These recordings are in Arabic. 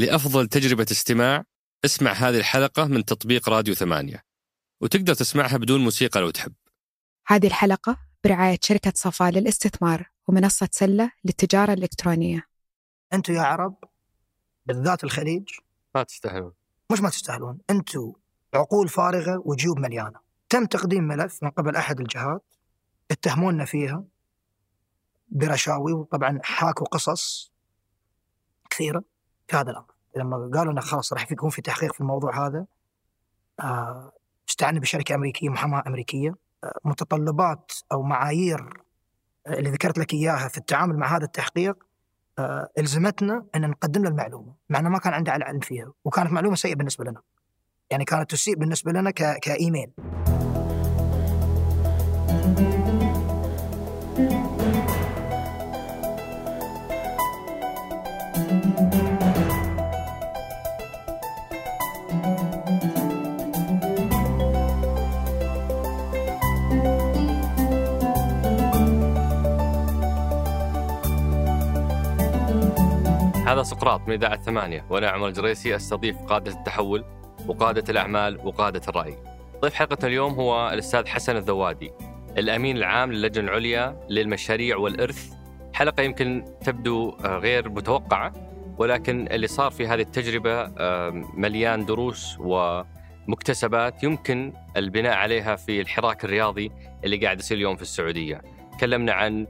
لأفضل تجربة استماع اسمع هذه الحلقة من تطبيق راديو ثمانية. وتقدر تسمعها بدون موسيقى لو تحب. هذه الحلقة برعاية شركة صفا للاستثمار ومنصة سلة للتجارة الإلكترونية. أنتم يا عرب بالذات الخليج ما تستاهلون. مش ما تستاهلون. أنتم عقول فارغة وجيوب مليانة. تم تقديم ملف من قبل أحد الجهات اتهمونا فيها برشاوي وطبعا حاكوا قصص كثيرة. في هذا الأمر. لما قالوا إنه خلاص راح يكون في تحقيق في الموضوع هذا آه، استعنا بشركة أمريكية محاماة أمريكية. آه، متطلبات أو معايير آه، اللي ذكرت لك إياها في التعامل مع هذا التحقيق إلزمتنا أن نقدم له المعلومة مع إنه ما كان عنده علم فيها وكانت معلومة سيئة بالنسبة لنا. يعني كانت تسيء بالنسبة لنا. كإيميل. هذا سقراط من إذاعة ثمانية وأنا عمر الجريسي أستضيف قادة التحول وقادة الأعمال وقادة الرأي. ضيف حلقة اليوم هو الأستاذ حسن الذوادي الأمين العام للجنة العليا للمشاريع والإرث. حلقة يمكن تبدو غير متوقعة ولكن اللي صار في هذه التجربة مليان دروس ومكتسبات يمكن البناء عليها في الحراك الرياضي اللي قاعد يصير اليوم في السعودية. تكلمنا عن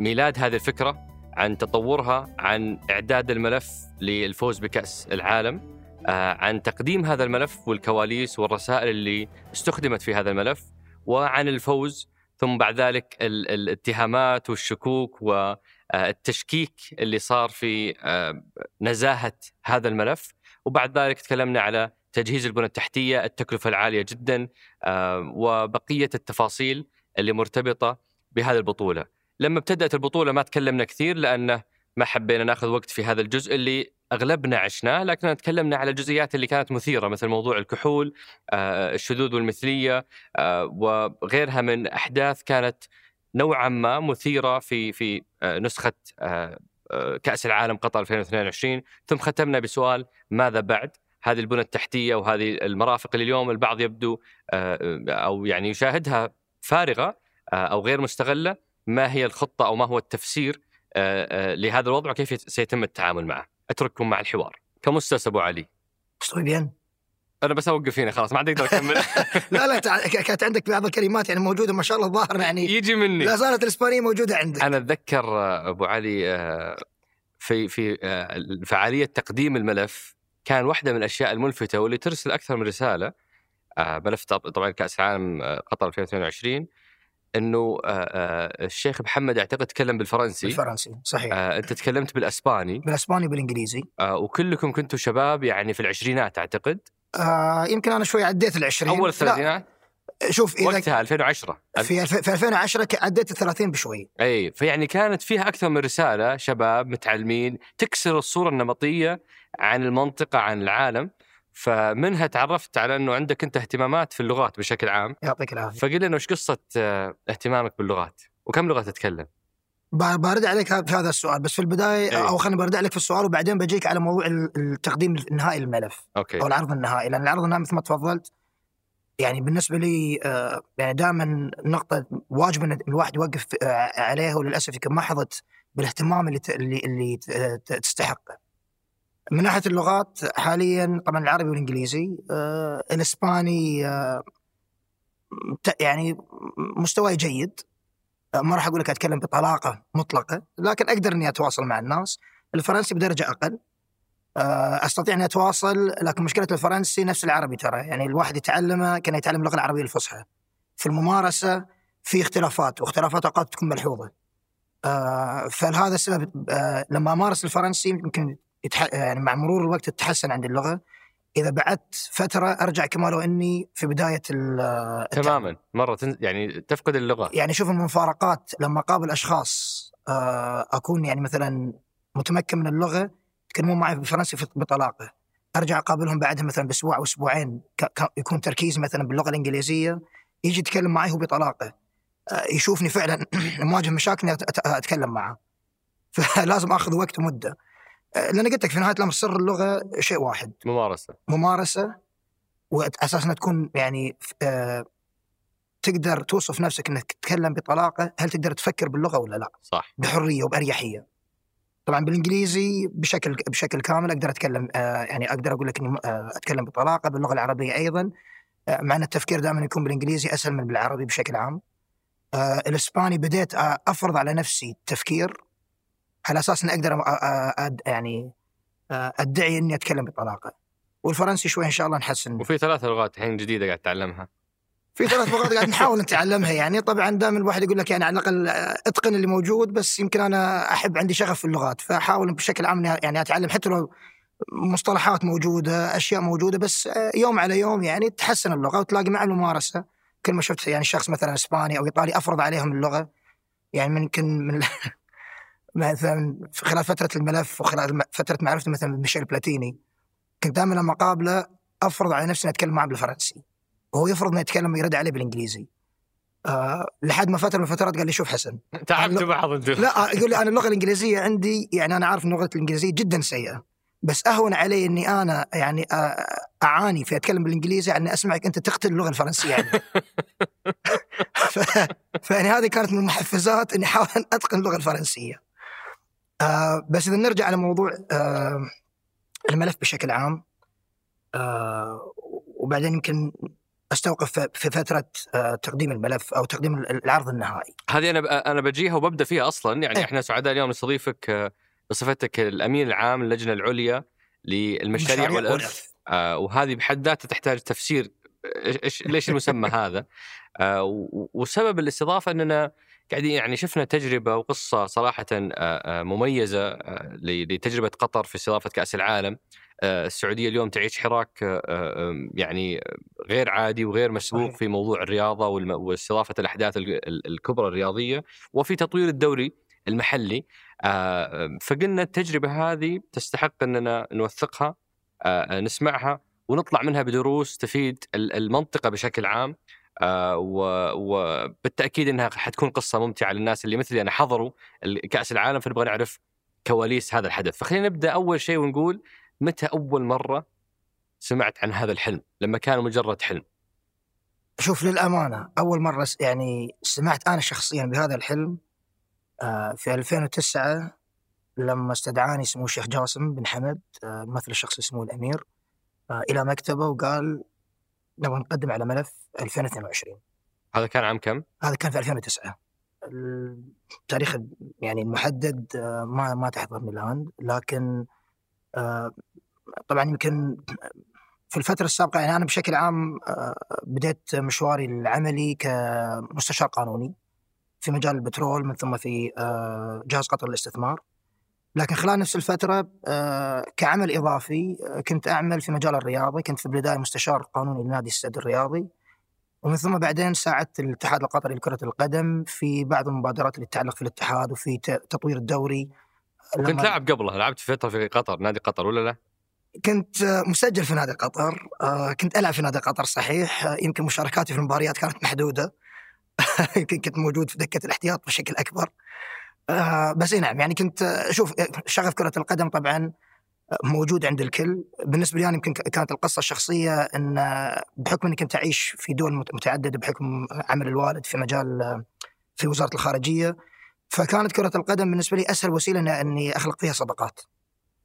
ميلاد هذه الفكرة عن تطورها عن إعداد الملف للفوز بكأس العالم آه، عن تقديم هذا الملف والكواليس والرسائل اللي استخدمت في هذا الملف وعن الفوز ثم بعد ذلك ال- الاتهامات والشكوك والتشكيك اللي صار في آه، نزاهة هذا الملف. وبعد ذلك تكلمنا على تجهيز البنى التحتية التكلفة العالية جدا آه، وبقية التفاصيل اللي مرتبطة بهذه البطولة. لما ابتدأت البطولة ما تكلمنا كثير لأنه ما حبينا ناخذ وقت في هذا الجزء اللي أغلبنا عشناه لكن تكلمنا على الجزئيات اللي كانت مثيرة مثل موضوع الكحول آه، الشذوذ والمثلية آه، وغيرها من أحداث كانت نوعا ما مثيرة في في آه، نسخة كأس العالم قطر 2022 ثم ختمنا بسؤال ماذا بعد؟ هذه البنى التحتية وهذه المرافق اللي اليوم البعض يبدو أو يعني يشاهدها فارغة أو غير مستغلة ما هي الخطة أو ما هو التفسير آه، آه، لهذا الوضع وكيف يت- سيتم التعامل معه؟ أترككم مع الحوار. كمستاذ أبو علي. مستوي بين أنا بس أوقف هنا خلاص ما عاد أقدر أكمل. لا لا كانت عندك بعض الكلمات يعني موجودة ما شاء الله الظاهر يعني. يجي مني. لا زالت الإسبانية موجودة عندك. أنا أتذكر أبو علي آه، في في فعالية تقديم الملف كان واحدة من الأشياء الملفتة واللي ترسل أكثر من رسالة ملف طب- طبعا كأس العالم قطر 2022 إنه الشيخ محمد اعتقد تكلم بالفرنسي. بالفرنسي صحيح. أنت تكلمت بالأسباني. بالأسباني وبالإنجليزي. وكلكم كنتوا شباب يعني في العشرينات أعتقد. آه يمكن أنا شوي عديت ال 20 اول الثلاثينات؟ لا شوف إذا وقتها 2010 في في 2010 ك- عديت ال 30 بشوي. أي فيعني كانت فيها أكثر من رسالة شباب متعلمين تكسر الصورة النمطية عن المنطقة عن العالم. فمنها تعرفت على إنه عندك أنت اهتمامات في اللغات بشكل عام. يعطيك العافية. فقل لنا وش قصة آه، اهتمامك باللغات؟ وكم لغة تتكلم؟ برد عليك في هذا السؤال بس في البداية إيه. أو خليني برد عليك في السؤال وبعدين بجيك على موضوع ال- التقديم النهائي للملف أوكي. أو العرض النهائي لأن العرض النهائي مثل ما تفضلت يعني بالنسبة لي آه، يعني دائما نقطة واجب إن الواحد يوقف آه، عليها وللأسف يمكن ما حظت بالاهتمام اللي اللي تستحقه. من ناحية اللغات حاليا طبعا العربي والإنجليزي آه، الإسباني آه، يعني مستواي جيد. آه، ما راح أقول لك أتكلم بطلاقة مطلقة لكن أقدر إني أتواصل مع الناس. الفرنسي بدرجة أقل. آه، أستطيع إني أتواصل لكن مشكلة الفرنسي نفس العربي ترى. يعني الواحد يتعلمه كان يتعلم اللغة العربية الفصحى. في الممارسة في اختلافات واختلافات أوقات تكون ملحوظة. آه، فلهذا السبب آه، لما أمارس الفرنسي يمكن يتح... يعني مع مرور الوقت تتحسن عندي اللغة. إذا بعدت فترة أرجع كما لو إني في بداية ال-. تماما. مرة تن... يعني تفقد اللغة. يعني شوف المفارقات. لما أقابل أشخاص آه، أكون يعني مثلا متمكن من اللغة يتكلمون معي بالفرنسي بطلاقة. أرجع أقابلهم بعدها مثلا بأسبوع أو أسبوعين ك- ك- يكون تركيزي مثلا باللغة الإنجليزية يجي يتكلم معي هو بطلاقة. آه، يشوفني فعلا مواجه مشاكل أتكلم معه. فلازم أخذ وقت ومدة. لأن قلت لك في نهاية الأمر سر اللغة شيء واحد. ممارسة. ممارسة وأساس إنها تكون يعني آه، تقدر توصف نفسك إنك تتكلم بطلاقة هل تقدر تفكر باللغة ولا لا؟ صح. بحرية وبأريحية. طبعا بالإنجليزي بشكل بشكل كامل أقدر أتكلم آه، يعني أقدر أقول لك إني آه، أتكلم بطلاقة باللغة العربية أيضا. آه، مع إن التفكير دائما يكون بالإنجليزي أسهل من بالعربي بشكل عام. آه، الإسباني بديت آه، أفرض على نفسي التفكير على أساس إني أقدر أد- يعني أدعي إني أتكلم بطلاقة. والفرنسي شوي إن شاء الله نحسن. وفي ثلاث لغات الحين جديدة قاعد تتعلمها في ثلاث لغات قاعد نحاول نتعلمها يعني. طبعا دائما الواحد يقول لك يعني على الأقل إتقن اللي موجود بس يمكن أنا أحب عندي شغف في اللغات فأحاول بشكل عام يعني أتعلم حتى لو مصطلحات موجودة أشياء موجودة بس يوم على يوم يعني تحسن اللغة وتلاقي مع الممارسة. كل ما شفت يعني شخص مثلا إسباني أو إيطالي أفرض عليهم اللغة يعني ممكن من مثلا خلال فترة الملف وخلال فترة معرفتي مثلا بميشيل بلاتيني كنت دائما لما أقابله أفرض على نفسي إني أتكلم معه بالفرنسي وهو يفرض إنه يتكلم يرد عليه بالإنجليزي آه لحد ما فترة من الفترات قال لي شوف حسن تعبتوا. بعض أنتم لا آه، يقول لي أنا اللغة الإنجليزية عندي يعني أنا عارف إن اللغة الإنجليزية جدا سيئة بس أهون علي إني أنا يعني آه، أعاني في أتكلم بالإنجليزي عن إني أسمعك أنت تقتل اللغة الفرنسية يعني. ف... فيعني هذه كانت من المحفزات إني أحاول ان أتقن اللغة الفرنسية. آه بس إذا نرجع على موضوع آه الملف بشكل عام آه وبعدين يمكن أستوقف في- فترة آه تقديم الملف أو تقديم العرض النهائي. هذه أنا أنا بجيها وببدأ فيها أصلا يعني إيه. إحنا سعداء اليوم نستضيفك آه، بصفتك الأمين العام للجنه العليا للمشاريع والارث آه، وهذه بحد ذاتها تحتاج تفسير إيش ليش المسمى هذا آه، وسبب الاستضافة أننا قاعدين يعني شفنا تجربة وقصة صراحة مميزة لتجربة قطر في استضافة كأس العالم. السعودية اليوم تعيش حراك يعني غير عادي وغير مسبوق. في موضوع الرياضة واستضافة الأحداث ال- ال- الكبرى الرياضية وفي تطوير الدوري المحلي. فقلنا التجربة هذه تستحق إننا نوثقها نسمعها ونطلع منها بدروس تفيد ال- المنطقة بشكل عام. وبالتأكيد إنها حتكون قصة ممتعة للناس اللي مثلي أنا حضروا كأس العالم فنبغى نعرف كواليس هذا الحدث. فخلينا نبدأ أول شيء ونقول متى أول مرة سمعت عن هذا الحلم؟ لما كان مجرد حلم. شوف للأمانة أول مرة يعني سمعت أنا شخصيا بهذا الحلم آه، في 2009 لما استدعاني سمو الشيخ جاسم بن حمد آه، الممثل الشخصي سمو الأمير آه، إلى مكتبه وقال نبغى نقدم على ملف 2022 هذا كان عام كم؟ هذا كان في 2009 التاريخ يعني المحدد آه، ما ما تحضرني الآن لكن آه، طبعا يمكن في الفترة السابقة يعني أنا بشكل عام آه، بديت مشواري العملي كمستشار قانوني في مجال البترول من ثم في جهاز قطر للاستثمار لكن خلال نفس الفترة آه، كعمل إضافي آه، كنت أعمل في مجال الرياضي كنت في البداية مستشار قانوني لنادي السد الرياضي ومن ثم بعدين ساعدت الاتحاد القطري لكرة القدم في بعض المبادرات اللي تتعلق في الاتحاد وفي تطوير الدوري. كنت لاعب قبلها لعبت فترة في قطر نادي قطر ولا لا؟ كنت آه، مسجل في نادي قطر كنت ألعب في نادي قطر صحيح. يمكن مشاركاتي في المباريات كانت محدودة. يمكن كنت موجود في دكة الاحتياط بشكل أكبر. آه، بس نعم يعني كنت آه، شوف آه، شغف كرة القدم طبعا آه، موجود عند الكل. بالنسبة لي أنا يمكن كانت القصة الشخصية أن آه، بحكم أني كنت أعيش في دول مت- متعددة بحكم عمل الوالد في مجال في وزارة الخارجية فكانت كرة القدم بالنسبة لي أسهل وسيلة إن- أني أخلق فيها صداقات.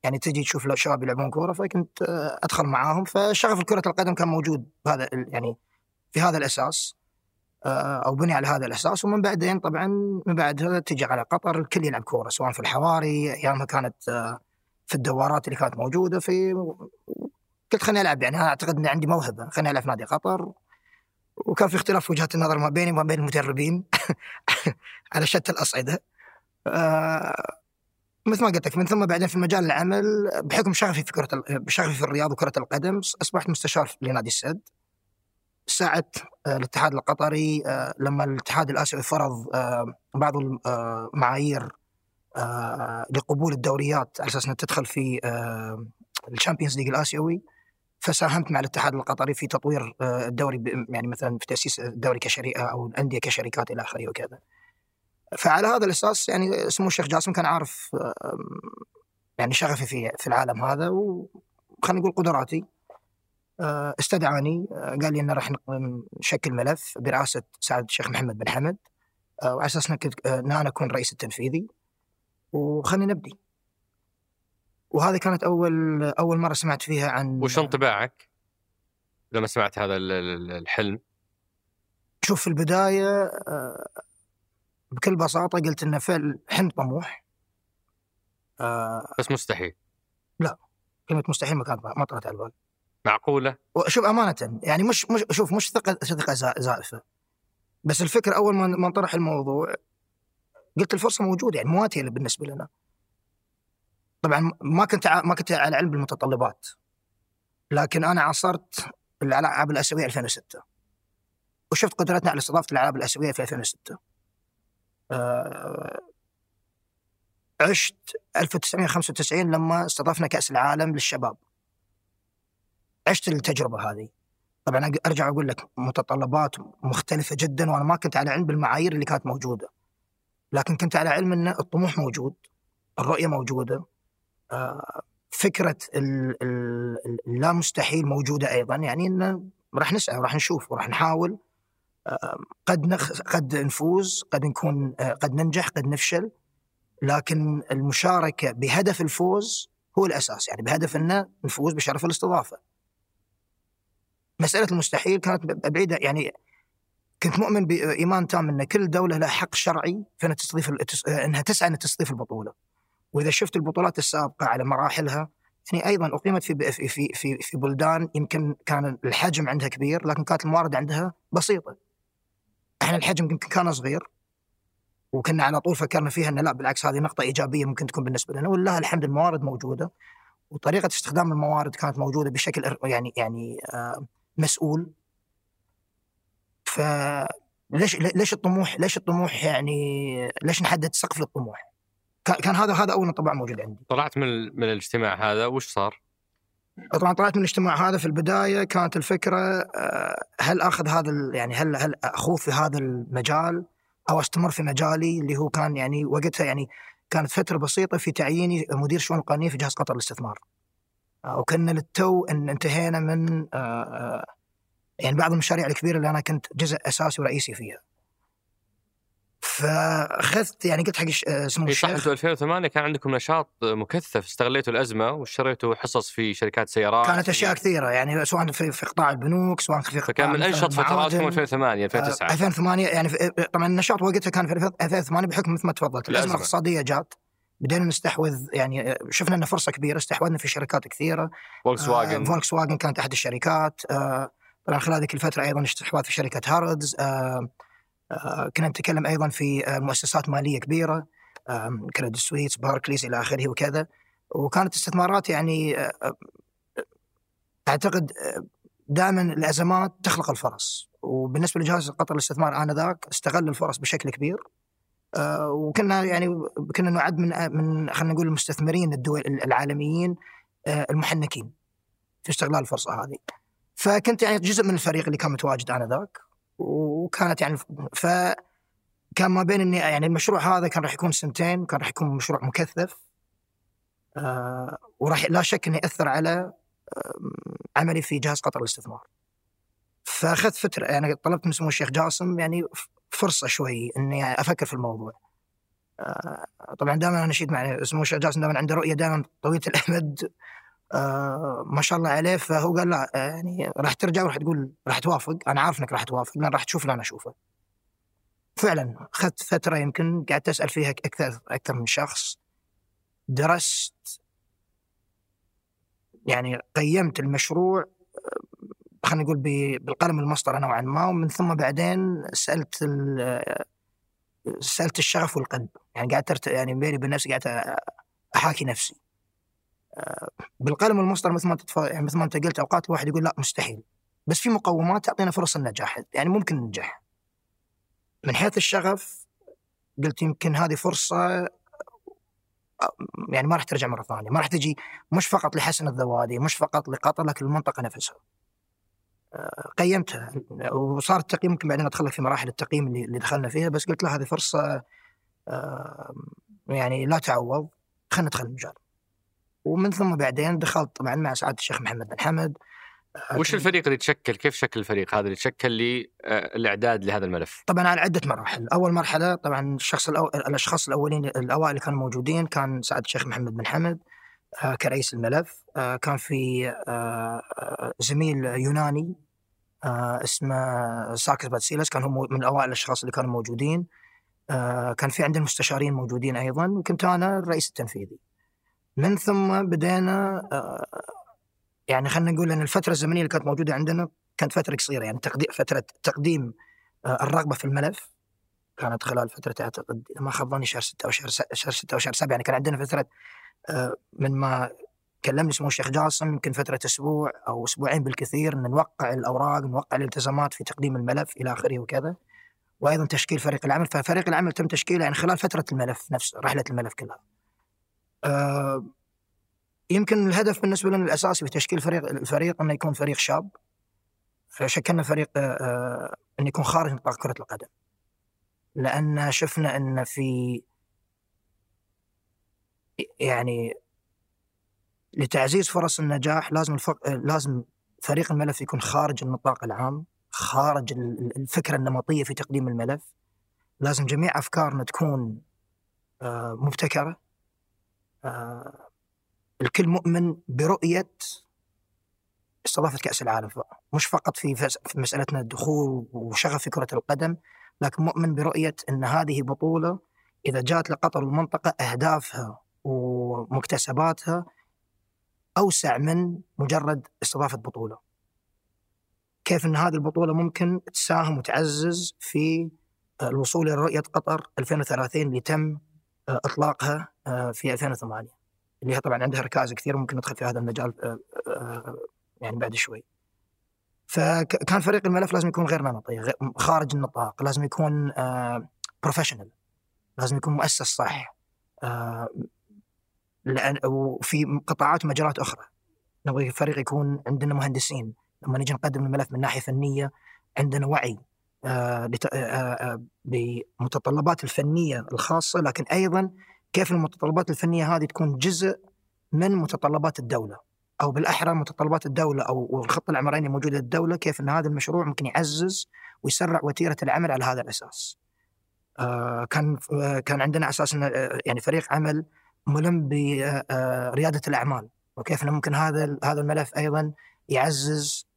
يعني تجي تشوف شباب يلعبون كورة فكنت أدخل معاهم. فشغف كره القدم كان موجود بهذا يعني في هذا الأساس. أو بني على هذا الأساس. ومن بعدين طبعا من بعدها تجي على قطر الكل يلعب كوره سواء في الحواري ايامها كانت آه، في الدورات اللي كانت موجودة في قلت خليني ألعب يعني أنا أعتقد ان عندي موهبة خليني ألعب في نادي قطر. وكان في اختلاف وجهات النظر ما بيني وما بين المدربين على شتى الأصعدة. آه، مثل ما قلت لك من ثم بعدين في مجال العمل بحكم شغفي في كرة بشغفي في الرياضه وكرة القدم أصبحت مستشار لنادي السد. ساعدت آه، الاتحاد القطري آه، لما الاتحاد الآسيوي فرض آه، بعض المعايير لقبول الدوريات على أساس إنها تدخل في ال Champions League الآسيوي فساهمت مع الاتحاد القطري في تطوير الدوري يعني مثلا في تأسيس الدوري كشريكه أو الأندية كشركات إلى آخره وكذا. فعلى هذا الأساس يعني سمو الشيخ جاسم كان عارف يعني شغفي في في العالم هذا وخلينا نقول قدراتي استدعاني. آه، قال لي انه راح نشكل ملف برئاسة سعد الشيخ محمد بن حمد آه، وعلى أساس إن أنا أكون الرئيس التنفيذي وخلينا نبدي. وهذه كانت أول أول مرة سمعت فيها عن وش انطباعك؟ لما سمعت هذا الحلم؟ شوف في البداية بكل بساطة قلت انه فعل حلم طموح. بس مستحيل. لا كلمة مستحيل ما كانت ما طلعت على البال. معقولة؟ شوف أمانة يعني مش مش شوف مش ثقة ثقه زائفة. بس الفكرة أول ما انطرح الموضوع قلت الفرصة موجودة يعني مواتية بالنسبة لنا. طبعا ما كنت ما كنت على علم بالمتطلبات. لكن أنا عاصرت الألعاب الأسيوية 2006 وشفت قدرتنا على استضافة الألعاب الأسيوية في 2006 أه عشت 1995 لما استضفنا كأس العالم للشباب. عشت التجربة هذه. طبعا أرجع أقول لك متطلبات مختلفة جدا وأنا ما كنت على علم بالمعايير اللي كانت موجودة. لكن كنت على علم إن الطموح موجود الرؤية موجودة آه، فكرة اللا مستحيل موجودة أيضا. يعني إن راح نسعى وراح نشوف وراح نحاول آه، قد نخ... قد نفوز قد نكون آه، قد ننجح قد نفشل. لكن المشاركة بهدف الفوز هو الأساس. يعني بهدف ان نفوز بشرف الاستضافة. مسألة المستحيل كانت بعيدة يعني كنت مؤمن بإيمان تام إن كل دولة لها حق شرعي في إنها تستضيف إنها تسعى إنها تستضيف البطولة. وإذا شفت البطولات السابقة على مراحلها يعني أيضا أقيمت في في في في بلدان يمكن كان الحجم عندها كبير لكن كانت الموارد عندها بسيطة. إحنا الحجم يمكن كان صغير وكنا على طول فكرنا فيها ان لا بالعكس هذه نقطة إيجابية ممكن تكون بالنسبة لنا ولله الحمد الموارد موجودة وطريقة استخدام الموارد كانت موجودة بشكل يعني يعني آه مسؤول فليش ليش الطموح ليش الطموح يعني ليش نحدد سقف للطموح؟ كان هذا هذا أول انطباع موجود عندي. طلعت من من الاجتماع هذا وش صار؟ طبعا طلعت من الاجتماع هذا في البداية كانت الفكرة آه، هل أخذ هذا يعني هل هل اخوض في هذا المجال أو أستمر في مجالي اللي هو كان يعني وقتها يعني كانت فترة بسيطة في تعييني مدير شؤون القانونية في جهاز قطر للاستثمار. وكنا للتو إن انتهينا من آه، آه، يعني بعض المشاريع الكبيرة اللي أنا كنت جزء أساسي ورئيسي فيها. فأخذت يعني قلت حق آه، سمو الشيخ صح 2008 كان عندكم نشاط مكثف استغليتوا الأزمة واشتريتوا حصص في شركات سيارات كانت أشياء كثيرة يعني سواء في, في قطاع البنوك سواء في قطاع فكان من أنشط فتراتكم 2008 2009 2008 يعني طبعا النشاط وقتها كان في 2008 بحكم مثل ما تفضلت. الأزمة. الاقتصادية جات. بدينا نستحوذ يعني شفنا إنه فرصة كبيرة استحوذنا في شركات كثيرة. فولكس واجن آه فولكس واجن كانت أحد الشركات. آه طبعا خلال هذه الفترة أيضا استحواذ في شركة هاردز آه آه كنا نتكلم أيضا في آه مؤسسات مالية كبيرة. آه كريدت سويس باركليز إلى آخره وكذا. وكانت استثمارات يعني آه, آه، أعتقد آه، دائما الازمات تخلق الفرص. وبالنسبة لجهاز قطر الاستثمار آنذاك استغل الفرص بشكل كبير. آه، وكنا يعني كنا نعد من من خلينا نقول المستثمرين الدول العالميين آه، المحنكين في استغلال الفرصة هذه. فكنت يعني جزء من الفريق اللي كان متواجد انذاك وكانت يعني ف كان ما بين إني يعني المشروع هذا كان راح يكون سنتين كان راح يكون مشروع مكثف آه وراح لا شك إنه يأثر على آه عملي في جهاز قطر للاستثمار. فأخذت فترة يعني طلبت من سمو الشيخ جاسم يعني فرصة شوي إني أفكر في الموضوع. آه، طبعا دائما أنا نشيد مع سمو الشيخ جاسم دائما عنده رؤية دائما طويلة الامد آه، ما شاء الله عليه فهو قال لا يعني راح ترجع وراح تقول راح توافق أنا عارف انك راح توافق لأن راح تشوف اللي أنا أشوفه. فعلا أخذت فترة يمكن قعدت أسأل فيها أكثر أكثر من شخص درست يعني قيمت المشروع خلينا نقول بالقلم المسطرة نوعا ما ومن ثم بعدين سألت سألت الشغف والقلب. يعني قعدت يعني بيني وبين نفسي قعدت أحاكي نفسي. بالقلم المسطرة مثل ما انت يعني مثل ما أنت قلت أوقات الواحد يقول لا مستحيل. بس في مقومات تعطينا فرص النجاح. يعني ممكن ننجح. من حيث الشغف قلت يمكن هذه فرصة يعني ما راح ترجع مرة ثانية. ما راح تجي مش فقط لحسن الذوادي مش فقط لقطر لكن المنطقة نفسها. قيمتها وصار التقييم ممكن بعدين ادخل في مراحل التقييم اللي, اللي دخلنا فيها بس قلت له هذه فرصة يعني لا تعوض خلينا ندخل المجال ومن ثم بعدين دخلت طبعا مع سعادة الشيخ محمد بن حمد آه، وش الفريق اللي تشكل؟ كيف شكل الفريق هذا اللي تشكل للاعداد لهذا الملف؟ طبعا على عدة مراحل، أول مرحلة طبعا الشخص الأول الأشخاص الأولين الأوائل اللي كانوا موجودين كان سعادة الشيخ محمد بن حمد آه، كرئيس الملف، آه، كان في زميل يوناني اسمه ساكس باتسيلس كان هو من أوائل الأشخاص اللي كانوا موجودين. كان في عندنا مستشارين موجودين أيضا وكنت أنا الرئيس التنفيذي. من ثم بدينا يعني خلينا نقول إن الفترة الزمنية اللي كانت موجودة عندنا كانت فترة قصيرة يعني تقديم فترة تقديم آه، الرغبة في الملف كانت خلال فترة أعتقد ما خاب ظني شهر 6 أو شهر شهر 6 أو شهر 7 يعني كان عندنا فترة آه، من ما كلمني سمو الشيخ جاسم يمكن فترة أسبوع أو أسبوعين بالكثير إن نوقع الأوراق نوقع الالتزامات في تقديم الملف إلى آخره وكذا. وأيضا تشكيل فريق العمل ففريق العمل تم تشكيله يعني خلال فترة الملف نفسه رحلة الملف كلها. أه يمكن الهدف بالنسبة لنا الأساسي في تشكيل فريق الفريق إنه يكون فريق شاب. فشكلنا فريق آه، آه، إنه يكون خارج نطاق كرة القدم. لأن شفنا إن في يعني لتعزيز فرص النجاح لازم الفق... لازم فريق الملف يكون خارج النطاق العام خارج الفكرة النمطية في تقديم الملف. لازم جميع أفكارنا تكون آه، مبتكرة. الكل مؤمن برؤية استضافة كأس العالم. مش فقط في في مسألتنا الدخول وشغف في كرة القدم لكن مؤمن برؤية إن هذه بطولة إذا جاءت لقطر المنطقة أهدافها ومكتسباتها أوسع من مجرد استضافة بطولة. كيف إن هذه البطولة ممكن تساهم وتعزز في الوصول إلى رؤية قطر 2030 اللي تم إطلاقها في 2008. اللي هي طبعا عندها ركائز كثير ممكن ندخل في هذا المجال آه، آه، يعني بعد شوي فكان فريق الملف لازم يكون غير نمطي خارج النطاق لازم يكون بروفيشنال آه، لازم يكون مؤسس صح لأن وفي قطاعات ومجالات أخرى. نبغى الفريق يكون عندنا مهندسين. لما نجي نقدم الملف من ناحية فنية عندنا وعي بمتطلبات الفنية الخاصة. لكن أيضا كيف المتطلبات الفنية هذه تكون جزء من متطلبات الدولة؟ أو بالأحرى متطلبات الدولة أو الخطه العمرانيه الموجوده للدولة كيف إن هذا المشروع ممكن يعزز ويسرع وتيرة العمل على هذا الأساس. آه كان آه كان عندنا أساس آه يعني فريق عمل ملم برياده آه، الأعمال. وكيف انه ممكن هذا هذا الملف أيضا يعزز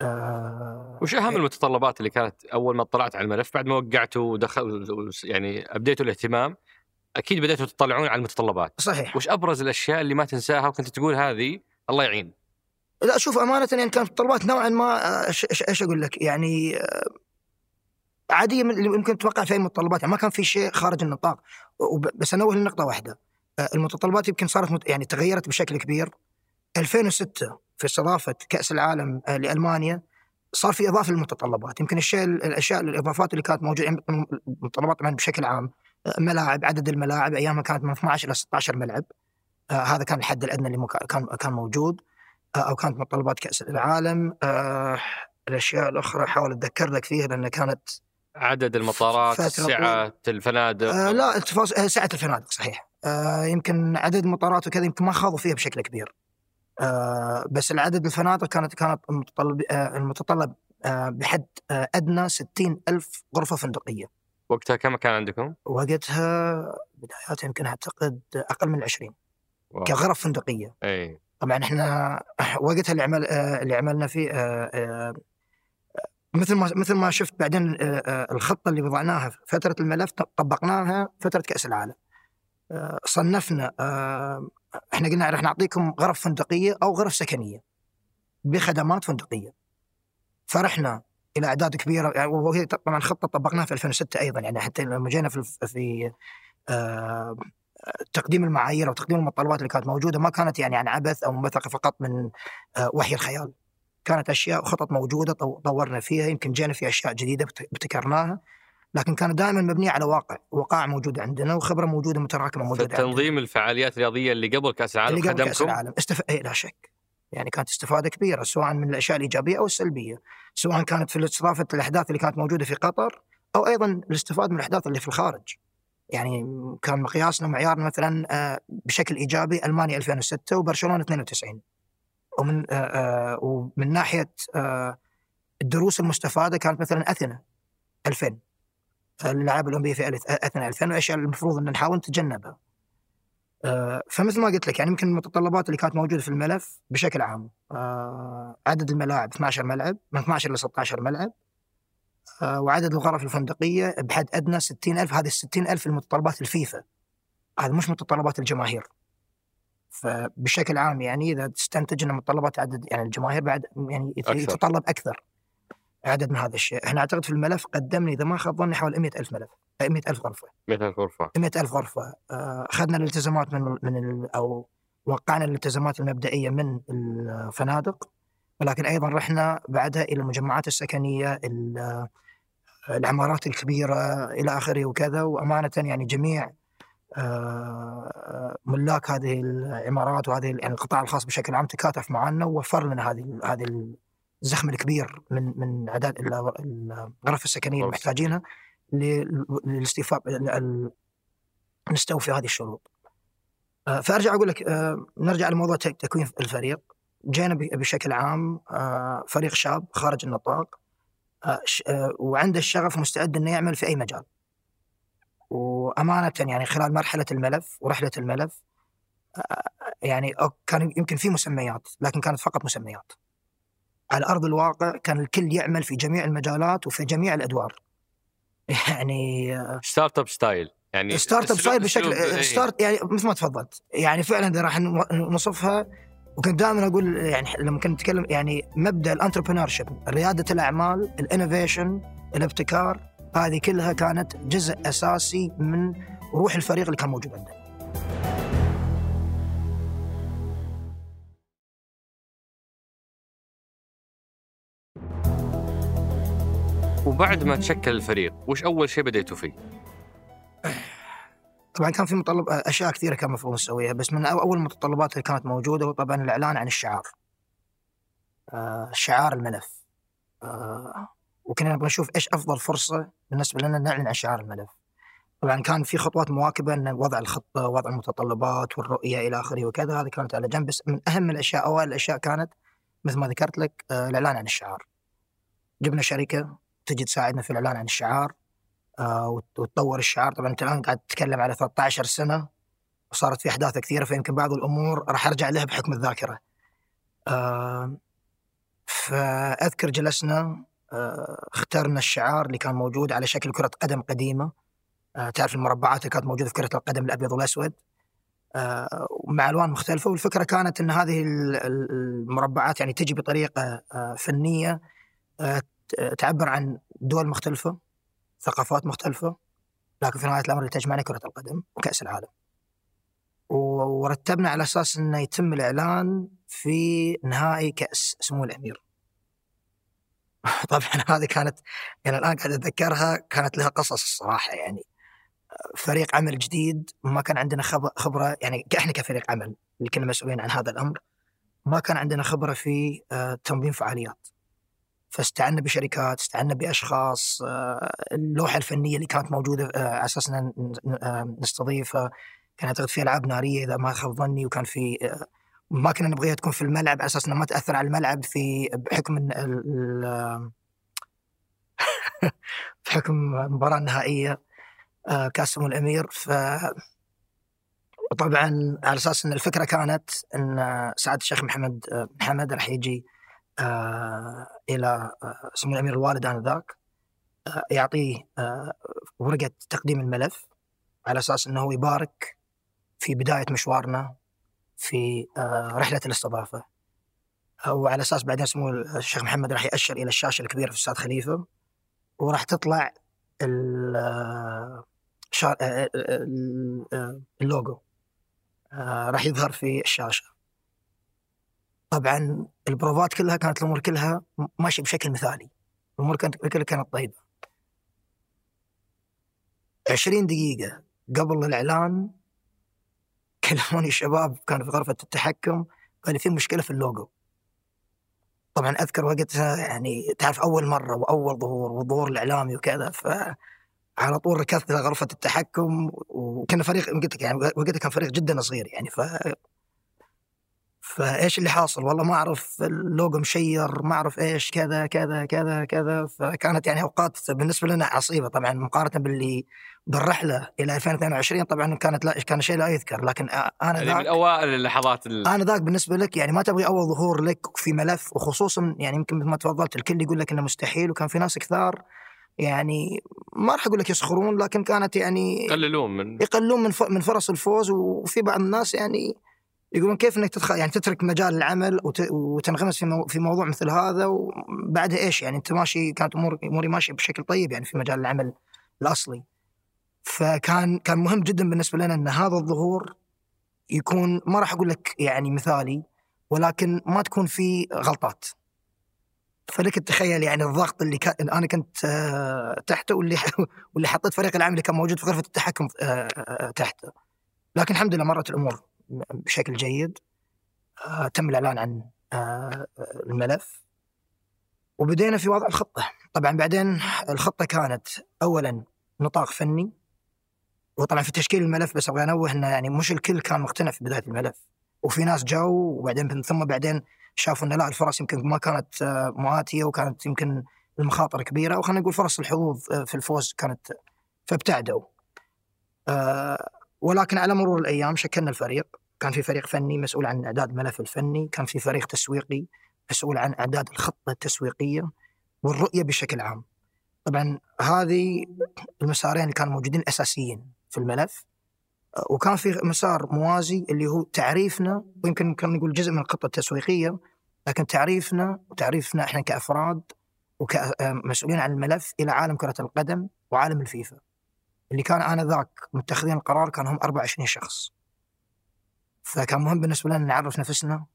آه وش أهم المتطلبات اللي كانت أول ما اطلعت على الملف؟ بعد ما وقعتوا ودخل يعني أبديتوا الاهتمام أكيد بديتوا تطلعون على المتطلبات. صحيح. وش أبرز الأشياء اللي ما تنساها وكنت تقول هذه؟ الله يعين. لا شوف أمانة يعني كانت الطلبات نوعا ما إيش أقول لك؟ يعني آه، عادية من اللي يمكن تتوقع في أي متطلبات. يعني ما كان في شيء خارج النطاق. بس انوه لنقطة واحدة. آه، المتطلبات يمكن صارت يعني تغيرت بشكل كبير. 2006 في استضافة كأس العالم آه، لألمانيا صار في إضافة للمتطلبات. يمكن الشيء الأشياء الإضافات اللي كانت موجودة يعني المتطلبات طبعا بشكل عام ملاعب عدد الملاعب أيامها كانت من 12 إلى 16 ملعب. آه هذا كان الحد الأدنى اللي كان كان موجود. آه أو كانت متطلبات كأس العالم. آه الأشياء الأخرى أحاول أتذكر لك فيها لأن كانت عدد المطارات سعه الفنادق. آه لا التفاصيل آه سعه الفنادق صحيح. آه يمكن عدد المطارات وكذا يمكن ما خاضوا فيها بشكل كبير. آه بس العدد الفنادق كانت كانت المتطلب آه المتطلب آه بحد آه أدنى 60 ألف غرفة فندقية. وقتها كم كان عندكم؟ وقتها بداياتها يمكن أعتقد أقل من 20 واو. كغرف فندقية. إي. طبعا إحنا وقتها اللي عمل اللي عملنا فيه مثل ما مثل ما شفت بعدين الخطة اللي وضعناها فترة الملف طبقناها فترة كأس العالم. صنفنا إحنا قلنا راح نعطيكم غرف فندقية أو غرف سكنية بخدمات فندقية فرحنا إلى أعداد كبيرة يعني وهي طبعا خطة طبقناها في 2006 أيضا يعني حتى لما جينا في في آه تقديم المعايير أو تقديم المتطلبات اللي كانت موجودة ما كانت يعني عن عبث أو منبثقه فقط من آه وحي الخيال. كانت أشياء وخطط موجودة طورنا فيها يمكن جينا في أشياء جديدة ابتكرناها لكن كانت دائما مبنيه على واقع، وقائع موجودة عندنا وخبرة موجودة متراكمة موجودة في تنظيم الفعاليات الرياضية اللي قبل كأس العالم اللي قبل كأس العالم. استف... إيه لا شك. يعني كانت استفادة كبيرة سواء من الأشياء الإيجابية أو السلبية. سواء كانت في استضافه الأحداث اللي كانت موجودة في قطر أو أيضا الاستفادة من الأحداث اللي في الخارج. يعني كان مقياسنا معيارنا مثلا آه، بشكل إيجابي ألمانيا 2006 وبرشلونة 92 ومن آه، آه، ومن ناحية الدروس المستفادة كانت مثلا أثينا 2000 الالعاب الأولمبية في اثينا 2000 والاشياء المفروض أن نحاول نتجنبها. فمثل ما قلت لك يعني يمكن المتطلبات اللي كانت موجودة في الملف بشكل عام. عدد الملاعب 12 ملعب من 12 ل 16 ملعب. آه، وعدد الغرف الفندقية بحد أدنى 60 ألف. هذه ال ألف المتطلبات الفيفا. هذه مش متطلبات الجماهير. فبشكل عام يعني إذا تستنتج أن متطلبات عدد يعني الجماهير بعد يعني أكثر. يتطلب أكثر. عدد من هذا الشيء. إحنا أعتقد في الملف قدمنا إذا ما خاب ظني حوالي 100 ألف ملف 100 ألف غرفة. 100 ألف غرفة. 100 ألف غرفة. آه، أخذنا الالتزامات من من أو وقعنا الالتزامات المبدئية من الفنادق ولكن أيضا رحنا بعدها إلى المجمعات السكنية العمارات الكبيرة إلى آخره وكذا. وأمانة يعني جميع آه، ملاك هذه العمارات وهذه يعني القطاع الخاص بشكل عام تكاتف معنا ووفر لنا هذه هذه الزخم الكبير من من اعداد الغرف السكنية المحتاجينها للاستيفاء نستوفي هذه الشروط. آه، فأرجع أقول لك آه، نرجع لموضوع تكوين الفريق جينا بشكل عام فريق شاب خارج النطاق آه، آه، وعنده الشغف مستعد إنه يعمل في أي مجال. وأمانة يعني خلال مرحلة الملف ورحلة الملف آه، يعني كان يمكن في مسميات لكن كانت فقط مسميات. على أرض الواقع كان الكل يعمل في جميع المجالات وفي جميع الأدوار. يعني start-up style يعني start-up style بشكل start يعني مثل ما تفضلت يعني فعلا إذا راح نوصفها وكنت دائما أقول يعني لما كنت نتكلم يعني مبدأ ال entrepreneurship ريادة الأعمال ال innovation الابتكار هذه كلها كانت جزء أساسي من روح الفريق اللي كان موجود عندنا. وبعد ما تشكل الفريق وش أول شيء بديتوا فيه؟ طبعا كان في متطلب أشياء كثيرة كان المفروض نسويها بس من أول المتطلبات اللي كانت موجودة هو طبعا الإعلان عن الشعار. آه شعار الملف. آه وكنا نبغى نشوف إيش أفضل فرصة بالنسبة لنا نعلن عن شعار الملف. طبعا كان في خطوات مواكبة إن وضع الخطة وضع المتطلبات والرؤية إلى آخره وكذا هذه كانت على جنب بس من أهم الأشياء أوائل الأشياء كانت مثل ما ذكرت لك آه الإعلان عن الشعار. جبنا شركة تجي تساعدنا في الإعلان عن الشعار آه، وتطور الشعار. طبعا أنت الآن قاعد تتكلم على 13 سنة وصارت في أحداث كثيرة فيمكن بعض الأمور راح أرجع لها بحكم الذاكرة. آه، فأذكر جلسنا آه، اخترنا الشعار اللي كان موجود على شكل كرة قدم قديمة. تعرف المربعات اللي كانت موجودة في كرة القدم الأبيض والأسود؟ مع ألوان مختلفة. والفكرة كانت إن هذه المربعات يعني تجي بطريقة فنية تعبر عن دول مختلفة ثقافات مختلفة لكن في نهاية الأمر اللي تجمعنا كرة القدم وكأس العالم. ورتبنا على أساس أنه يتم الإعلان في نهائي كأس سمو الأمير. طبعا هذه كانت يعني الآن قاعد أتذكرها كانت لها قصص الصراحة يعني فريق عمل جديد ما كان عندنا خبرة يعني إحنا كفريق عمل اللي كنا مسؤولين عن هذا الأمر ما كان عندنا خبرة في آه، تنظيم فعاليات. فاستعنا بشركات استعنا بأشخاص آه، اللوحة الفنية اللي كانت موجودة آه، على أساس آه، نستضيفها. كان اعتقد في ألعاب نارية إذا ما خاب ظني وكان في ما كنا نبغيها تكون في الملعب على أساس إنها ما تأثر على الملعب في بحكم بحكم المباراه النهائيه كاس الأمير. ف وطبعا على أساس إن الفكرة كانت إن سعادة الشيخ محمد محمد راح يجي إلى آه، سمو الأمير الوالد آنذاك آه، يعطيه ورقة تقديم الملف على أساس إنه يبارك في بداية مشوارنا في رحلة الاستضافة. وعلى أساس بعدين سمو الشيخ محمد راح يأشر إلى الشاشة الكبيرة في استاد خليفة وراح تطلع اللوجو راح يظهر في الشاشة. طبعا البروفات كلها كانت الأمور كلها ماشية بشكل مثالي. الأمور كانت كلها كانت طيبة. 20 دقيقة قبل الإعلان كلموني الشباب كانوا في غرفة التحكم قال في مشكلة في اللوجو. طبعا أذكر وقتها يعني تعرف أول مرة وأول ظهور وظهور الإعلامي وكذا ف على طول ركضت إلى غرفة التحكم وكنا فريق قلت يعني وقتها كان فريق جدا صغير يعني ف فإيش اللي حاصل؟ والله ما أعرف اللوجو مشير ما أعرف إيش كذا كذا كذا كذا. فكانت يعني أوقات بالنسبة لنا عصيبة طبعا مقارنة باللي بالرحلة إلى 2022 طبعا كانت لا كان شيء لا يذكر. لكن أنا ذاك من أوائل اللحظات ال... أنا ذاك بالنسبة لك يعني ما تبغي أول ظهور لك في ملف وخصوصا يعني يمكن مثل ما تفضلت الكل يقول لك إنه مستحيل وكان في ناس كثار يعني ما راح أقول لك يسخرون لكن كانت يعني يقللون من يقللون من من فرص الفوز وفي بعض الناس يعني يقولون كيف إنك تدخل يعني تترك مجال العمل وتنغمس في في موضوع مثل هذا وبعدها إيش؟ يعني أنت ماشي كانت امور أموري ماشية بشكل طيب يعني في مجال العمل الأصلي. فكان كان مهم جدا بالنسبة لنا إن هذا الظهور يكون ما راح أقول لك يعني مثالي ولكن ما تكون فيه غلطات. فلك تتخيل يعني الضغط اللي كان أنا كنت آه، تحته واللي واللي حطيت فريق العمل اللي كان موجود في غرفة التحكم آه، آه، تحته. لكن الحمد لله مرت الأمور. بشكل جيد تم الإعلان عن الملف. وبدينا في وضع الخطة. طبعا بعدين الخطة كانت اولا نطاق فني وطبعا في تشكيل الملف بس أبغى أنوه إنه يعني مش الكل كان مقتنع في بداية الملف. وفي ناس جاوا وبعدين من ثم بعدين شافوا إن لا الفرص يمكن ما كانت آه، مواتية وكانت يمكن المخاطر كبيرة وخلينا نقول فرص الحظوظ آه، في الفوز كانت فابتعدوا. ولكن على مرور الأيام شكلنا الفريق. كان في فريق فني مسؤول عن إعداد الملف الفني، كان في فريق تسويقي مسؤول عن إعداد الخطة التسويقية والرؤية بشكل عام. طبعا هذه المسارين اللي كانوا موجودين أساسيين في الملف. وكان في مسار موازي اللي هو تعريفنا ويمكن كان نقول جزء من الخطة التسويقية لكن تعريفنا وتعريفنا إحنا كأفراد وكمسؤولين عن الملف إلى عالم كرة القدم وعالم الفيفا. اللي كان انذاك متخذين القرار كان هم 24 شخص. فكان مهم بالنسبة لنا نعرف نفسنا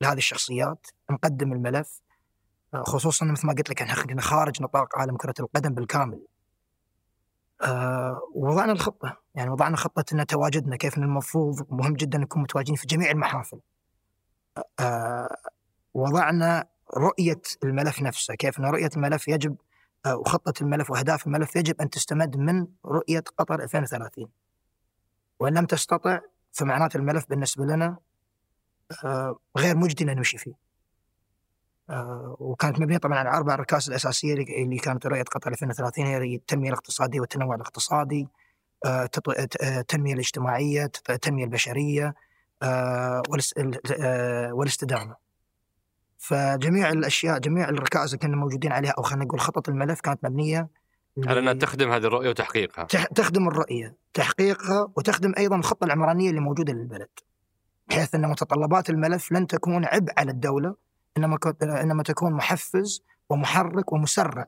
لهذه الشخصيات نقدم الملف خصوصا مثل ما قلت لك إحنا خارج نطاق عالم كرة القدم بالكامل. آه وضعنا الخطة يعني وضعنا خطة إن تواجدنا كيف المفروض مهم جدا نكون متواجدين في جميع المحافل. آه وضعنا رؤية الملف نفسه كيف إن رؤية الملف يجب آه وخطة الملف وأهداف الملف يجب أن تستمد من رؤية قطر 2030 وإن لم تستطع فمعناته الملف بالنسبة لنا آه غير مجدي إن نمشي فيه. آه، وكانت مبنية طبعا على أربع ركائز الأساسية اللي كانت رؤية قطر 2030 هي التنمية الاقتصادية والتنوع الاقتصادي التنمية الاجتماعية التنمية البشرية آه، والاستدامة. فجميع الأشياء جميع الركائز اللي كنا موجودين عليها أو خلينا نقول خطط الملف كانت مبنية على إنها تخدم هذه الرؤية وتحقيقها تخدم الرؤية تحقيقها وتخدم أيضا الخطة العمرانية اللي موجودة للبلد بحيث إن متطلبات الملف لن تكون عبء على الدولة إنما إنما تكون محفز ومحرك ومسرع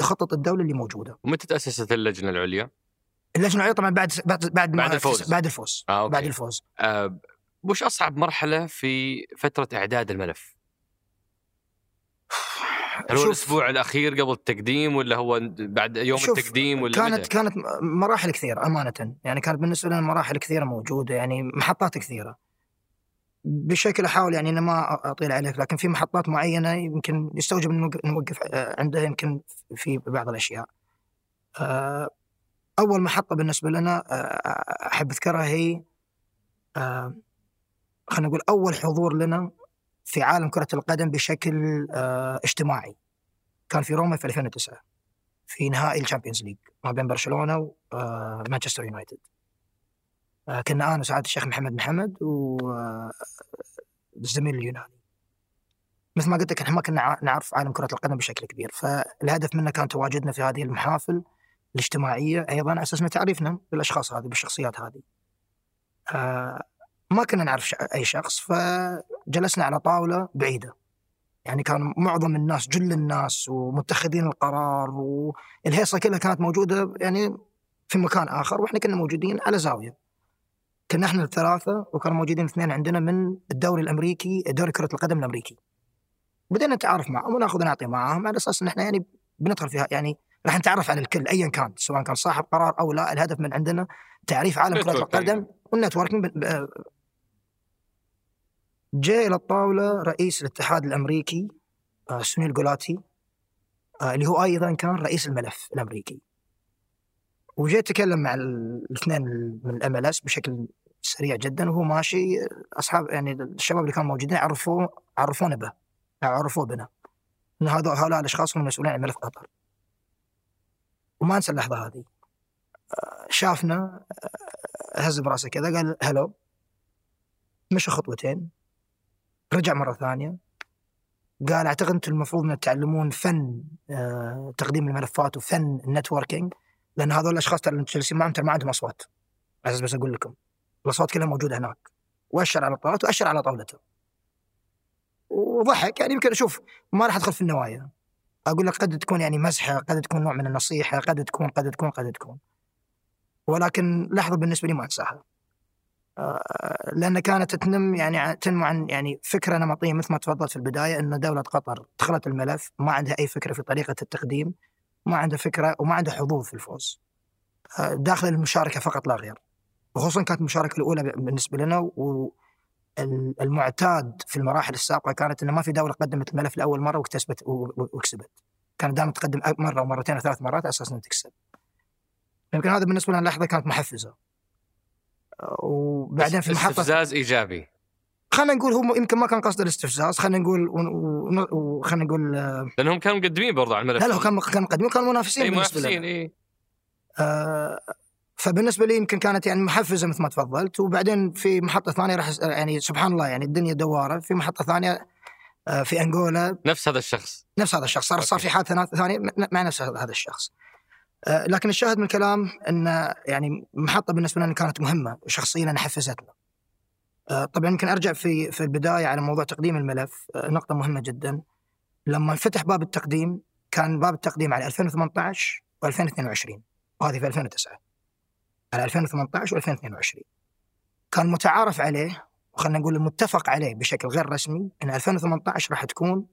لخطط الدولة اللي موجودة. ومتى تأسست اللجنة العليا؟ اللجنة العليا طبعا بعد بعد بعد, بعد الفوز بعد الفوز آه، أوكي. بعد الفوز. آه وش أصعب مرحلة في فترة إعداد الملف؟ هل هو الأسبوع الأخير قبل التقديم ولا هو بعد يوم التقديم ولا كانت؟ كانت مراحل كثيرة أمانة يعني كانت بالنسبة لنا مراحل كثيرة موجودة يعني محطات كثيرة بشكل احاول يعني أنا ما أطيل عليك لكن في محطات معينة يمكن يستوجب أن نوقف آه، عندها يمكن في بعض الأشياء. آه، أول محطة بالنسبة لنا آه، أحب أذكرها هي خلينا نقول أول حضور لنا في عالم كرة القدم بشكل اجتماعي. كان في روما في 2009 في نهائي ال Champions League ما بين برشلونة ومانشستر يونايتد. آه، كنا أنا وسعادة الشيخ محمد محمد والزميل اليوناني مثل ما قلت لك إحنا ما كنا نعرف عالم كرة القدم بشكل كبير فالهدف منا كان تواجدنا في هذه المحافل الاجتماعية أيضا على أساس تعريفنا بالاشخاص هذه بالشخصيات هذه آه، ما كنا نعرف أي شخص فجلسنا على طاولة بعيدة. يعني كان معظم الناس جل الناس ومتخذين القرار والهيصه كلها كانت موجودة يعني في مكان آخر وإحنا كنا موجودين على زاوية. كنا إحنا الثلاثة وكانوا موجودين اثنين عندنا من الدوري الأمريكي دوري كرة القدم الأمريكي. بدينا نتعارف معهم وناخذ ونعطي معاهم على أساس إن إحنا يعني بندخل فيها يعني راح نتعرف على الكل ايا كان سواء كان صاحب قرار أو لا. الهدف من عندنا تعريف عالم كرة القدم وال networking جاء إلى الطاولة رئيس الاتحاد الأمريكي آه، سونيل جولاتي آه، اللي هو أيضا كان رئيس الملف الأمريكي. وجيت اتكلم مع الاثنين من ال MLS بشكل سريع جدا وهو ماشي أصحاب يعني الشباب اللي كانوا موجودين عرفوه عرفونا به عرفوه بنا. إن هؤلاء الأشخاص هم المسؤولين عن ملف قطر. وما انسى اللحظة هذه. شافنا هز براسه كذا قال هلو مشى خطوتين. رجع مرة ثانية. قال أعتقد أنتم المفروض ان تعلمون فن آه، تقديم الملفات وفن النتوركينج لأن هذول الأشخاص اللي جالسين معهم ترى ما عندهم أصوات. أساس بس أقول لكم الأصوات كلها موجودة هناك. وأشر على الطاولات وأشر على طاولته. وضحك يعني يمكن أشوف ما راح أدخل في النوايا. أقول لك قد تكون يعني مزحة قد تكون نوع من النصيحة قد تكون قد تكون قد تكون. ولكن لحظة بالنسبة لي ما أنساها. آه، لأن كانت تنم يعني تنمو عن يعني فكرة نمطية مثل ما تفضلت في البداية ان دولة قطر دخلت الملف ما عندها أي فكرة في طريقة التقديم ما عنده فكرة وما عنده حظوظ في الفوز. آه، داخل المشاركة فقط لا غير. وخصوصا كانت المشاركة الأولى بالنسبة لنا والمعتاد في المراحل السابقة كانت إنه ما في دولة قدمت الملف لأول مرة واكتسبت وكسبت كانت دائما تقدم مرة ومرتين وثلاث مرات على أساس إنها تكسب. يمكن هذا بالنسبة لنا لحظة كانت محفزة. وبعدين في محطه استفزاز إيجابي. خلينا نقول هو يمكن ما كان قصد الاستفزاز خلينا نقول وخلينا نقول آه، لأنهم كانوا مقدمين برضه على الملف. لا لا كانوا كانوا مقدمين كانوا منافسين إي منافسين إي. آه فبالنسبة لي يمكن كانت يعني محفزة مثل ما تفضلت وبعدين في محطة ثانية راح يعني سبحان الله يعني الدنيا دوارة. في محطة ثانية آه في أنغولا. نفس هذا الشخص. نفس هذا الشخص صار صار في حادثة ثانية مع نفس هذا الشخص. لكن الشاهد من الكلام إن يعني محطة بالنسبة لنا كانت مهمة شخصيا أنا حفزتنا. آه، طبعا يمكن أرجع في في البداية على موضوع تقديم الملف. آه، نقطة مهمة جدا. لما انفتح باب التقديم كان باب التقديم على 2018 و2022 وهذه في 2009 على 2018 و2022 كان متعارف عليه وخلنا نقول المتفق عليه بشكل غير رسمي إن 2018 راح تكون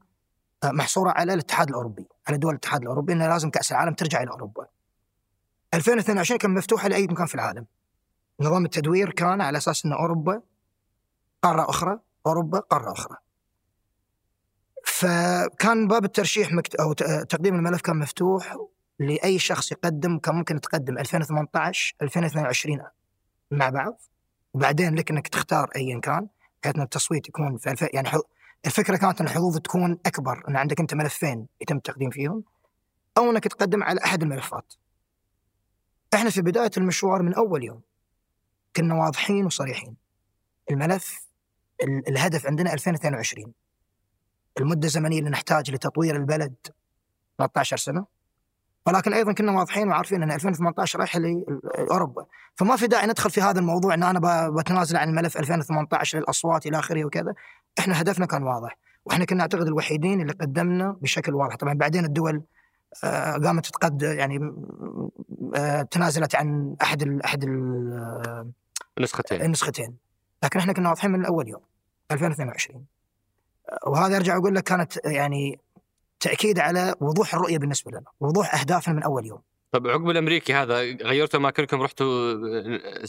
آه، محصورة على الاتحاد الأوروبي على دول الاتحاد الأوروبي انه لازم كأس العالم ترجع إلى أوروبا. 2022 كان مفتوحه لأي مكان في العالم. نظام التدوير كان على أساس إن أوروبا قارة أخرى أوروبا قارة أخرى. فكان باب الترشيح مكت... أو تقديم الملف كان مفتوح لأي شخص يقدم كان ممكن تقدم 2018 2022 مع بعض. وبعدين لك إنك تختار ايا كان بحيث إن التصويت يكون في الف... يعني الفكرة كانت إن الحظوظ تكون أكبر إن عندك أنت ملفين يتم التقديم فيهم أو إنك تقدم على أحد الملفات. إحنا في بداية المشوار من أول يوم كنا واضحين وصريحين. الملف الهدف عندنا 2022 المدة الزمنية اللي نحتاج لتطوير البلد 13 سنة. ولكن أيضا كنا واضحين وعارفين إن 2018 رايحه لأوروبا. فما في داعي ندخل في هذا الموضوع إن أنا بتنازل عن الملف 2018 للأصوات إلى آخره وكذا. إحنا هدفنا كان واضح. وإحنا كنا أعتقد الوحيدين اللي قدمنا بشكل واضح. طبعا بعدين الدول قامت تقد يعني آه، تنازلت عن أحد ال أحد النسختين. النسختين. لكن إحنا كنا واضحين من أول يوم 2022 وهذا أرجع أقول لك كانت يعني تأكيد على وضوح الرؤية بالنسبة لنا وضوح أهدافنا من أول يوم. طب عقب الأمريكي هذا غيرتوا أماكنكم رحتوا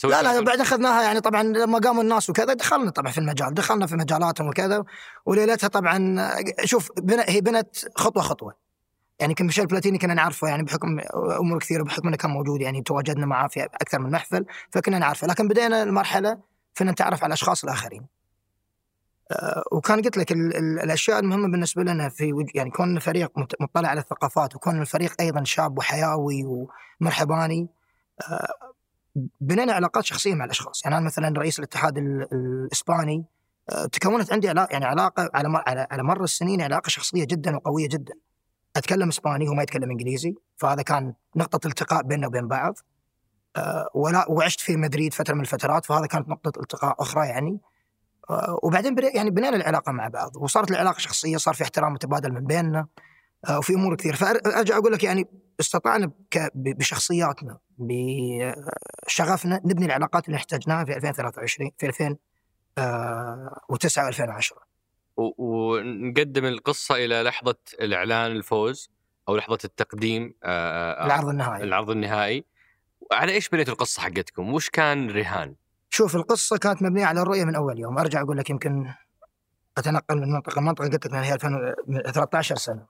لا لا بعدين أخذناها يعني طبعا لما قاموا الناس وكذا دخلنا طبعا في المجال دخلنا في مجالاتهم وكذا وليلتها طبعا شوف بنا هي بنت خطوة خطوة. يعني يمكن ميشيل بلاتيني كنا نعرفه يعني بحكم أمور كثيرة بحكم إنه كان موجود يعني تواجدنا معاه في أكثر من محفل فكنا نعرفه. لكن بدينا المرحلة فينا نتعرف على الاشخاص الآخرين. آه، وكان قلت لك ال ال الأشياء المهمة بالنسبة لنا في يعني كون فريق مطلع على الثقافات وكون الفريق أيضا شاب وحيوي ومرحباني آه، بنينا علاقات شخصية مع الأشخاص. يعني أنا مثلا رئيس الاتحاد الإسباني آه، تكونت عندي علاقه يعني علاقة على مر على مر السنين علاقة شخصية جدا وقوية جدا. أتكلم إسباني هو ما يتكلم إنجليزي فهذا كان نقطة التقاء بيننا وبين بعض. ولا وعشت في مدريد فترة من الفترات فهذا كانت نقطة التقاء أخرى يعني. آه، وبعدين يعني بنينا العلاقة مع بعض وصارت العلاقة شخصية صار في احترام متبادل من بيننا آه، وفي أمور كثير فارجع أقول لك يعني استطعنا بشخصياتنا بشغفنا نبني العلاقات اللي احتاجناها في 2023 في 2009 و2010 ونقدم القصة إلى لحظة الإعلان الفوز أو لحظة التقديم العرض النهائي العرض النهائي على إيش بنيت القصة حقتكم؟ وش كان رهان؟ شوف القصة كانت مبنية على الرؤية من أول يوم أرجع أقول لك يمكن أتنقل من منطقة لمنطقة قلت لك هي 2013 سنة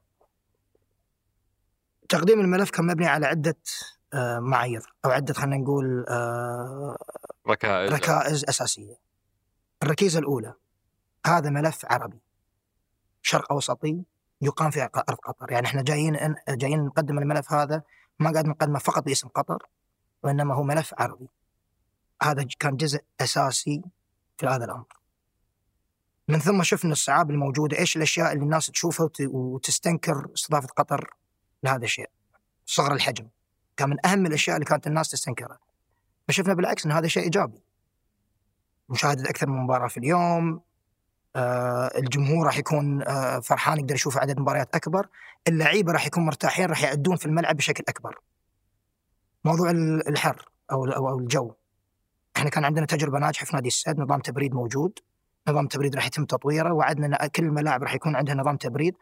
تقديم الملف كان مبني على عدة معايير أو عدة خلينا نقول ركائز ركائز أساسية. الركيزة الأولى هذا ملف عربي شرق أوسطي يقام في أرض قطر، يعني إحنا جايين جايين نقدم الملف هذا ما قاعد نقدمه فقط باسم قطر وإنما هو ملف عربي. هذا كان جزء أساسي في هذا الأمر. من ثم شفنا الصعاب الموجودة، إيش الأشياء اللي الناس تشوفها وتستنكر استضافة قطر لهذا الشيء. صغر الحجم. كان من أهم الأشياء اللي كانت الناس تستنكرها. فشفنا بالعكس إن هذا شيء إيجابي. مشاهدة أكثر من مباراة في اليوم، الجمهور راح يكون آه فرحان يقدر يشوف عدد مباريات أكبر، اللعيبة راح يكون مرتاحين راح يأدون في الملعب بشكل أكبر. موضوع الحر أو أو الجو. إحنا كان عندنا تجربة ناجحة في نادي السد نظام تبريد موجود. نظام تبريد راح يتم تطويره وعدنا إن كل الملاعب راح يكون عندها نظام تبريد.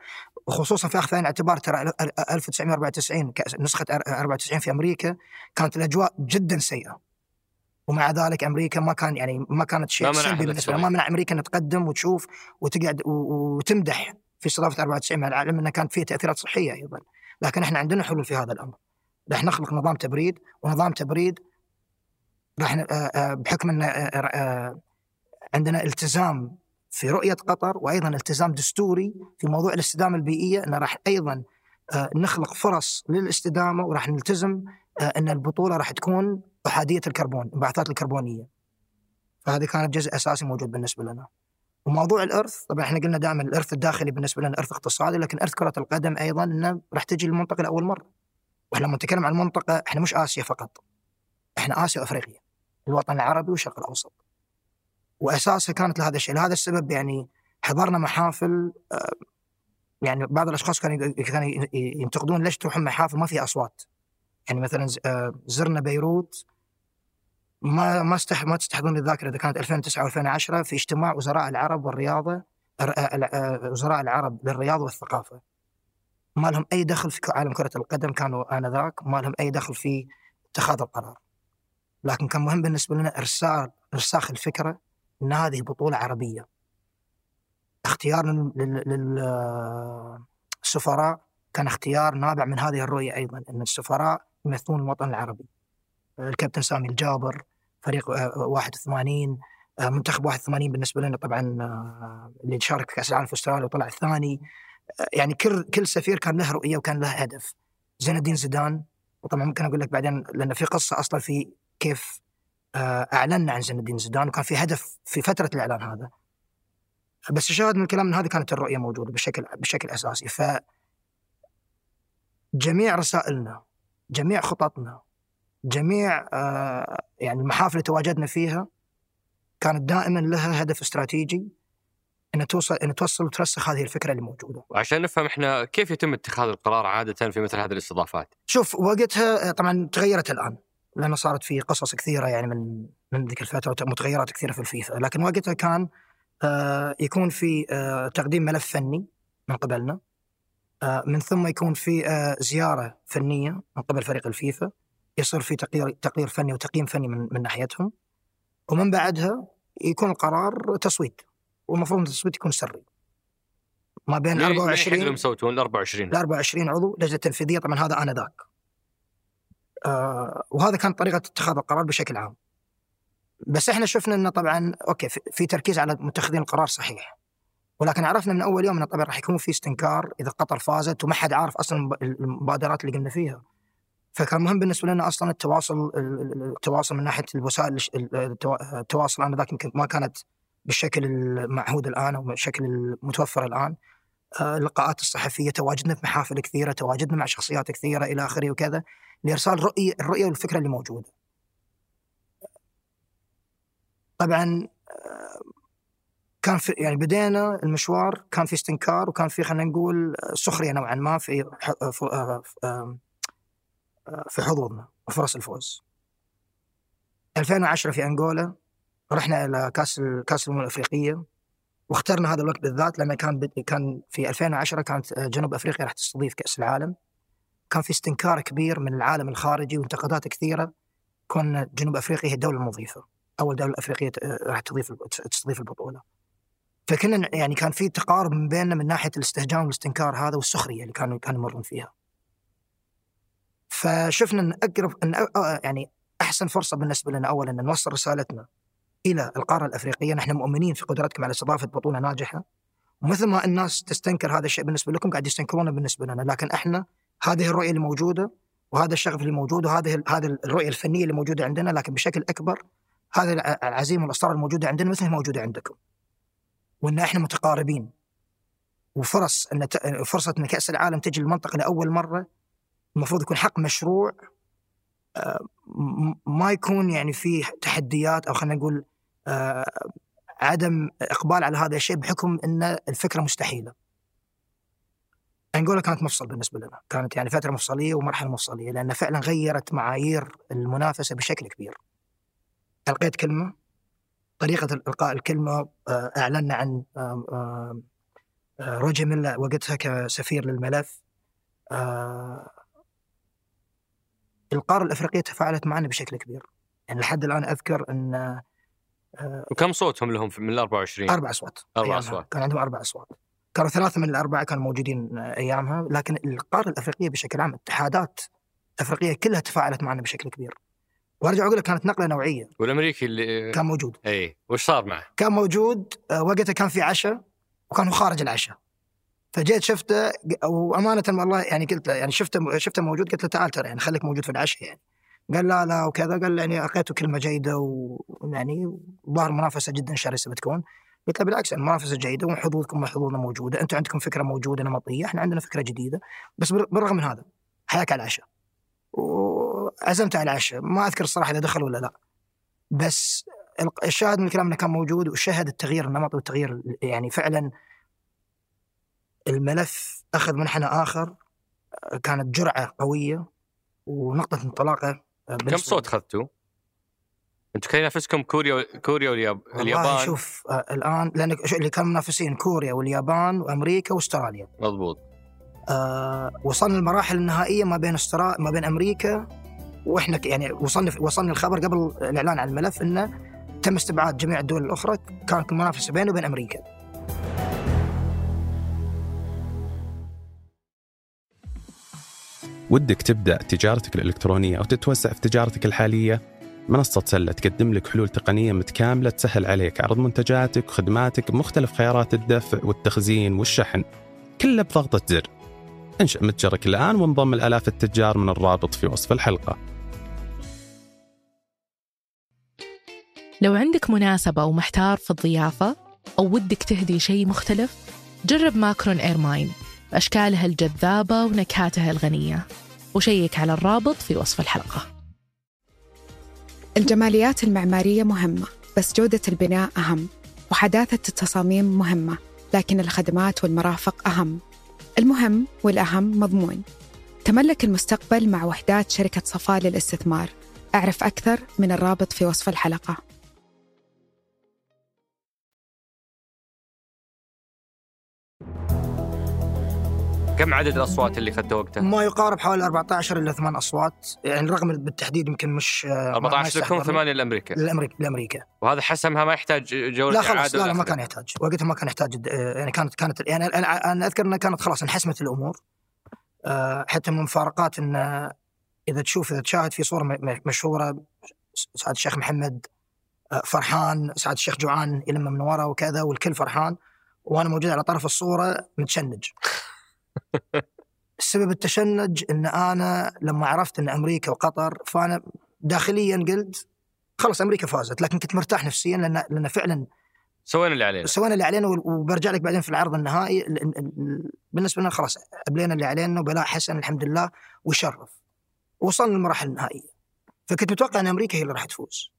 وخصوصا في اخذ اعتبار ترى 1994 نسخة 94 في أمريكا كانت الأجواء جدا سيئة. ومع ذلك أمريكا ما كان يعني ما كانت شيء سلبي بالنسبة ما منع أمريكا إنها تقدم وتشوف وتقعد وتمدح في استضافة 94 مع العالم انها كانت فيها تأثيرات صحية أيضا. لكن إحنا عندنا حلول في هذا الأمر. راح نخلق نظام تبريد ونظام تبريد راح آه، آه، بحكم ان آه، عندنا التزام في رؤية قطر وأيضا التزام دستوري في موضوع الاستدامة البيئية. ان راح أيضا نخلق فرص للاستدامة وراح نلتزم إن البطولة راح تكون إحادية الكربون الانبعاثات الكربونية. فهذه كانت جزء أساسي موجود بالنسبة لنا. وموضوع الإرث طبعا إحنا قلنا دائما الإرث الداخلي بالنسبة لنا إرث اقتصادي لكن إرث كرة القدم أيضا إنه راح تجي للمنطقه لأول مرة. وإحنا لما نتكلم عن المنطقة إحنا مش آسيا فقط. إحنا آسيا وأفريقيا. الوطن العربي والشرق الأوسط. وأساسها كانت لهذا الشيء، لهذا السبب يعني حضرنا محافل آه، يعني بعض الأشخاص كانوا كانوا ينتقدون ليش تروحون محافل ما فيها أصوات. يعني مثلا آه، زرنا بيروت ما ما استح ما تستحضرون الذاكرة إذا كانت 2009 و2010 في اجتماع وزراء العرب والرياضة آه، وزراء العرب للرياضة والثقافة. ما لهم أي دخل في عالم كرة القدم كانوا آنذاك ما لهم أي دخل في اتخاذ القرار. لكن كان مهم بالنسبة لنا ارسال إرساخ الفكرة إن هذه بطولة عربية. اختيار للسفراء كان اختيار نابع من هذه الرؤية أيضا إن السفراء يمثلون الوطن العربي. الكابتن سامي الجابر فريق 81 آه، آه، منتخب 81 بالنسبة لنا طبعا آه، اللي شارك في كأس العالم في أستراليا وطلع الثاني يعني كل كل سفير كان له رؤية وكان له هدف. زين الدين زيدان وطبعا ممكن أقول لك بعدين لأن في قصة أصلا في كيف أعلنا عن زين الدين زيدان وكان في هدف في فترة الإعلان هذا. بس الشاهد من الكلام من هذه كانت الرؤية موجودة بشكل بشكل أساسي. ف جميع رسائلنا جميع خططنا جميع آه، يعني المحافل اللي تواجدنا فيها كانت دائما لها هدف استراتيجي ان توصل ان توصل وترسخ هذه الفكرة اللي موجودة. وعشان نفهم إحنا كيف يتم اتخاذ القرار عادة في مثل هذه الاستضافات؟ شوف وقتها طبعا تغيرت الآن لأنه صارت في قصص كثيرة يعني من من ذيك الفترة ومتغيرات كثيرة في الفيفا، لكن وقتها كان آه يكون في آه تقديم ملف فني من قبلنا آه من ثم يكون في آه زيارة فنية من قبل فريق الفيفا يصير في تقرير تقرير فني وتقييم فني من من ناحيتهم ومن بعدها يكون القرار تصويت والمفروض التصويت يكون سري. ما بين 24 اللي مسوتون ال 24 ال 24 عضو لجنة تنفيذية طبعا هذا أنا ذاك. آه وهذا كان طريقة اتخاذ القرار بشكل عام. بس إحنا شفنا إنه طبعا أوكي في تركيز على متخذين القرار صحيح. ولكن عرفنا من أول يوم انه طبعا راح يكون في استنكار إذا قطر فازت وما حد عارف أصلا المبادرات اللي قمنا فيها فكان مهم بالنسبة لنا أصلا التواصل التواصل من ناحية الوسائل التواصل انذاك يمكن ما كانت بالشكل المعهود الآن أو بالشكل المتوفر الآن آه، اللقاءات الصحفية تواجدنا في محافل كثيرة تواجدنا مع شخصيات كثيرة إلى آخره وكذا لإرسال رؤية الرؤية والفكرة اللي موجودة. طبعا آه، كان في يعني بدينا المشوار كان في استنكار وكان في خلينا نقول سخرية نوعا ما في آه، في حظوظنا وفرص الفوز. 2010 في أنغولا رحنا إلى كأس كأس الأمم الأفريقية واخترنا هذا الوقت بالذات لأن كان كان في 2010 كانت جنوب أفريقيا راح تستضيف كأس العالم. كان في استنكار كبير من العالم الخارجي وانتقادات كثيرة كون جنوب أفريقيا هي الدولة المضيفة. أول دولة أفريقية راح تضيف تستضيف البطولة. فكنا يعني كان في تقارب من بيننا من ناحية الاستهجان والاستنكار هذا والسخرية اللي كانوا كانوا يمرون فيها. فشفنا إن أقرب إن يعني أحسن فرصة بالنسبة لنا اولا إن نوصل رسالتنا إلى القارة الأفريقية، نحن مؤمنين في قدرتكم على استضافة بطولة ناجحة. ومثل ما الناس تستنكر هذا الشيء بالنسبة لكم قاعد يستنكرونه بالنسبة لنا، لكن إحنا هذه الرؤية اللي موجودة وهذا الشغف اللي موجود وهذه هذه الرؤية الفنية اللي موجودة عندنا. لكن بشكل أكبر هذه الع- العزيمه والاصرار الموجودة عندنا مثل ما موجودة عندكم. وإن إحنا متقاربين وفرص إن فرصة إن كأس العالم تجي المنطقة لأول مرة المفروض يكون حق مشروع آه، ما يكون يعني فيه تحديات أو خلينا نقول آه، عدم إقبال على هذا الشيء بحكم إن الفكرة مستحيلة. انجولا كانت مفصل بالنسبة لنا، كانت يعني فترة مفصلية ومرحلة مفصلية لأن فعلا غيرت معايير المنافسة بشكل كبير. ألقيت كلمة طريقة إلقاء الكلمة آه، اعلنا عن آه، روجي ميلا وقتها كسفير للملف. آه، القارة الأفريقية تفاعلت معنا بشكل كبير. يعني لحد الآن أذكر إن وكم صوتهم لهم من ال 24 أربع أصوات. أربع أيامها. أصوات. كان عندهم أربع أصوات. كانوا ثلاثة من الأربعة كانوا موجودين أيامها. لكن القارة الأفريقية بشكل عام اتحادات أفريقية كلها تفاعلت معنا بشكل كبير. وارجع أقول لك كانت نقلة نوعية. والأمريكي اللي كان موجود. إي وش صار معه؟ كان موجود آه، وقتها كان في عشاء وكان هو خارج العشاء. فجيت شفته وأمانة والله يعني قلت له يعني شفته شفته موجود قلت له تعال ترى يعني خليك موجود في العشاء يعني. قال لا لا وكذا قال يعني أعطيته كلمة جيدة ويعني ظهر منافسة جدا شرسة بتكون. قلت له بالعكس المنافسه جيدة وحظوظكم وحظوظنا موجودة أنتم عندكم فكرة موجودة نمطية إحنا عندنا فكرة جديدة بس بال- بالرغم من هذا حياك على العشاء. وعزمته على العشاء. ما أذكر الصراحة إذا دخل ولا لا. بس الشاهد من الكلام انه كان موجود وشهد التغيير النمطي والتغيير يعني فعلا الملف أخذ منحنى آخر. كانت جرعة قوية ونقطة انطلاقة. كم صوت أخذتوا؟ أنتم كان ينافسكم كوريا كوريا والياب... والله اليابان؟ شوف آه، الآن لأن اللي كانوا منافسين كوريا واليابان وأمريكا وأستراليا. مضبوط. آه وصلنا المراحل النهائية ما بين استرا ما بين أمريكا وإحنا يعني وصلنا وصلنا الخبر قبل الإعلان عن الملف انه تم استبعاد جميع الدول الأخرى كانت المنافسة بينه وبين أمريكا. ودك تبدأ تجارتك الإلكترونية أو تتوسع في تجارتك الحالية؟ منصة سلة تقدم لك حلول تقنية متكاملة تسهل عليك عرض منتجاتك وخدماتك بمختلف خيارات الدفع والتخزين والشحن. كله بضغطة زر. انشأ متجرك الآن وانضم الآلاف التجار من الرابط في وصف الحلقة. لو عندك مناسبة ومحتار في الضيافة أو ودك تهدي شيء مختلف جرب ماكرون إيرماين. بأشكالها الجذابة ونكهاتها الغنية. وشيك على الرابط في وصف الحلقة. الجماليات المعمارية مهمة بس جودة البناء أهم. وحداثة التصاميم مهمة لكن الخدمات والمرافق أهم. المهم والأهم مضمون. تملك المستقبل مع وحدات شركة صفاء للاستثمار. أعرف أكثر من الرابط في وصف الحلقة. كم عدد الأصوات اللي اخذته وقتها؟ ما يقارب حوالي 14 إلى 8 أصوات. يعني رغم بالتحديد يمكن مش آه، ما- ما 14 لكم يستحضرني. 8 لأمريكا. لأمريكا لأمريكا. وهذا حسمها ما يحتاج جوله لا خلاص لا, لا ما كان يحتاج. وقتها ما كان يحتاج آه، يعني كانت كانت يعني أنا أنا أذكر إنها كانت خلاص انحسمت الأمور. آه، حتى من مفارقات إن آه، إذا تشوف إذا تشاهد في صورة مشهورة سعاده الشيخ محمد آه، فرحان سعاده الشيخ جوعان يلم من ورا وكذا والكل فرحان وأنا موجود على طرف الصورة متشنج. سبب التشنج إن أنا لما عرفت إن أمريكا وقطر فأنا داخليا قلت خلاص أمريكا فازت لكن كنت مرتاح نفسيا لأن لأن فعلا سوينا اللي علينا. سوينا اللي علينا وبرجع لك بعدين في العرض النهائي ال- ال- ال- بالنسبة لنا خلاص ابلينا اللي علينا وبلاء حسن الحمد لله ويشرف وصلنا للمراحل النهائية. فكنت متوقع إن أمريكا هي اللي راح تفوز.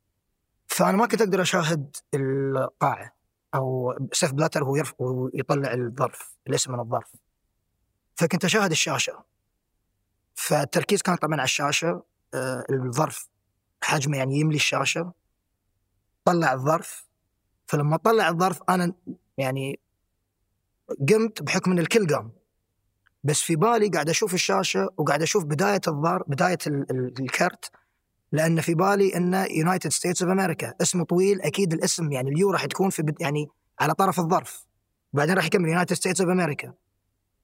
فأنا ما كنت أقدر أشاهد القاعه أو سيف بلاتر وهو يرف ويطلع الظرف الاسم من الظرف. فكنت أشاهد الشاشة. فالتركيز كان طبعا على الشاشة آه، الظرف حجمه يعني يملي الشاشة. طلع الظرف. فلما طلع الظرف أنا يعني قمت بحكم إن الكل قام. بس في بالي قاعد أشوف الشاشة وقاعد أشوف بداية الظرف بداية ال- ال- الكرت لأن في بالي إنه United States of America اسمه طويل أكيد الاسم يعني ال U راح تكون في يعني على طرف الظرف. بعدين راح يكمل United States of America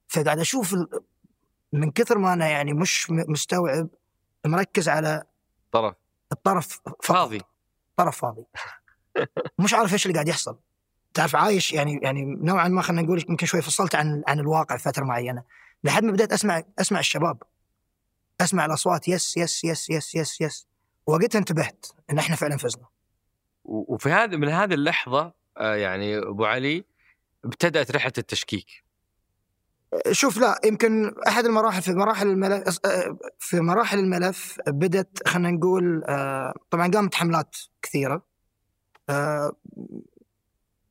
فقاعد أشوف من كثر ما أنا يعني مش مستوعب مركز على طرف. الطرف. فاضي. طرف فاضي. مش عارف إيش اللي قاعد يحصل. تعرف عايش يعني يعني نوعا ما خلينا نقول يمكن شوي فصلت عن عن الواقع فترة معينة. لحد ما بدأت أسمع أسمع الشباب. أسمع الأصوات. yes yes yes yes yes yes. وقتها انتبهت إن إحنا فعلا فزنا. وفي هذا من هذه اللحظة آه، يعني أبو علي ابتدأت رحلة التشكيك. شوف لا يمكن أحد المراحل في مراحل الملف في مراحل الملف بدت خلينا نقول آه، طبعا قامت حملات كثيرة آه،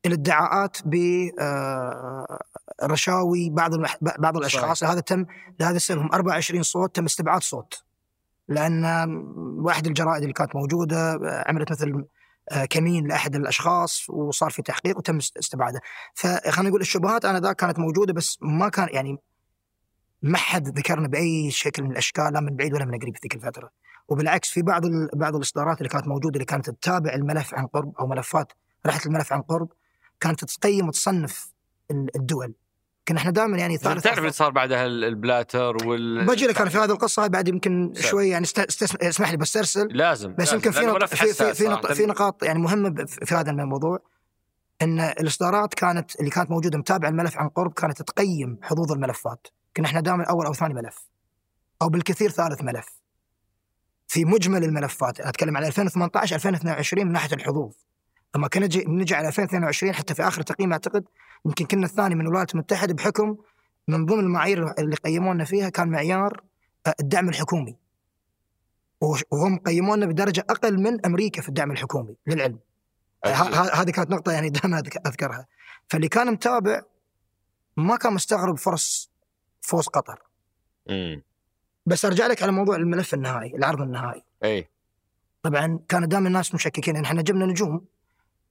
الادعاءات ب آه، رشاوي بعض المح... بعض الأشخاص. هذا تم لهذا السبب. هم 24 صوت تم استبعاد صوت لأن واحد الجرائد اللي كانت موجودة عملت مثل كمين لأحد الأشخاص وصار في تحقيق وتم است- استبعاده فخلينا نقول الشبهات أنا ذاك كانت موجودة بس ما كان يعني ما حد ذكرنا بأي شكل من الأشكال لا من بعيد ولا من قريب في ذيك الفترة وبالعكس في بعض. بعض الإصدارات اللي كانت موجودة اللي كانت تتابع الملف عن قرب أو ملفات رحلة الملف عن قرب كانت تقيم وتصنف ال- الدول كنا إحنا دائما يعني ثالث تعرف اللي صار بعدها ال- البلاتر وال بجي لك أنا في هذه القصة بعد يمكن. شوي يعني است... است... اسمح لي بسترسل لازم بس يمكن في نق... في في في, نق... في نقاط يعني مهمة في هذا الموضوع إن الإصدارات كانت اللي كانت موجودة متابعة الملف عن قرب كانت تقيم حظوظ الملفات. كنا إحنا دائما أول أو ثاني ملف أو بالكثير ثالث ملف. في مجمل الملفات أتكلم على 2018 2022 من ناحية الحظوظ. لما كنا نجي نجي على 2022 حتى في آخر تقييم أعتقد يمكن كنا الثاني من الولايات المتحدة بحكم من ضمن المعايير اللي قيمونا فيها كان معيار آه، الدعم الحكومي. وهم قيمونا بدرجة أقل من أمريكا في الدعم الحكومي للعلم. ه- ه- هذه كانت نقطة يعني دائما أذكرها. فاللي كان متابع ما كان مستغرب فرص فوز قطر. بس أرجع لك على موضوع الملف النهائي العرض النهائي. اي طبعا كان دائما الناس مشككين ان إحنا جبنا نجوم.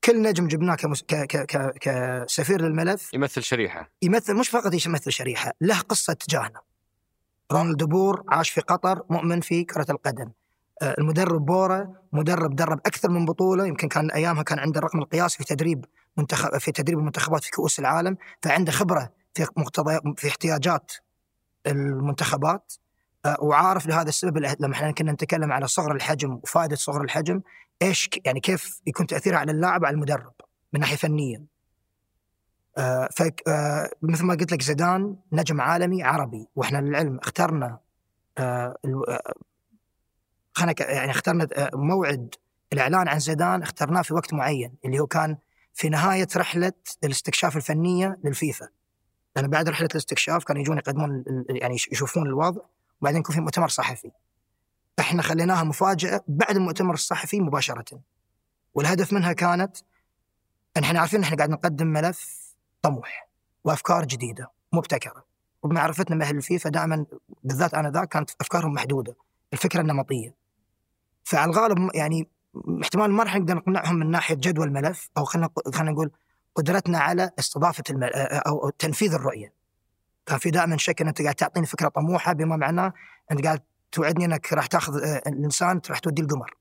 كل نجم جبناه كمس... ك... ك... ك... كسفير للملف يمثل شريحة. يمثل مش فقط يمثل شريحة له قصة تجاهنا رونالد دي بور عاش في قطر مؤمن في كرة القدم. آه، المدرب بورا مدرب درب أكثر من بطولة يمكن كان أيامها كان عنده الرقم القياسي في تدريب منتخب في تدريب المنتخبات في كؤوس العالم فعنده خبرة في مقتضى في احتياجات المنتخبات. آه، وعارف لهذا السبب لما إحنا كنا نتكلم على صغر الحجم وفائدة صغر الحجم إيش يعني كيف يكون تاثيرها على اللاعب وعلى المدرب من ناحية فنيه آه، فك آه، مثل ما قلت لك زيدان نجم عالمي عربي وإحنا للعلم اخترنا آه، آه، يعني اخترنا آه، موعد الإعلان عن زيدان اخترناه في وقت معين اللي هو كان في نهاية رحلة الاستكشاف الفنية للفيفا. لأن بعد رحلة الاستكشاف كانوا يجون يقدمون يعني يش- يشوفون الوضع وبعدين يكون في مؤتمر صحفي. إحنا خليناها مفاجاه بعد المؤتمر الصحفي مباشرة. والهدف منها كانت إن إحنا عارفين إن إحنا قاعد نقدم ملف طموح وأفكار جديدة مبتكرة. وبمعرفتنا باهل الفيفا دائما بالذات أنا ذاك كانت أفكارهم محدودة. الفكرة النمطية. فعلى الغالب يعني احتمال ما راح نقدر نقنعهم من ناحية جدول الملف أو خلينا خلينا نقول قدرتنا على استضافة المل... أو تنفيذ الرؤية. كان في دائما شك إن أنت قاعد تعطيني فكرة طموحة بما معناه أنت قاعد توعدني إنك راح تاخذ آه، الإنسان راح توديه القمر.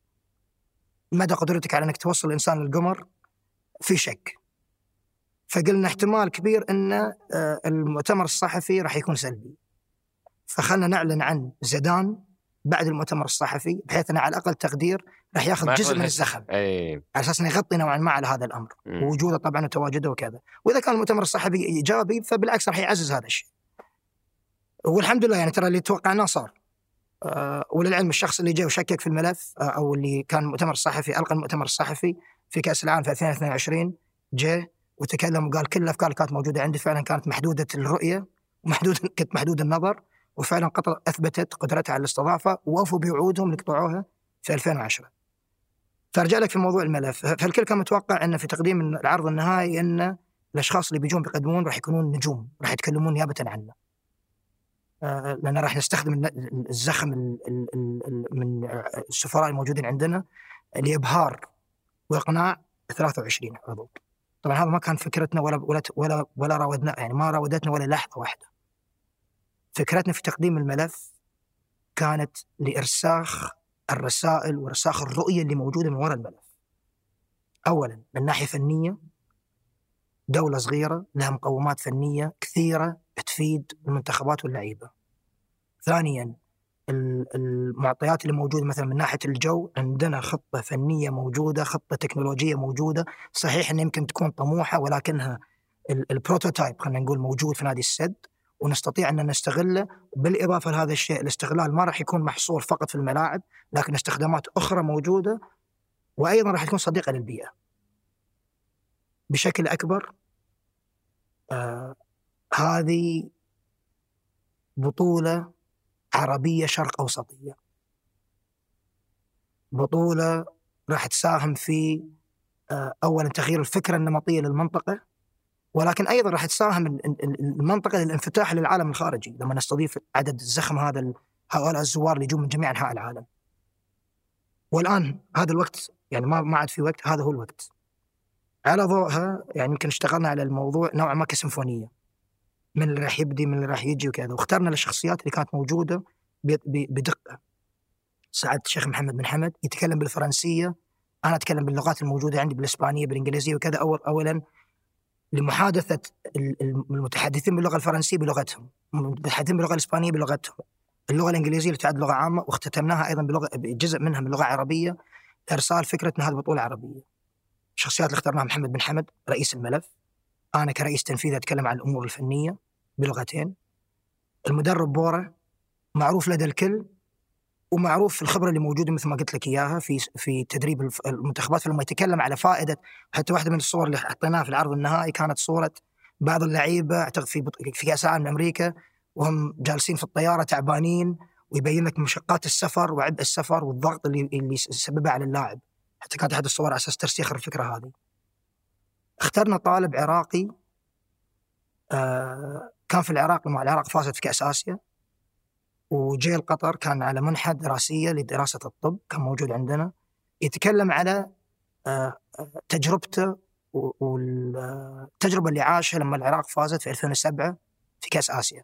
مدى قدرتك على إنك توصل الإنسان للقمر؟ في شك. فقلنا احتمال كبير إن آه، المؤتمر الصحفي راح يكون سلبي. فخلنا نعلن عن زيدان بعد المؤتمر الصحفي بحيث إنه على الأقل تقدير راح ياخذ جزء من الزخم. اي على أساس إنه يغطي نوعا ما على هذا الأمر. ووجوده طبعا وتواجده وكذا. وإذا كان المؤتمر الصحفي إيجابي فبالعكس راح يعزز هذا الشيء. والحمد لله يعني ترى اللي توقعناه صار. وللعلم الشخص اللي جاء وشكك في الملف آه أو اللي كان المؤتمر الصحفي ألقى المؤتمر الصحفي في كأس العالم في 2022 جاء وتكلم وقال كل الأفكار اللي كانت موجودة عندي فعلا كانت محدودة الرؤية ومحدود كنت محدود النظر وفعلا قطر أثبتت قدرتها على الاستضافة ووفوا بوعودهم اللي قطعوها في 2010 فأرجع لك في موضوع الملف. فالكل كان متوقع انه في تقديم العرض النهائي أن الأشخاص اللي بيجون بيقدمون راح يكونون نجوم راح يتكلمون نيابه عنا آه، لأن راح نستخدم الزخم ال- ال- ال- ال- من السفراء الموجودين عندنا لإبهار واقناع 23 عضو طبعا هذا ما كان فكرتنا ولا ولا ولا ولا راودنا يعني ما راودتنا ولا لحظة واحدة فكرتنا في تقديم الملف كانت لإرساخ الرسائل ورساخ الرؤية اللي موجودة من وراء الملف. اولا من ناحية فنية دولة صغيرة لها مقومات فنية كثيرة تفيد المنتخبات واللعيبة. ثانيا ال- المعطيات اللي موجودة مثلا من ناحية الجو عندنا خطة فنية موجودة خطة تكنولوجية موجودة. صحيح إنها يمكن تكون طموحة ولكنها ال- البروتوتايب خلينا نقول موجود في نادي السد ونستطيع أن نستغله. بالإضافة لهذا الشيء الاستغلال ما راح يكون محصور فقط في الملاعب لكن استخدامات أخرى موجودة وأيضا راح تكون صديقة للبيئة. بشكل أكبر آه هذه بطولة عربية شرق أوسطية بطولة راح تساهم في آه اولا تغيير الفكرة النمطية للمنطقة ولكن أيضا راح تساهم ال- ال- المنطقة للانفتاح للعالم الخارجي لما نستضيف عدد الزخم هذا هؤلاء الزوار اللي يجون من جميع أنحاء العالم. والآن هذا الوقت يعني ما ما عاد في وقت هذا هو الوقت. على ضوءها يعني يمكن اشتغلنا على الموضوع نوعا ما كسيمفونية. من اللي راح يبدي من اللي راح يجي وكذا واخترنا الشخصيات اللي كانت موجودة بدقة. سعاده الشيخ محمد بن حمد يتكلم بالفرنسية أنا أتكلم باللغات الموجودة عندي بالإسبانية بالإنجليزية وكذا اول اولا لمحادثة ال- ال- المتحدثين باللغة الفرنسية بلغتهم، المتحدثين باللغة الإسبانية بلغتهم. اللغة الإنجليزية اللي تعد لغة عامة واختتمناها أيضا بلغة بجزء منها من لغة عربية لارسال فكرة ان هذه بطولة عربية. الشخصيات اللي اخترناها محمد بن حمد رئيس الملف. أنا كرئيس تنفيذي أتكلم عن الأمور الفنية بلغتين. المدرب بورا معروف لدى الكل ومعروف في الخبرة اللي موجودة مثل ما قلت لك إياها في في تدريب المنتخبات فلما يتكلم على فائدة حتى واحدة من الصور اللي حطيناها في العرض النهائي كانت صورة بعض اللعيبة أعتقد في في كأس العالم أمريكا وهم جالسين في الطيارة تعبانين ويبين لك مشقات السفر وعبء السفر والضغط اللي اللي سببه على اللاعب حتى كانت أحد الصور على أساس ترسيخ الفكرة هذه. اخترنا طالب عراقي آه كان في العراق لما العراق فازت في كاس اسيا وجي قطر كان على منحة دراسية لدراسة الطب كان موجود عندنا يتكلم على آه، آه، تجربته والتجربة اللي عاشها لما العراق فازت في 2007 في كأس آسيا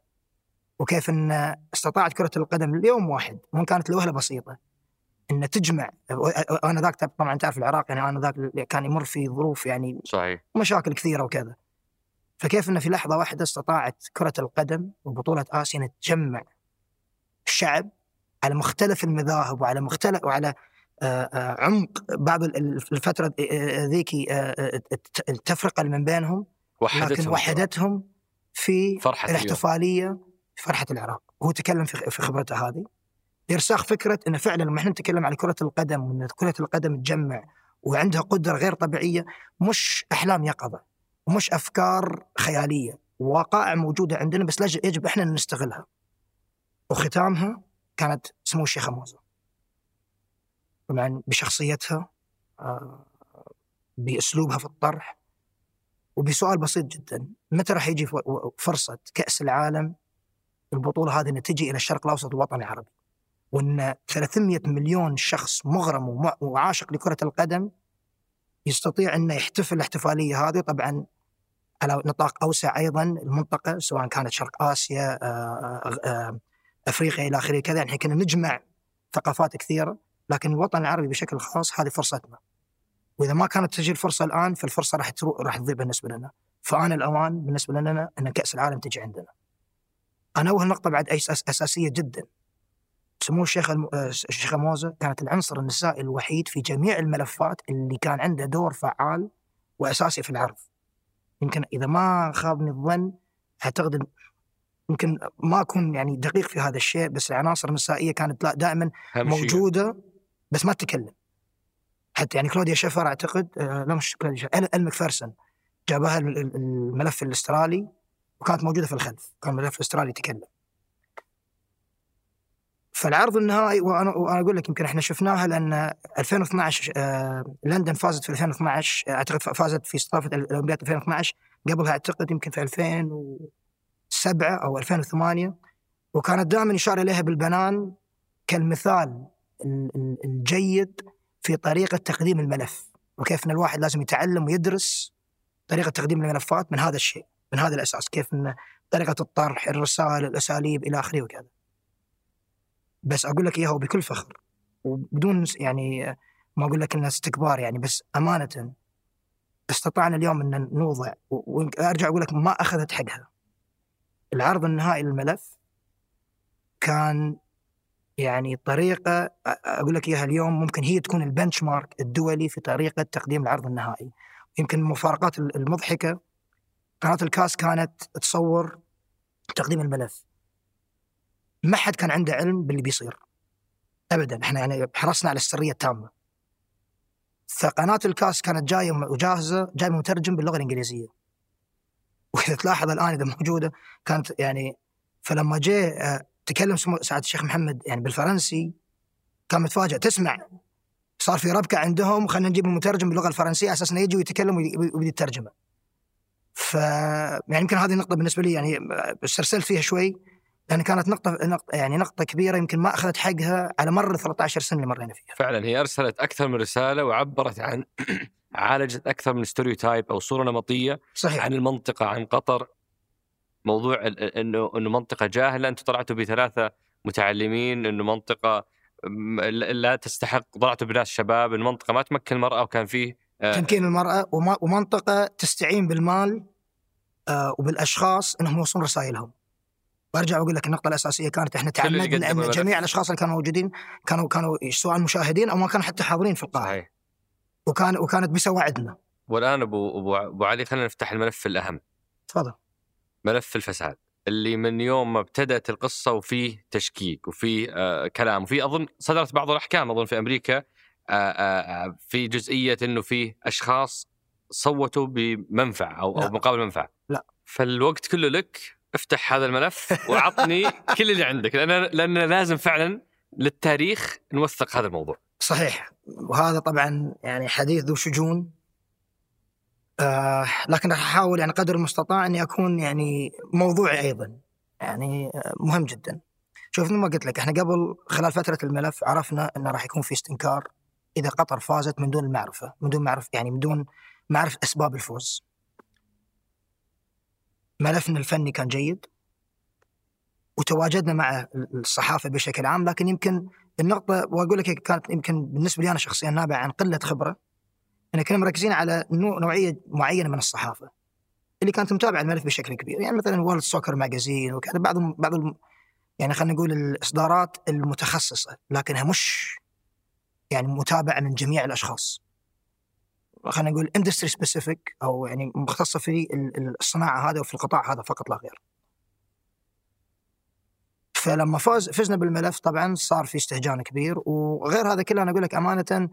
وكيف أن استطاعت كرة القدم اليوم واحد وإن كانت لوهلة بسيطة أن تجمع أنا ذاك طبعا تعرف العراق يعني أنا ذاك كان يمر في ظروف يعني صحيح مشاكل كثيره وكذا فكيف انه في لحظة واحدة استطاعت كرة القدم وبطولة اسيا ان تجمع الشعب على مختلف المذاهب وعلى مختلف وعلى آه، آه، عمق بعض ال- ال- الفترة آه، ذيك الت- التفرقة اللي من بينهم لكن وحدتهم وحدتهم في فرحة اليوم. الاحتفالية في فرحة العراق. وهو تكلم في خبرته هذه. لارساخ فكرة انه فعلا لما إحنا نتكلم على كرة القدم وإن كرة القدم تجمع وعندها قدرة غير طبيعية مش أحلام يقظة. ومش أفكار خيالية. وقائع موجودة عندنا بس يجب إحنا نستغلها. وختامها كانت سمو الشيخه موزه طبعا بشخصيتها آه، بأسلوبها في الطرح. وبسؤال بسيط جدا متى راح يجي فرصة كأس العالم البطولة هذه انها تجي إلى الشرق الأوسط والوطن العربي؟ وإن 300 مليون شخص مغرم وعاشق لكرة القدم يستطيع إنه يحتفل الاحتفالية هذه. طبعا على نطاق أوسع أيضا المنطقة سواء كانت شرق آسيا آه، آه، أفريقيا إلى آخره كذا. يعني كنا نجمع ثقافات كثيرة لكن الوطن العربي بشكل خاص هذه فرصتنا. وإذا ما كانت تجي الفرصة الآن فالفرصة راح تروح راح تضيع بالنسبة لنا. فان الأوان بالنسبة لنا إن كأس العالم تجي عندنا. انوه النقطه بعد أساسية جدا. سمو الشيخ الم... آه، الشيخه موزة كانت العنصر النسائي الوحيد في جميع الملفات اللي كان عنده دور فعال وأساسي في العرض. يمكن إذا ما خابني الظن أعتقد يمكن ما أكون يعني دقيق في هذا الشيء بس العناصر النسائية كانت لا دائما شيء. موجودة بس ما تتكلم. حتى يعني كلوديا شفر أعتقد آه، لا مش كلوديا شفر ال إل مكفرسون جابها ال- ال- الملف الأسترالي وكانت موجودة في الخلف كان الملف الأسترالي يتكلم. فالعرض النهائي وأنا وأنا أقول لك يمكن إحنا شفناها لأن 2012 آه، لندن فازت في 2012 آه، أعتقد فازت في استضافة الأولمبياد 2012 قبلها أعتقد يمكن في 2007 أو 2008 وكانت دائما يشار إليها بالبنان كالمثال ال- ال- الجيد في طريقة تقديم الملف وكيف إن الواحد لازم يتعلم ويدرس طريقة تقديم الملفات من هذا الشيء من هذا الأساس كيف إن طريقة الطرح الرسائل الأساليب إلى آخره وكذا. بس أقول لك إياها وبكل فخر وبدون يعني ما أقول لك إنها استكبار يعني بس أمانة استطعنا اليوم إن نوضع وارجع أقول لك ما أخذت حقها. العرض النهائي للملف كان يعني طريقة أقول لك إياها اليوم ممكن هي تكون البنش مارك الدولي في طريقة تقديم العرض النهائي. يمكن المفارقات ال- المضحكة قناة الكاس كانت تصور تقديم الملف. ما حد كان عنده علم باللي بيصير. ابدا إحنا يعني حرصنا على السرية التامة. فقناة الكاس كانت جاية وجاهزة جاي مترجم باللغة الإنجليزية. وإذا تلاحظ الآن إذا موجودة كانت يعني فلما جاء آه، تكلم سعاده الشيخ محمد يعني بالفرنسي كان متفاجئ تسمع صار في ربكة عندهم خلينا نجيب المترجم باللغة الفرنسية أساس إنه يجي ويتكلم وي- ويبدي الترجمه. ف يعني يمكن هذه النقطة بالنسبة لي يعني استرسلت فيها شوي. لأن كانت نقطة نقطه يعني نقطة كبيرة يمكن ما أخذت حقها على مر ال 13 سنة اللي مرينا فيها. فعلا هي أرسلت أكثر من رسالة وعبرت عن عالجت أكثر من ستيريوتايب أو صورة نمطية صحيح عن المنطقة عن قطر موضوع إنه إنه منطقة جاهلة أنتم طلعتوا بثلاثة متعلمين إنه منطقة لا تستحق طلعتوا بناس شباب المنطقة ما تمكن المرأة وكان فيه آه، تمكين المرأة ومنطقة تستعين بالمال آه، وبالأشخاص إنهم يوصلون رسائلهم. وارجع وأقول لك النقطة الأساسية كانت إحنا تعمدنا قدم إن الملف. جميع الأشخاص اللي كانوا موجودين كانوا كانوا سواء مشاهدين أو ما كانوا حتى حاضرين في القاعه صحيح وكان وكانت بسواعدنا. والآن ابو أبو أبو علي خلينا نفتح الملف الأهم تفضل. ملف الفساد اللي من يوم ما ابتدت القصة وفيه تشكيك وفيه آه كلام وفي أظن صدرت بعض الأحكام أظن في أمريكا آه آه آه، في جزئية إنه فيه أشخاص صوتوا بمنفعه أو أو لا. مقابل منفعة لا. فالوقت كله لك افتح هذا الملف وعطني كل اللي عندك لأن لأن لازم فعلا للتاريخ نوثق هذا الموضوع. صحيح. وهذا طبعا يعني حديث ذو شجون. آه لكن راح أحاول يعني قدر المستطاع أني أكون يعني موضوعي أيضا. يعني آه، مهم جدا. شوف مثل ما قلت لك إحنا قبل خلال فترة الملف عرفنا إنه راح يكون في استنكار إذا قطر فازت من دون المعرفة من دون معرفه يعني من دون معرفه أسباب الفوز. ملفنا الفني كان جيد وتواجدنا مع الصحافة بشكل عام لكن يمكن النقطة وأقول لك كانت يمكن بالنسبة لي أنا شخصيا نابعة عن قلة خبرة أن كنا مركزين على نوع نوعية معينة من الصحافة اللي كانت متابعة الملف بشكل كبير يعني مثلا وورلد سوكر ماجازين وكذا بعض الم- بعض الم- يعني خلينا نقول الإصدارات المتخصصة لكنها مش يعني متابعة من جميع الأشخاص. خلينا نقول industry specific أو يعني مختصة في ال- ال- الصناعة هذا وفي القطاع هذا فقط لا غير. فلما فاز فزنا بالملف طبعا صار في استهجان كبير وغير هذا كله أنا أقول لك أمانة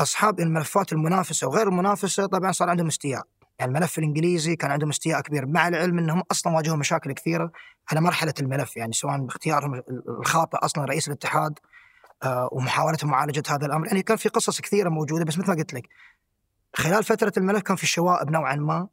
أصحاب الملفات المنافسة وغير المنافسة طبعا صار عندهم استياء. يعني الملف الإنجليزي كان عندهم استياء كبير مع العلم إنهم أصلا واجهوا مشاكل كثيرة على مرحلة الملف. يعني سواء باختيارهم الخاطئ أصلا رئيس الاتحاد آه، ومحاولة معالجة هذا الأمر. يعني كان في قصص كثيرة موجودة بس مثل ما قلت لك خلال فترة الملف كان في شوائب نوعا ما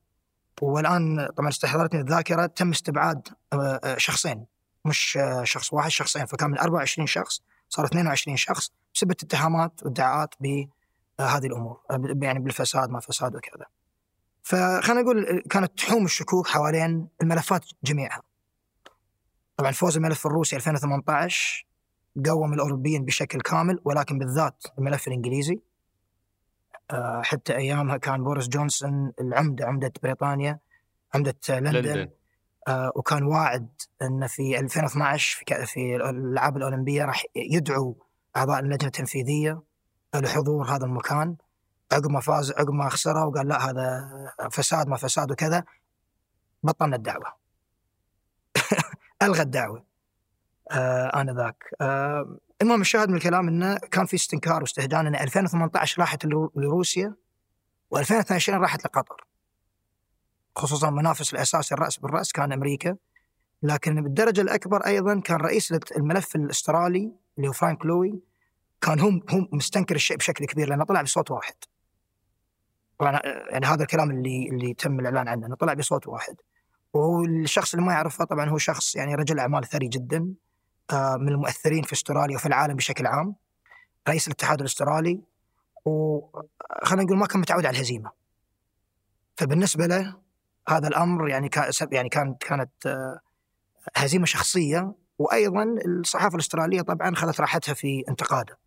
والآن طبعا استحضرتني الذاكرة تم استبعاد آه، آه، شخصين مش آه، شخص واحد شخصين فكان من 24 شخص صار 22 شخص بسبب اتهامات وادعاءات بهذه الأمور ب- يعني بالفساد ما فساد وكذا. فخلينا نقول كانت تحوم الشكوك حوالين الملفات جميعها. طبعا فوز الملف الروسي 2018 قوم الأوروبيين بشكل كامل ولكن بالذات الملف الإنجليزي حتى أيامها كان بوريس جونسون العمدة عمدة بريطانيا عمدة آه، لندن, لندن. آه، وكان واعد ان في 2012 في في الألعاب الأولمبية راح يدعو أعضاء اللجنة التنفيذية لحضور هذا المكان. عقب ما فاز عقب ما خسره وقال لا هذا فساد ما فساد وكذا بطلنا الدعوة. ألغى الدعوة. آه آنذاك. آه المهم الشاهد من الكلام إنه كان في استنكار واستهجان إن 2018 راحت لرو- لروسيا و2022 راحت لقطر خصوصا المنافس الاساسي الرأس بالرأس كان أمريكا لكن بالدرجة الأكبر أيضا كان رئيس الملف الأسترالي اللي هو فرانك لوي كان هم هم مستنكر الشيء بشكل كبير لأنه طلع بصوت واحد. طبعا آه، يعني هذا الكلام اللي اللي تم الإعلان عنه إنه طلع بصوت واحد. والشخص اللي ما يعرفه طبعا هو شخص يعني رجل أعمال ثري جدا من المؤثرين في استراليا وفي العالم بشكل عام. رئيس الاتحاد الاسترالي وخلينا نقول ما كان متعود على الهزيمة. فبالنسبة له هذا الأمر يعني يعني كانت كانت آه، هزيمة شخصية وأيضا الصحافة الأسترالية طبعا خذت راحتها في انتقاده.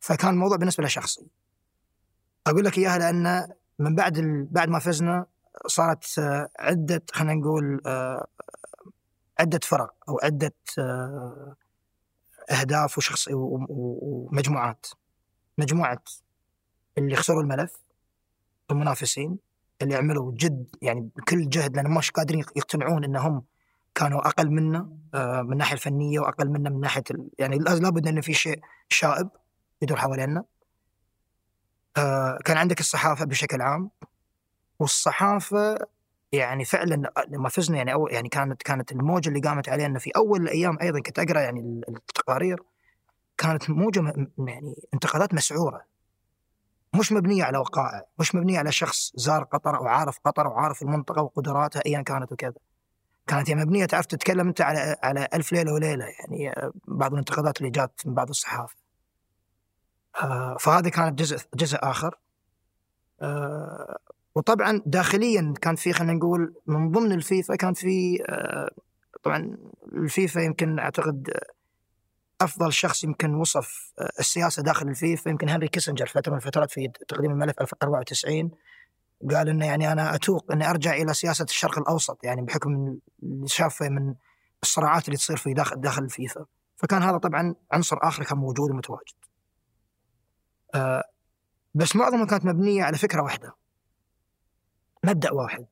فكان الموضوع بالنسبة له شخصي. أقول لك إياها لأن من بعد ال... بعد ما فزنا صارت آه، عدة خلينا نقول آه، عده فرق أو عده آه، أهداف وشخص ومجموعات مجموعة اللي خسروا الملف المنافسين اللي عملوا جد يعني بكل جهد لأن مش قادرين يقتنعون إنهم كانوا أقل منا آه، من الناحيه الفنية وأقل منا من ناحية. يعني لابد إن في شيء شائب يدور حوالينا آه، كان عندك الصحافة بشكل عام والصحافة يعني فعلا لما فزنا يعني أول يعني كانت كانت الموجة اللي قامت علينا في أول الأيام أيضا كنت أقرأ يعني ال- التقارير كانت موجة يعني انتقادات مسعورة مش مبنية على وقائع، مش مبنية على شخص زار قطر أو عارف قطر وعارف المنطقة وقدراتها ايا كانت وكذا. كانت يعني مبنية تعرف تتكلم أنت على على ألف ليلة وليلة يعني آه، بعض الانتقادات اللي جات من بعض الصحافة. آه، فهذه كانت جزء جزء آخر. آه، وطبعا داخليا كان في خلينا نقول من ضمن الفيفا كان في آه، طبعا الفيفا يمكن أعتقد أفضل شخص يمكن وصف آه، السياسة داخل الفيفا يمكن هنري كيسنجر فتره من الفترات في تقديم الملف 94 قال إنه يعني أنا أتوق إني أرجع إلى سياسة الشرق الأوسط يعني بحكم اللي شافه من الصراعات اللي تصير في داخل داخل الفيفا فكان هذا طبعا عنصر آخر كان موجود ومتواجد. آه، بس معظمها كانت مبنية على فكرة واحدة. مبدأ واحد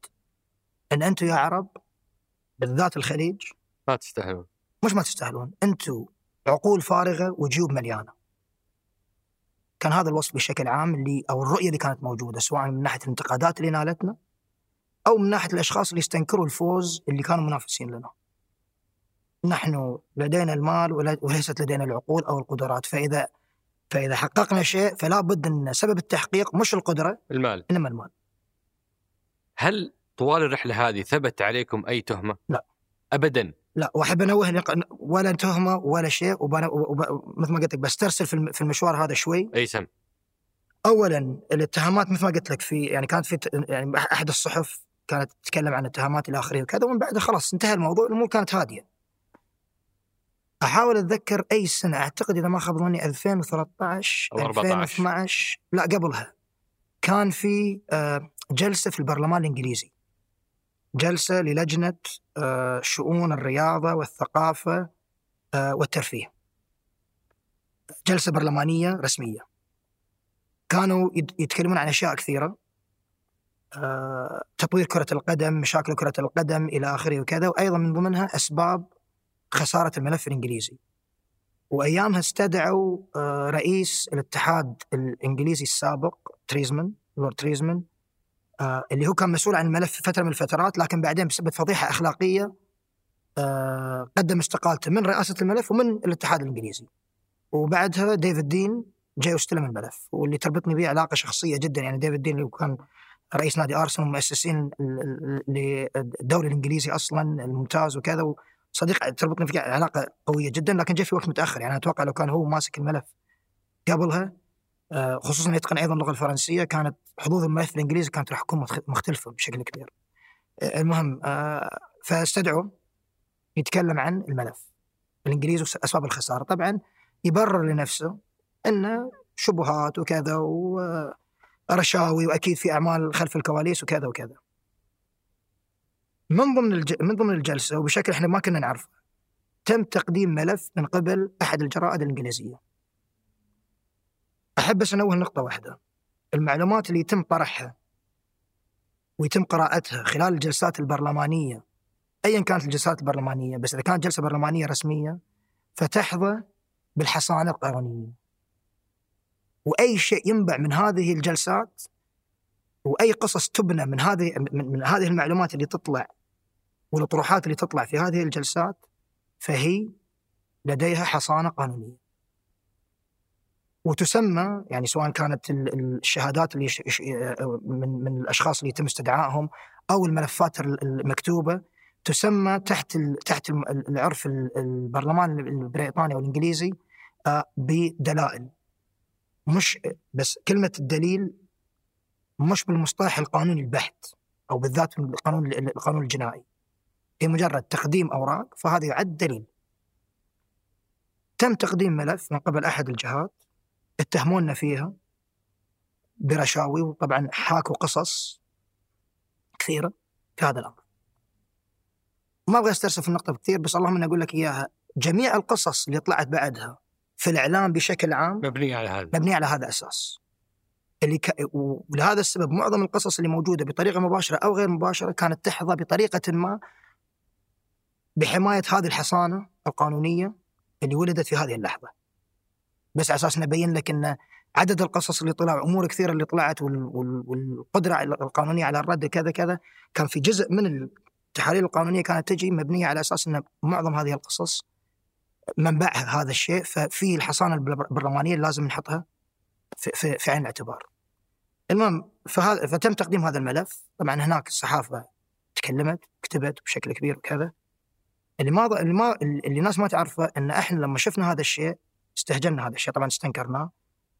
إن أنتم يا عرب بالذات الخليج ما تستاهلون مش ما تستاهلون أنتم عقول فارغة وجيوب مليانة كان هذا الوصف بشكل عام اللي أو الرؤية اللي كانت موجودة سواء من ناحية الانتقادات اللي نالتنا أو من ناحية الأشخاص اللي استنكروا الفوز اللي كانوا منافسين لنا. نحن لدينا المال وليست لدينا العقول أو القدرات فإذا فإذا حققنا شيء فلا بد أن سبب التحقيق مش القدرة المال إنما المال. هل طوال الرحلة هذه ثبت عليكم أي تهمة؟ لا. ابدا لا وأحب أنوه ولا تهمة ولا شيء وبنا- وب- مثل ما قلت لك بسترسل في الم- في المشوار هذا شوي أي سم اولا الاتهامات مثل ما قلت لك في يعني كانت في يعني أحد الصحف كانت تتكلم عن اتهامات إلى آخره وكذا ومن بعدها خلاص انتهى الموضوع الأمور كانت هادية. أحاول أتذكر أي سنة أعتقد إذا ما خاب ظني 2013 أو 14. 2012 لا قبلها كان في آه، جلسة في البرلمان الإنجليزي. جلسة للجنة آه، شؤون الرياضة والثقافة آه، والترفيه. جلسة برلمانية رسمية. كانوا يت- يتكلمون عن أشياء كثيرة آه، تطوير كرة القدم، مشاكل كرة القدم إلى آخره وكذا وأيضا من ضمنها أسباب خسارة الملف الإنجليزي. وأيامها استدعوا رئيس الاتحاد الإنجليزي السابق تريزمان لورد تريزمان اللي هو كان مسؤول عن الملف في فترة من الفترات لكن بعدين بسبب فضيحه أخلاقية آه، قدم استقالته من رئاسة الملف ومن الاتحاد الإنجليزي. وبعدها ديفيد دين جا واستلم الملف واللي تربطني به علاقة شخصية جدا يعني ديفيد دين اللي كان رئيس نادي أرسنال ومؤسسين للدوري الإنجليزي أصلا الممتاز وكذا وصديق تربطني فيه علاقة قوية جدا لكن جاء في وقت متأخر يعني أتوقع لو كان هو ماسك الملف قبلها آه، خصوصا يتقن أيضا اللغة الفرنسية كانت حظوظ الملف الإنجليزي كانت راح تكون مختلفة بشكل كبير. آه، المهم آه، فاستدعوا يتكلم عن الملف الإنجليزي واسباب الخسارة طبعا يبرر لنفسه انه شبهات وكذا ورشاوي وأكيد في أعمال خلف الكواليس وكذا وكذا. من ضمن الج... من ضمن الجلسة وبشكل إحنا ما كنا نعرفه تم تقديم ملف من قبل أحد الجرائد الإنجليزية. أحب بس انوه نقطة واحدة. المعلومات اللي يتم طرحها ويتم قراءتها خلال الجلسات البرلمانية ايا كانت الجلسات البرلمانية بس إذا كانت جلسة برلمانية رسمية فتحظى بالحصانة القانونية. وأي شيء ينبع من هذه الجلسات وأي قصص تبنى من هذه من, من هذه المعلومات اللي تطلع والأطروحات اللي تطلع في هذه الجلسات فهي لديها حصانة قانونية. وتسمى يعني سواء كانت ال- ال- الشهادات اللي من من الأشخاص اللي يتم استدعائهم أو الملفات ال- المكتوبة تسمى تحت تحت العرف ال- البرلمان البريطاني أو الإنجليزي آه، بدلائل. مش بس كلمة الدليل مش بالمصطلح القانوني البحت أو بالذات القانون القانون الجنائي. هي مجرد تقديم أوراق فهذا يعد دليل. تم تقديم ملف من قبل أحد الجهات اتهمونا فيها برشاوي وطبعا حاكوا قصص كثيرة في هذا الأمر. ما أبغى أسترسل في النقطة كثير بس اللهم إني أقول لك إياها جميع القصص اللي طلعت بعدها في الإعلام بشكل عام مبنيه على هذا مبنيه على هذا الاساس اللي ك... ولهذا السبب معظم القصص اللي موجودة بطريقة مباشرة أو غير مباشرة كانت تحظى بطريقة ما بحماية هذه الحصانة القانونية اللي ولدت في هذه اللحظة. بس على أساس نبين لك إن عدد القصص اللي طلع أمور كثيرة اللي طلعت وال... وال... والقدرة القانونية على الرد كذا كذا كان في جزء من التحاليل القانونية كانت تجي مبنية على أساس إن معظم هذه القصص منبعها هذا الشيء. ففي الحصانة البرلمانية لازم نحطها في, في, في عين الاعتبار. المهم فهذا فتم تقديم هذا الملف. طبعا هناك الصحافة تكلمت كتبت بشكل كبير وكذا. اللي ما اللي ما اللي الناس ما تعرفه إن إحنا لما شفنا هذا الشيء استهجنا هذا الشيء طبعا استنكرناه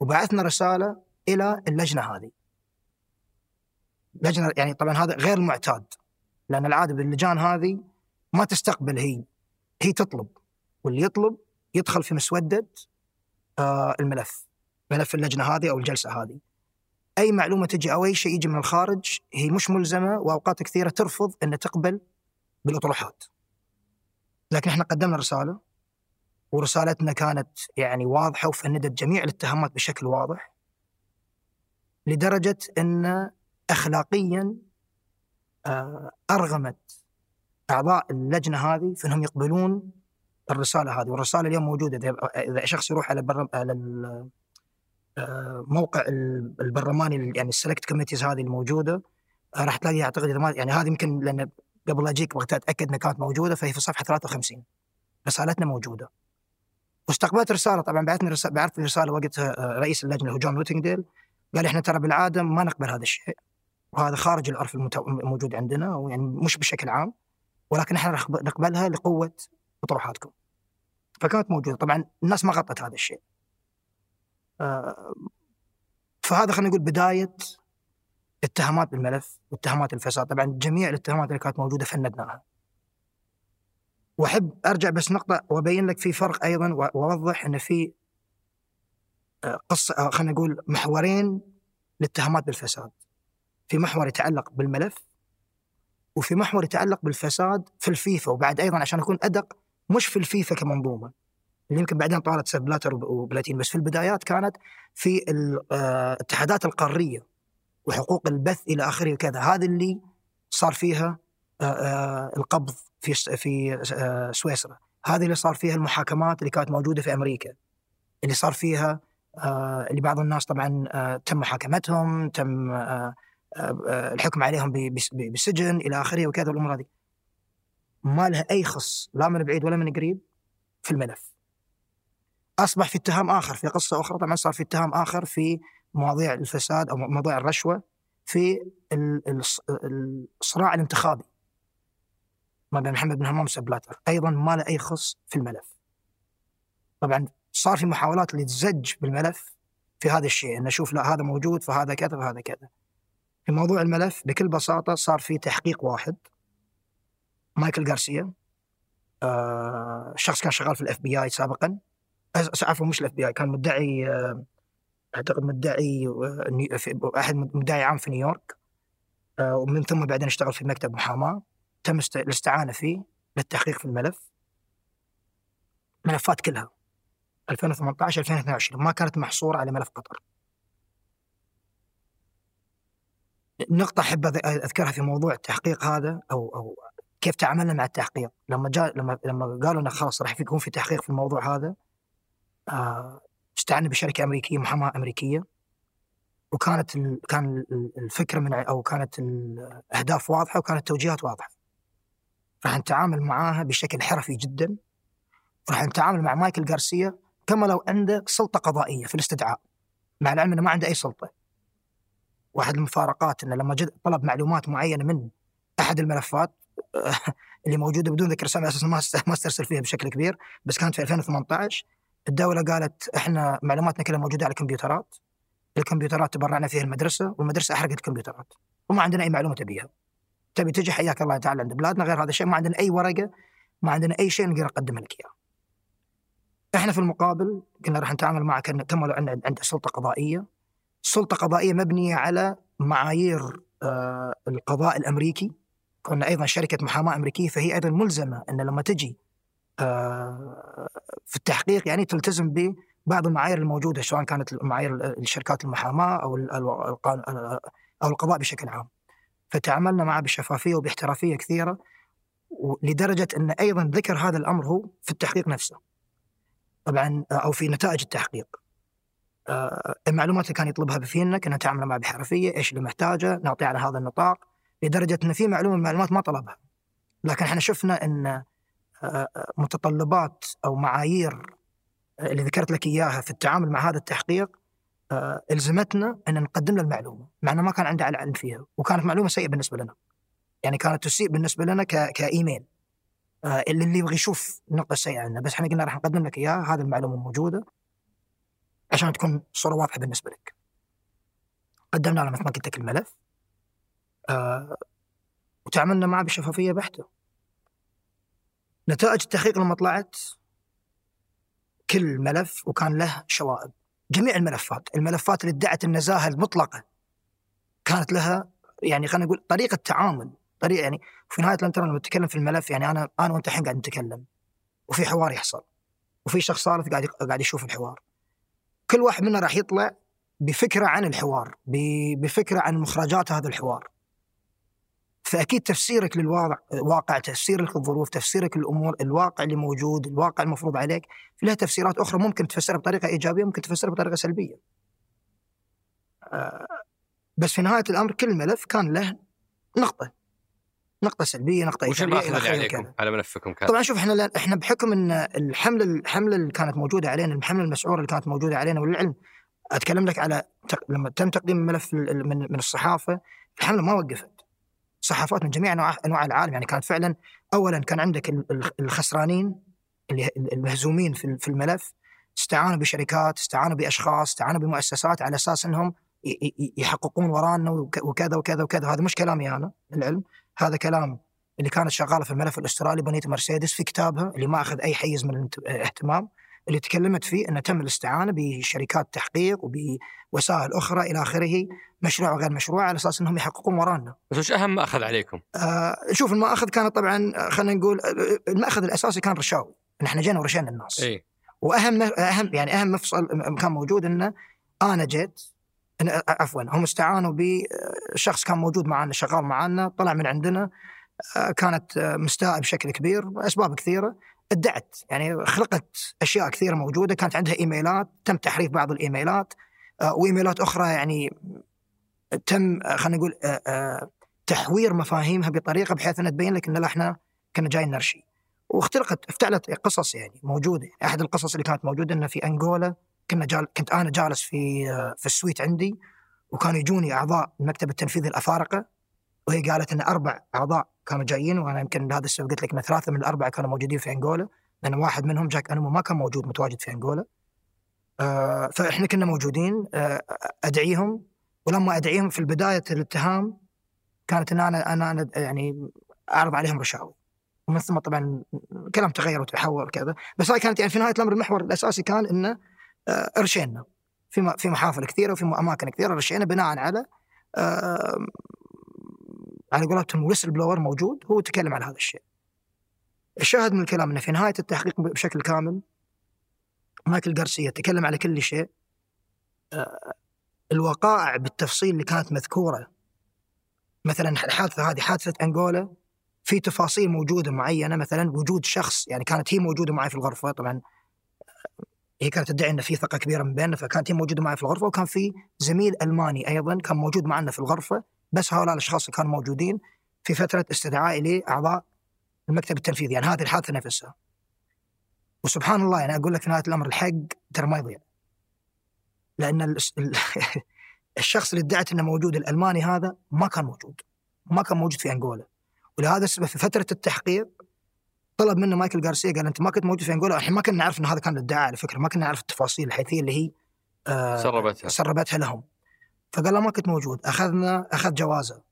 وبعثنا رسالة إلى اللجنة هذه. لجنة يعني طبعا هذا غير المعتاد لأن العادة باللجان هذه ما تستقبل هي هي تطلب واللي يطلب يدخل في مسودة آه الملف ملف اللجنة هذه أو الجلسة هذه. أي معلومة تجي أو أي شيء يجي من الخارج هي مش ملزمة وأوقات كثيرة ترفض إن تقبل بالأطروحات. لكن إحنا قدمنا رسالة ورسالتنا كانت يعني واضحة وفندت جميع الاتهامات بشكل واضح لدرجة أن اخلاقيا آه، أرغمت أعضاء اللجنة هذه في أنهم يقبلون الرسالة هذه. والرسالة اليوم موجودة. اذا شخص يروح على بر... على آه، البرلماني يعني السلكت كوميتيز هذه الموجودة آه، راح تلاقي أعتقد يعني هذه يمكن لأن قبل أجيك بغيت أتأكد إنها كانت موجودة فهي في صفحة 53 رسالتنا موجودة. واستقبلت رسالة. طبعا بعثني رساله بعث رسالة وقتها آه، رئيس اللجنة هو جون ويتنجديل قال إحنا ترى بالعادة ما نقبل هذا الشيء. وهذا خارج العرف الموجود عندنا ويعني مش بشكل عام. ولكن إحنا نقبلها لقوة اطروحاتكم فكانت موجودة. طبعا الناس ما غطت هذا الشيء. آه، فهذا خلينا نقول بداية اتهامات بالملف واتهامات الفساد. طبعا جميع الاتهامات اللي كانت موجودة فندناها. وأحب أرجع بس نقطة وأبين لك في فرق أيضا وأوضح إن في آه، قصة آه، خلينا نقول محورين للاتهامات بالفساد. في محور يتعلق بالملف وفي محور يتعلق بالفساد في الفيفا وبعد أيضا عشان أكون أدق مش في الفيفا كمنظومة. اللي يمكن بعدين طالت بلاتر وبلاتين بس في البدايات كانت في الاتحادات القارية وحقوق البث إلى آخره وكذا. هذه اللي صار فيها آه، آه، القبض في في آه، سويسرا. هذه اللي صار فيها المحاكمات اللي كانت موجودة في أمريكا. اللي صار فيها اللي بعض الناس طبعا تم محاكمتهم تم الحكم عليهم بالسجن إلى آخره وكذا الأمور هذه. ما لها أي خص لا من بعيد ولا من قريب في الملف. أصبح في اتهام آخر في قصة أخرى طبعا صار في اتهام آخر في مواضيع الفساد أو مواضيع الرشوة في الصراع الانتخابي. ما بين محمد بن همام وسبلاتر أيضا ما له أي خص في الملف. طبعا صار في محاولات لتزج بالملف في هذا الشيء إن أشوف لا هذا موجود فهذا كذا فهذا كذا. في موضوع الملف بكل بساطة صار في تحقيق واحد. مايكل غارسيا آه شخص كان شغال في ال FBI سابقا. عفوا مش ال FBI كان مدعي آه أعتقد مدعي أحد مدعي عام في نيويورك. آه، ومن ثم بعدين اشتغل في مكتب محاماة. تم الاستعانة فيه للتحقيق في الملف. ملفات كلها. 2018 2022 ما كانت محصورة على ملف قطر. نقطة أحب أذكرها في موضوع التحقيق هذا أو أو كيف تعاملنا مع التحقيق. لما جاء لما لما قالوا لنا خلاص راح يكون في تحقيق في الموضوع هذا آه استعنا بشركة أمريكية محاماة أمريكية. وكانت. كان الفكرة من أو كانت الاهداف واضحة وكانت التوجيهات واضحة. راح نتعامل معاها بشكل حرفي جدا. راح نتعامل مع مايكل غارسيا كما لو عنده سلطة قضائية في الاستدعاء. مع العلم إنه ما عنده أي سلطة. واحد المفارقات إنه لما جد طلب معلومات معينة من أحد الملفات اللي موجودة بدون ذكر اسامي أساسا ما ما استرسل فيها بشكل كبير بس كانت في 2018 الدولة قالت إحنا معلوماتنا كلها موجودة على الكمبيوترات. الكمبيوترات تبرعنا فيها المدرسة والمدرسة أحرقت الكمبيوترات. وما عندنا أي معلومة تبيها. تبي تجي حياك الله تعالى عند بلادنا غير هذا الشيء ما عندنا أي ورقة ما عندنا أي شيء نقدر نقدم لك إياه. إحنا في المقابل قلنا راح نتعامل معك كما لو عندنا عند سلطة قضائية. سلطة قضائية مبنية على معايير آه القضاء الأمريكي. كنا أيضا شركة محاماة أمريكية فهي أيضا ملزمة أن لما تجي آه، في التحقيق يعني تلتزم ببعض المعايير الموجودة سواء كانت معايير الشركات المحاماة أو أو القضاء بشكل عام. فتعاملنا معه بشفافية وباحترافية كثيرة لدرجه أن أيضا ذكر هذا الأمر هو في التحقيق نفسه. طبعا أو في نتائج التحقيق. آه، المعلومات اللي كان يطلبها فينا كنا نتعامل معها بحرفيه، إيش اللي محتاجه، نعطيه على هذا النطاق لدرجة أن في معلومة من المعلومات ما طلبها. لكن إحنا شفنا أن آه، آه، متطلبات أو معايير اللي ذكرت لك إياها في التعامل مع هذا التحقيق ألزمتنا أن نقدم له المعلومة مع إنه ما كان عنده علم فيها وكانت معلومة سيئة بالنسبة لنا. يعني كانت تسيء بالنسبة لنا كإيميل اللي اللي يبغى يشوف النقطه السيئه عندنا بس إحنا قلنا راح نقدم لك إياها هذه المعلومة موجودة عشان تكون الصورة واضحة بالنسبة لك. قدمنا له مثل ما قلت لك الملف آه وتعاملنا معه بشفافية بحتة. نتائج التحقيق لما طلعت كل ملف وكان له شوائب جميع الملفات الملفات اللي ادعت النزاهة المطلقة كانت لها يعني خلينا نقول طريقة تعامل طريقة يعني في نهاية الامر لما نتكلم في الملف يعني أنا أنا وأنت الحين قاعد نتكلم وفي حوار يحصل وفي شخص ثالث قاعد قاعد يشوف الحوار. كل واحد منا راح يطلع بفكرة عن الحوار بفكرة عن مخرجات هذا الحوار. فأكيد تفسيرك للواقع واقع تفسيرك للظروف تفسيرك للأمور الواقع اللي موجود الواقع المفروض عليك له تفسيرات أخرى ممكن تفسرها بطريقة إيجابية ممكن تفسرها بطريقة سلبية آه، بس في نهاية الأمر كل ملف كان له نقطة نقطة سلبية، نقطة إيجابية وش اللي عليكم على ملفكم كان؟ طبعا شوف إحنا إحنا بحكم إن الحمل الحملة اللي كانت موجودة علينا، الحملة المسعورة اللي كانت موجودة علينا وللعلم أتكلم لك على لما تم تقديم الملف من من الصحافة الحملة ما وقفت. صحافات من جميع انواع العالم. يعني كانت فعلا اولا كان عندك الخسرانين اللي المهزومين في الملف استعانوا بشركات استعانوا بأشخاص استعانوا بمؤسسات على أساس إنهم يحققون ورانا وكذا وكذا وكذا. هذا مش كلامي أنا العلم. هذا كلام اللي كانت شغالة في الملف الأسترالي بنيت مرسيدس في كتابها اللي ما أخذ أي حيز من الاهتمام. اللي تكلمت فيه إنه تم الاستعانة بشركات تحقيق وبوسائل أخرى إلى آخره مشروع وغير مشروع على أساس إنهم يحققون ورانا. بس وش أهم مأخذ عليكم؟ آه شوف المأخذ كان طبعا خلينا نقول المأخذ الأساسي كان رشاوي ان إحنا جينا ورشينا الناس. اي وأهم أهم يعني أهم مفصل كان موجود إنه أنا جيت عفوا هم استعانوا بشخص كان موجود معنا شغال معنا طلع من عندنا آه، كانت مستاء بشكل كبير اسباب كثيرة ادعت يعني خلقت أشياء كثيرة موجودة كانت عندها إيميلات تم تحريف بعض الإيميلات آه، وإيميلات أخرى يعني تم آه، خلينا نقول تحوير مفاهيمها بطريقة بحيث إنها تبين لك إن إحنا كنا جايين نرشي. واخترقت افتعلت قصص يعني موجودة. أحد القصص اللي كانت موجودة إنه في أنغولا كنا جال كنت أنا جالس في في السويت عندي وكانوا يجوني أعضاء المكتب التنفيذي الأفارقة. وهي قالت إن أربع أعضاء كانوا جايين وأنا يمكن بهذا السبب قلت لك إن ثلاثة من الأربعة كانوا موجودين في أنغولا لأن واحد منهم جاك انمو ما كان موجود متواجد في أنغولا. آه فإحنا كنا موجودين آه أدعيهم ولما أدعيهم في بدايه الاتهام كانت إن أنا أنا, يعني أعرض عليهم رشاوي. ومن ثم طبعا الكلام تغير وتحول كذا بس هاي كانت يعني في نهاية الأمر المحور الأساسي كان انه آه، رشينا في في محافل كثيرة وفي أماكن كثيرة رشينا بناء على على قولتهم ويسل بلور موجود هو تكلم على هذا الشيء. الشاهد من الكلام إنه في نهاية التحقيق بشكل كامل مايكل غارسيا تكلم على كل شيء. آه، الوقائع بالتفصيل اللي كانت مذكورة. مثلا الحادثه هذه حادثة أنغولا في تفاصيل موجودة معينة مثلا وجود شخص يعني كانت هي موجودة معي في الغرفة طبعا هي كانت تدعي ان في ثقة كبيرة من بيننا فكانت هي موجودة معي في الغرفة وكان في زميل ألماني أيضا كان موجود معنا في الغرفة. بس هؤلاء الأشخاص اللي كانوا موجودين في فترة استدعائي لأعضاء المكتب التنفيذي يعني هذه الحادثة نفسها. وسبحان الله يعني أقول لك في نهاية الأمر الحق ترى ما يضيع. لأن الشخص اللي ادعت إنه موجود الألماني هذا ما كان موجود. ما كان موجود في أنغولا. ولهذا السبب في فترة التحقيق طلب منه مايكل غارسيا قال أنت ما كنت موجود في انجولا إحنا ما كنا نعرف إن هذا كان الادعاء على فكرة. ما كنا نعرف التفاصيل الحيثية اللي هي آه سربتها. سربتها لهم. فقال له ما كنت موجود أخذنا أخذ جوازه.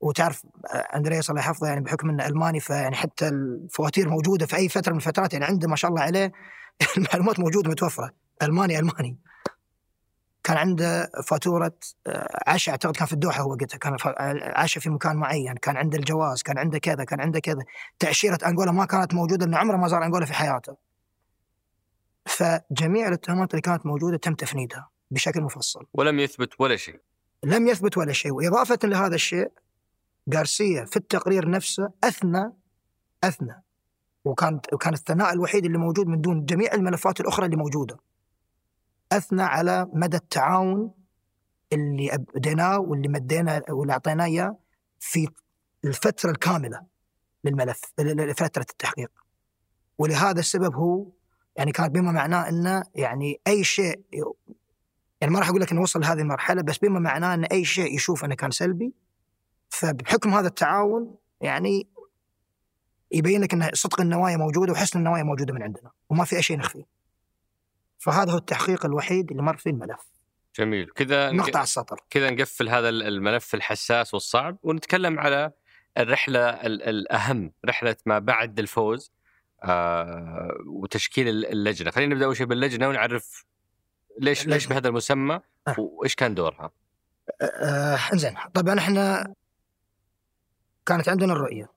وتعرف أندرياس الله يحفظه يعني بحكم إنه ألماني فيعني حتى الفواتير موجودة في أي فترة من الفترات يعني عنده ما شاء الله عليه المعلومات موجودة متوفرة. ألماني ألماني. كان عنده فاتورة آه، عشاء أعتقد كان في الدوحة هو وقتها كان عشاء في مكان معين كان عنده الجواز كان عنده كذا كان عنده كذا. تأشيرة أنغولا ما كانت موجودة لأنه عمره ما زار أنغولا في حياته. فجميع الأتهامات اللي كانت موجودة تم تفنيدها. بشكل مفصل. ولم يثبت ولا شيء. لم يثبت ولا شيء. وإضافة لهذا الشيء غارسيا في التقرير نفسه أثنى أثنى. وكانت وكان الثناء الوحيد اللي موجود من دون جميع الملفات الأخرى اللي موجودة. أثنى على مدى التعاون اللي أبديناه واللي مدينا واللي أعطيناه إياه في الفترة الكاملة للملف لفترة التحقيق. ولهذا السبب هو يعني كانت بما معناه أنه يعني أي شيء يعني ما راح أقول لك إنه وصل لهذه المرحلة بس بما معناه إن أي شيء يشوف إنه كان سلبي فبحكم هذا التعاون يعني يبين لك إن صدق النوايا موجودة وحسن النوايا موجودة من عندنا وما في أي شيء نخفيه. فهذا هو التحقيق الوحيد اللي مر فيه الملف. جميل. كذا نقطع السطر. كذا نقفل هذا الملف الحساس والصعب ونتكلم على الرحلة ال- الأهم رحلة ما بعد الفوز آه وتشكيل اللجنة. خلينا نبدأ أول شيء باللجنة ونعرف ليش ليش. بهذا المسمى؟ آه. وإيش كان دورها؟ آه انزين طبعا إحنا كانت عندنا الرؤية.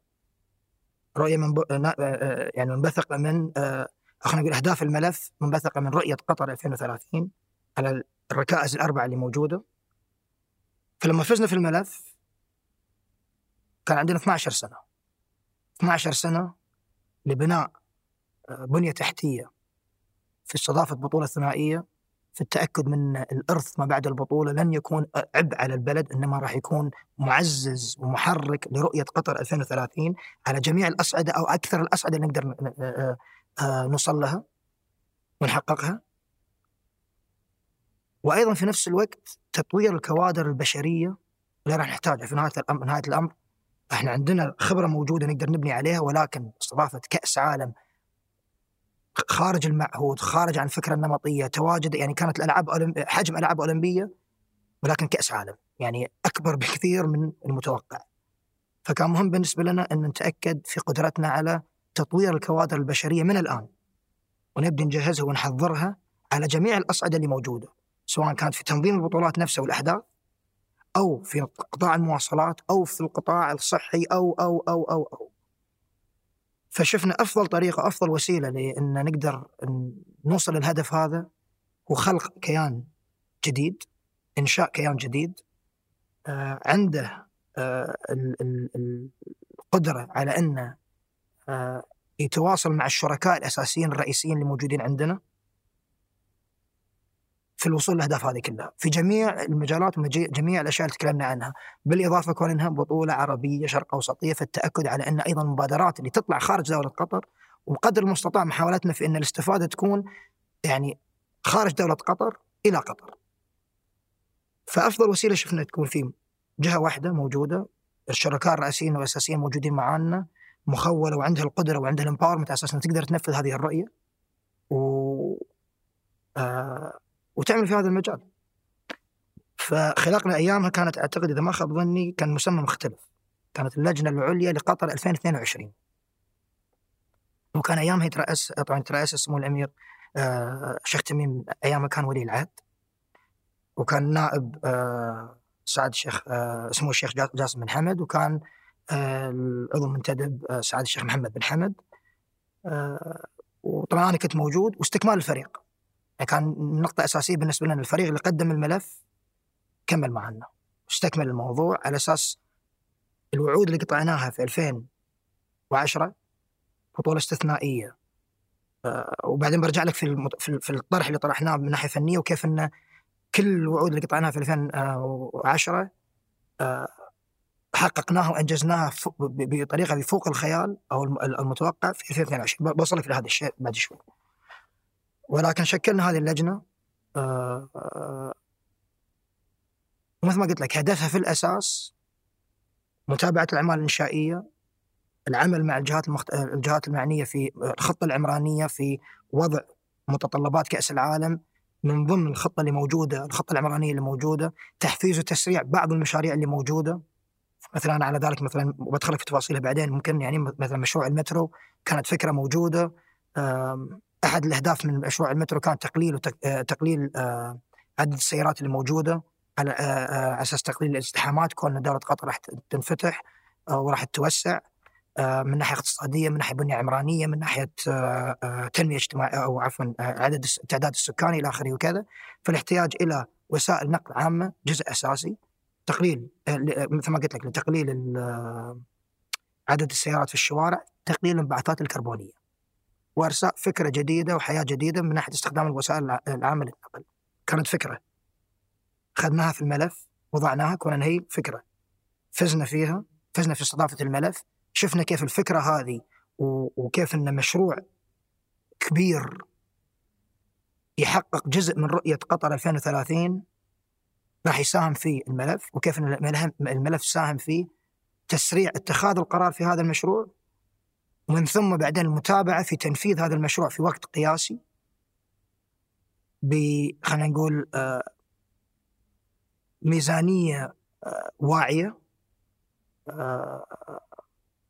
رؤية من ب... آه، يعني منبثقة من آه خلينا نقول أهداف الملف منبثقة من رؤية قطر 2030 على الركائز الأربعة اللي موجودة. فلما فزنا في الملف كان عندنا 12 سنة. 12 سنة لبناء آه، بنية تحتية في استضافة بطولة ثنائية. في التأكد من الإرث ما بعد البطولة لن يكون عبء على البلد إنما راح يكون معزز ومحرك لرؤية قطر 2030 على جميع الاصعده أو أكثر الاصعده اللي نقدر ن- ن- آه، نوصل لها ونحققها. وأيضا في نفس الوقت تطوير الكوادر البشرية اللي راح نحتاجها في نهاية الامر نهاية الأمر إحنا عندنا خبرة موجودة نقدر نبني عليها ولكن استضافة كأس عالم خارج المعهود خارج عن الفكرة النمطية تواجد يعني كانت الألعاب. حجم ألعاب أولمبية ولكن كأس عالم يعني أكبر بكثير من المتوقع فكان مهم بالنسبة لنا أن نتأكد في قدرتنا على تطوير الكوادر البشرية من الآن ونبدأ نجهزها ونحضرها على جميع الأصعدة اللي موجودة سواء كانت في تنظيم البطولات نفسها والاحداث أو في قطاع المواصلات أو في القطاع الصحي أو أو أو أو, أو. فشفنا أفضل طريقة أفضل وسيلة لأن نقدر نوصل للهدف هذا هو خلق كيان جديد إنشاء كيان جديد آه عنده آه ال- ال- ال- القدرة على إنه آه يتواصل مع الشركاء الأساسيين الرئيسيين اللي موجودين عندنا. في الوصول للاهداف هذه كلها. في جميع المجالات وجميع الأشياء اللي تكلمنا عنها. بالإضافة كون إنها بطولة عربية شرق أوسطية فالتاكد على أن أيضا المبادرات اللي تطلع خارج دولة قطر وقدر المستطاع محاولتنا في أن الاستفادة تكون يعني خارج دولة قطر إلى قطر. فأفضل وسيلة شفنا تكون في جهة واحدة موجودة الشركاء الرئيسيين والأساسيين موجودين معانا مخولة وعندها القدرة وعندها الامباورمنت على أساس إنها تقدر تنفذ هذه الرؤية. و آه وتعمل في هذا المجال. فخلقنا أيامها كانت أعتقد إذا ما خاب ظني كان مسمى مختلف. كانت اللجنة العليا لقطر 2022. وكان أيامها يترأس طبعا يترأس سمو الأمير آه شيخ تميم أيامها كان ولي العهد. وكان نائب آه سعد الشيخ آه سمو الشيخ جاسم بن حمد وكان آه العضو المنتدب آه سعد الشيخ محمد بن حمد. آه وطبعا أنا كنت موجود واستكمال الفريق. كان نقطة أساسية بالنسبة لنا الفريق اللي قدم الملف كمل معنا استكمل الموضوع على أساس الوعود اللي قطعناها في 2010 بطولة استثنائية أه وبعدين برجع لك في. في الطرح اللي طرحناه من ناحية فنية وكيف أن كل الوعود اللي قطعناها في 2010 أه حققناها وأنجزناها بطريقة بفوق الخيال أو المتوقع في 2022 بوصل لك لهذا الشيء بعد شوي ولكن شكلنا هذه اللجنة آآ آآ مثل ما قلت لك هدفها في الأساس متابعة الأعمال الإنشائية العمل مع الجهات المخت... الجهات المعنية في الخطة العمرانية في وضع متطلبات كأس العالم من ضمن الخطة اللي موجودة الخطة العمرانية اللي موجودة تحفيز وتسريع بعض المشاريع اللي موجودة. مثلا على ذلك مثلا وبدخلك في تفاصيلها بعدين ممكن يعني مثلا مشروع المترو كانت فكرة موجودة أحد الأهداف من مشروع المترو كان تقليل وتق... تقليل عدد السيارات اللي موجوده على آه، آه، على أساس تقليل الازدحامات كون دولة قطر راح تنفتح آه، وراح تتوسع آه، من ناحية اقتصادية من ناحية بنية عمرانية من ناحية آه، آه، تنمية اجتماعيه أو عفوا آه، عدد التعداد السكاني إلى آخره وكذا. فالاحتياج إلى وسائل نقل عامة جزء أساسي. تقليل آه، آه، مثل ما قلت لك لتقليل آه، عدد السيارات في الشوارع تقليل الانبعاثات الكربونية. وارساء فكرة جديدة وحياة جديدة من ناحية استخدام الوسائل الع- العامة للنقل كانت فكرة. اخذناها في الملف وضعناها كون هي فكرة. فزنا فيها فزنا في استضافة الملف شفنا كيف الفكرة هذه وكيف إن مشروع كبير يحقق جزء من رؤية قطر 2030 راح يساهم في الملف وكيف إن الملف ساهم في تسريع اتخاذ القرار في هذا المشروع. ومن ثم بعدين المتابعة في تنفيذ هذا المشروع في وقت قياسي ب خلينا نقول آه، ميزانية آه، واعية آه،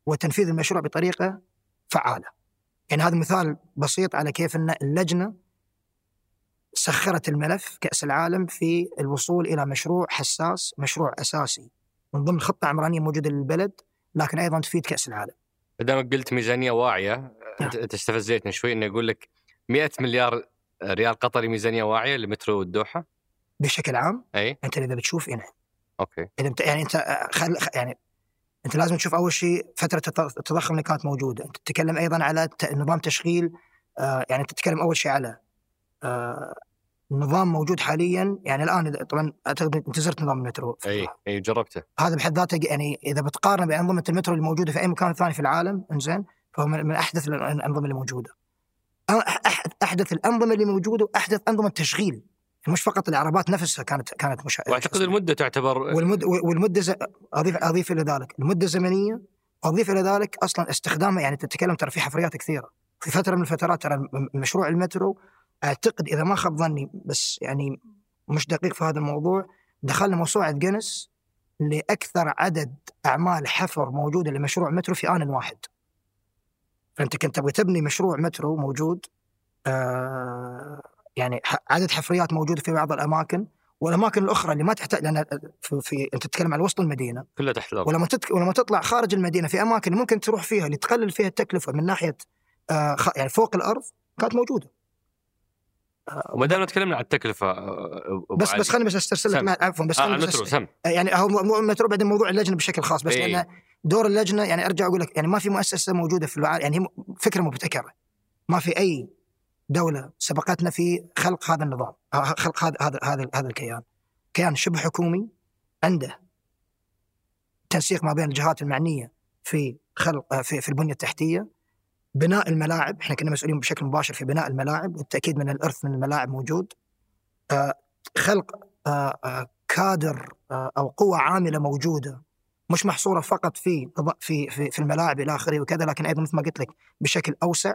وتنفيذ المشروع بطريقة فعالة. يعني هذا مثال بسيط على كيف إن اللجنة سخرت الملف كأس العالم في الوصول إلى مشروع حساس، مشروع أساسي من ضمن خطة عمرانية موجودة للبلد لكن أيضا تفيد كأس العالم. دامك قلت ميزانية واعية انت أنت استفزيتني شوي إني أقول لك 100 مليار ريال قطري ميزانية واعية لمترو الدوحة؟ بشكل عام أي. أنت إذا بتشوف هنا okay. إذا بت... يعني أنت آه، خل... يعني أنت لازم تشوف أول شيء فترة الت- التضخم اللي كانت موجودة، أنت تتكلم أيضا على. نظام تشغيل آه يعني أنت تتكلم أول شيء على آه نظام موجود حاليا يعني الآن طبعا أعتقد انت زرت نظام المترو. أي أي جربته. هذا بحد ذاته يعني إذا بتقارن بأنظمة المترو اللي موجوده في أي مكان ثاني في العالم إنزين فهو من أحدث الأنظمة اللي موجودة. أحدث الأنظمة اللي موجودة وأحدث أنظمة تشغيل مش فقط العربات نفسها كانت كانت مش وأعتقد المدة تعتبر والمد والمدة ز... اضيف أضيف إلى ذلك. المدة الزمنية واضيف إلى ذلك أصلا استخدامه يعني تتكلم ترى في حفريات كثيرة. في فترة من الفترات ترى مشروع المترو أعتقد إذا ما خاب ظني بس يعني مش دقيق في هذا الموضوع دخلنا موسوعه جينيس لأكثر عدد أعمال حفر موجودة لمشروع مترو في آن واحد. فأنت كنت تبغى تبني مشروع مترو موجود آه يعني عدد حفريات موجودة في بعض الأماكن والأماكن الأخرى اللي ما تحتاج لأن في, في أنت تتكلم عن وسط المدينة. كلها تحت الأرض. ولما تتك... ولما تطلع خارج المدينة في أماكن ممكن تروح فيها اللي تقلل فيها التكلفة من ناحية آه خ... يعني فوق الأرض كانت موجودة. وما دام تكلمنا عن التكلفة بس. بس خليني بس أسترسل لك عفوا بس آه المترو سم يعني هو المترو بعدين موضوع اللجنة بشكل خاص بس إيه. لأن دور اللجنة يعني أرجع أقول لك يعني ما في مؤسسة موجودة في العالم يعني هي فكرة مبتكرة. ما في أي دولة سبقتنا في خلق هذا النظام خلق هذا هذا هذا هذا الكيان. كيان شبه حكومي عنده تنسيق ما بين الجهات المعنية في خلق آه، في في البنية التحتية بناء الملاعب إحنا كنا مسؤولين بشكل مباشر في بناء الملاعب التأكيد من الإرث من الملاعب موجود. آه، خلق آه، آه، كادر أو قوة عاملة موجودة مش محصورة فقط في في في, في الملاعب إلى آخره وكذا لكن أيضا مثل ما قلت لك بشكل أوسع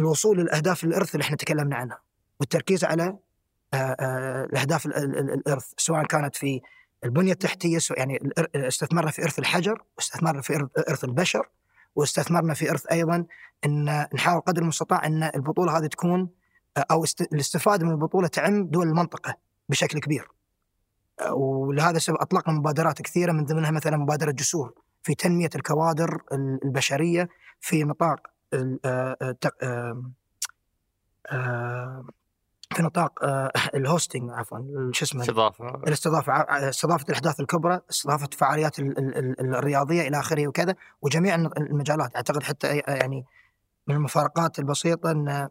الوصول للأهداف الإرث اللي إحنا تكلمنا عنها والتركيز على الأهداف ال- ال- ال- الإرث سواء كانت في البنية التحتية يعني استثمرنا في إرث الحجر واستثمرنا في إرث البشر واستثمرنا في إرث أيضا إن نحاول قدر المستطاع إن البطولة هذه تكون أو است- الاستفادة من البطولة تعم دول المنطقة بشكل كبير. ولهذا السبب أطلقنا مبادرات كثيرة من ضمنها مثلا مبادرة جسور في تنمية الكوادر ال- البشرية في نطاق في نطاق آه، ال hosting عفوا شو اسمه استضافة. الاستضافة استضافة الأحداث الكبرى، استضافة ال- الرياضية إلى آخره وكذا وجميع المجالات. أعتقد حتى يعني من المفارقات البسيطة إن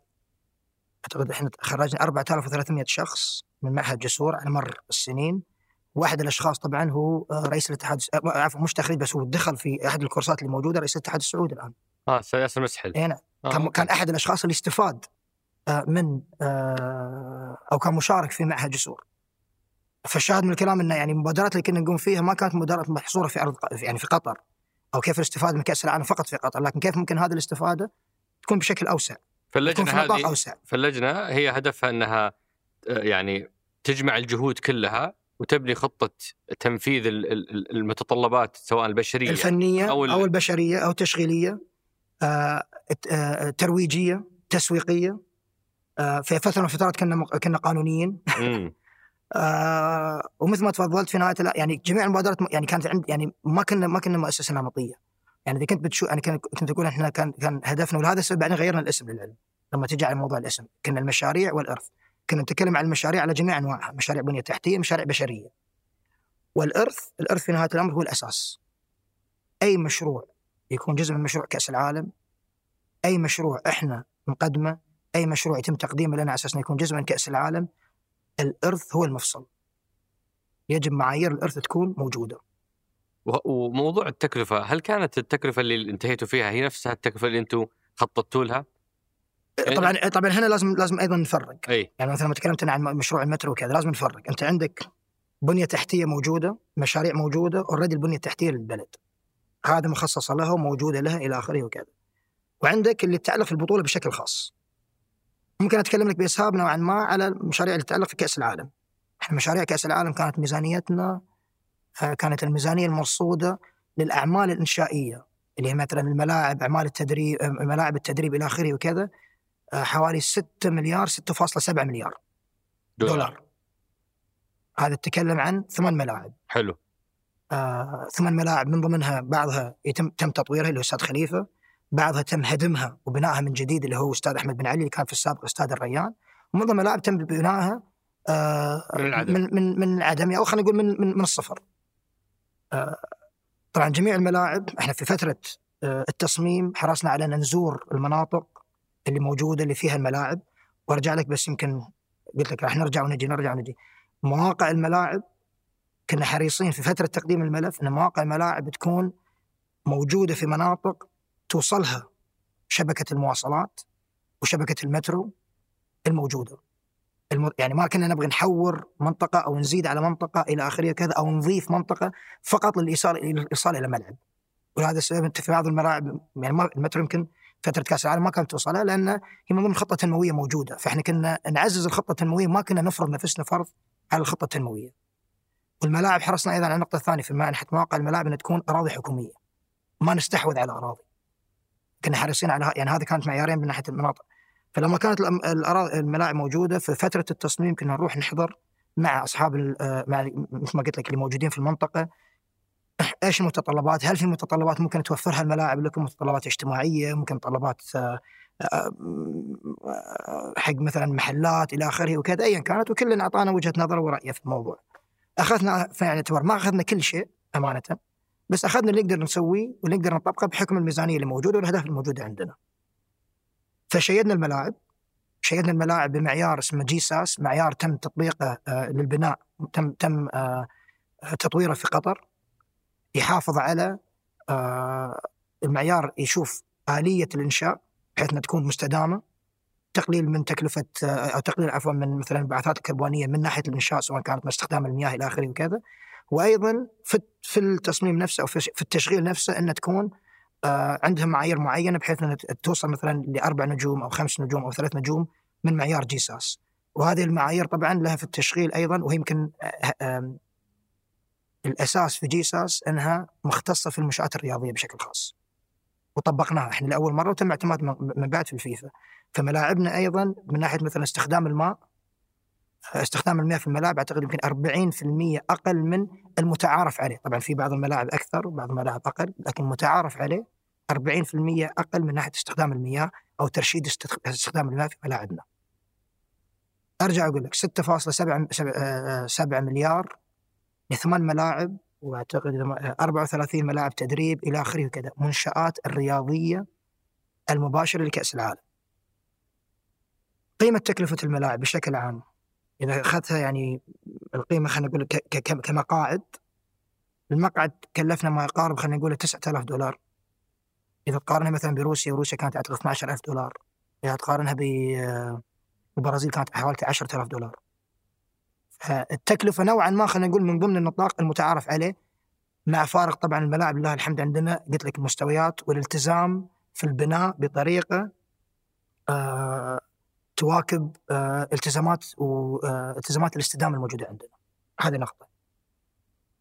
أعتقد إحنا خرجنا 4300 شخص من معهد جسور على مر السنين. واحد الأشخاص طبعا هو آه، رئيس الاتحاد آه، عفوا مش تخريج بس هو دخل في أحد الكورسات اللي موجودة رئيس الاتحاد السعودي الآن. آه سياسه المسحل اي نعم. كان. كان أحد الأشخاص اللي استفاد من آه، أو كان مشارك في معهد جسور. فالشاهد من الكلام إنه يعني المبادرات اللي كنا نقوم فيها ما كانت مبادرات محصورة في أرض يعني في قطر أو كيف الاستفادة من كأس العالم فقط في قطر لكن كيف ممكن هذه الاستفادة تكون بشكل أوسع تكون فاللجنه هذه أوسع. فاللجنة هي هدفها إنها آه، يعني تجمع الجهود كلها وتبني خطة تنفيذ ال- ال- المتطلبات سواء البشرية الفنية أو, أو البشرية أو التشغيليه آه، آه، ترويجية تسويقية. آه، في فترة من الفترات كنا كنا قانونيين. آه، ومثل ما تفضلت في نهاية يعني جميع المبادرات يعني كانت عند يعني ما كنا ما كنا مؤسسة نمطية. يعني إذا كنت بتشوف كان- كنت أقول إحنا كان كان هدفنا ولهذا السبب بعدين غيرنا الاسم للعلم. لما تجي على موضوع الاسم كنا المشاريع والإرث. كنا نتكلم عن المشاريع على جميع أنواعها. مشاريع بنية تحتية مشاريع بشرية. والإرث الإرث في نهاية الأمر هو الأساس. أي مشروع يكون جزء من مشروع كأس العالم أي مشروع إحنا نقدمه أي مشروع يتم تقديمه لنا على أساس إنه يكون جزء من كأس العالم الإرث هو المفصل. يجب معايير الإرث تكون موجودة. وموضوع التكلفة هل كانت التكلفة اللي انتهيتوا فيها هي نفسها التكلفة اللي أنتم خططتوا لها؟ إيه. طبعا طبعا هنا لازم لازم أيضا نفرق. أي. يعني مثلا لما تكلمت عن مشروع المترو وكذا لازم نفرق. أنت عندك بنية تحتية موجودة مشاريع موجودة اوريدي البنية التحتية للبلد. هذا مخصصة لها وموجودة لها إلى آخره وكذا. وعندك اللي يتعلق في البطوله بشكل خاص. ممكن أتكلم لك بإسهاب نوعا ما على المشاريع اللي تتعلق في كاس العالم. إحنا مشاريع كأس العالم كانت ميزانيتنا آه، كانت الميزانية المرصودة للأعمال الإنشائية اللي هي مثلا الملاعب أعمال التدريب آه، ملاعب التدريب إلى آخره وكذا آه، حوالي 6 مليار 6.7 مليار دولار, دولار. هذا تتكلم عن ثمان ملاعب. حلو. آه، ثمان ملاعب من ضمنها بعضها يتم تم تطويرها اللي هو استاد خليفة. بعضها تم هدمها وبنائها من جديد اللي هو استاد أحمد بن علي اللي كان في السابق استاد الريان. ومن ضمن الملاعب تم بنائها آه، من العدم. من من من العدم أو خلينا نقول من من, من الصفر. آه، طبعا جميع الملاعب إحنا في فترة آه، التصميم حرصنا على أن نزور المناطق اللي موجودة اللي فيها الملاعب. وأرجع لك بس يمكن قلت لك راح نرجع ونجي نرجع ونجي. مواقع الملاعب كنا حريصين في فترة تقديم الملف إن مواقع الملاعب تكون موجودة في مناطق توصلها شبكة المواصلات وشبكة المترو الموجودة. الم... يعني ما كنا نبغى نحور منطقة أو نزيد على منطقة إلى اخره كذا أو نضيف منطقة فقط للايصال الايصال إلى ملعب. ولهذا السبب أنت في بعض الملاعب يعني المترو يمكن فترة كأس العالم ما كانت توصلها لأن هي من ضمن خطه تنمويه موجودة، فإحنا كنا نعزز الخطة التنموية ما كنا نفرض نفسنا فرض على الخطة التنموية. والملاعب حرصنا أيضا على النقطة الثانية في ناحيه مواقع الملاعب إنها تكون أراضي حكومية. ما نستحوذ على أراضي. كنا حريصين على يعني هذه كانت معيارين من ناحية المناطق. فلما كانت الملاعب موجودة في فترة التصميم كنا نروح نحضر مع أصحاب آه، مع مثل ما قلت لك اللي موجودين في المنطقة إيش المتطلبات؟ هل في متطلبات ممكن توفرها الملاعب لكم متطلبات اجتماعية، ممكن متطلبات آه، آه، حق مثلا محلات إلى آخره وكذا ايا كانت وكلنا أعطانا وجهة نظره ورأيه في الموضوع. أخذنا في ما أخذنا كل شيء أمانة بس أخذنا اللي نقدر نسويه واللي نقدر نطبقه بحكم الميزانية اللي موجودة والأهداف الموجودة عندنا. فشيدنا الملاعب شيدنا الملاعب بمعيار اسمه جي ساس معيار تم تطبيقه آه، للبناء تم تم آه، تطويره في قطر يحافظ على آه، المعيار يشوف آلية الإنشاء بحيث أنها تكون مستدامة تقليل من تكلفة أو تقليل عفوا من مثلا الانبعاثات الكربونية من ناحية الإنشاء سواء كانت من استخدام المياه إلى آخره وكذا وأيضا في في التصميم نفسه أو في التشغيل نفسه أن تكون آه، عندها معايير معينة بحيث أنها توصل مثلا لأربع نجوم أو خمس نجوم أو ثلاث نجوم من معيار جيساس وهذه المعايير طبعا لها في التشغيل أيضا وهي يمكن آه، الأساس في جيساس أنها مختصة في المنشآت الرياضية بشكل خاص. وطبقناها إحنا لأول مرة وتم اعتماد من بعد في الفيفا. فملاعبنا أيضا من ناحية مثلا استخدام الماء استخدام المياه في الملاعب أعتقد يمكن 40% أقل من المتعارف عليه، طبعا في بعض الملاعب أكثر وبعض الملاعب أقل، لكن المتعارف عليه 40% أقل من ناحية استخدام المياه أو ترشيد استخ- استخدام المياه في ملاعبنا. أرجع أقول لك 6.7 مليار لثمان ملاعب وأعتقد إذا ما- 34 ملاعب تدريب إلى آخره وكذا منشآت الرياضية المباشرة لكأس العالم. قيمة تكلفة الملاعب بشكل عام إذا أخذتها يعني القيمة خلينا نقول كمقاعد المقعد كلفنا ما يقارب خلينا نقول 9000 دولار. إذا تقارنها مثلا بروسيا وروسيا كانت اعتقد 12000 دولار. إذا تقارنها بالبرازيل كانت حوالي 10000 دولار. التكلفه نوعا ما خلينا نقول من ضمن النطاق المتعارف عليه مع فارق طبعا الملاعب لله الحمد عندنا قلت لك المستويات والالتزام في البناء بطريقة آه تواكب آه التزامات والتزامات الاستدامة الموجودة عندنا. هذه نقطة.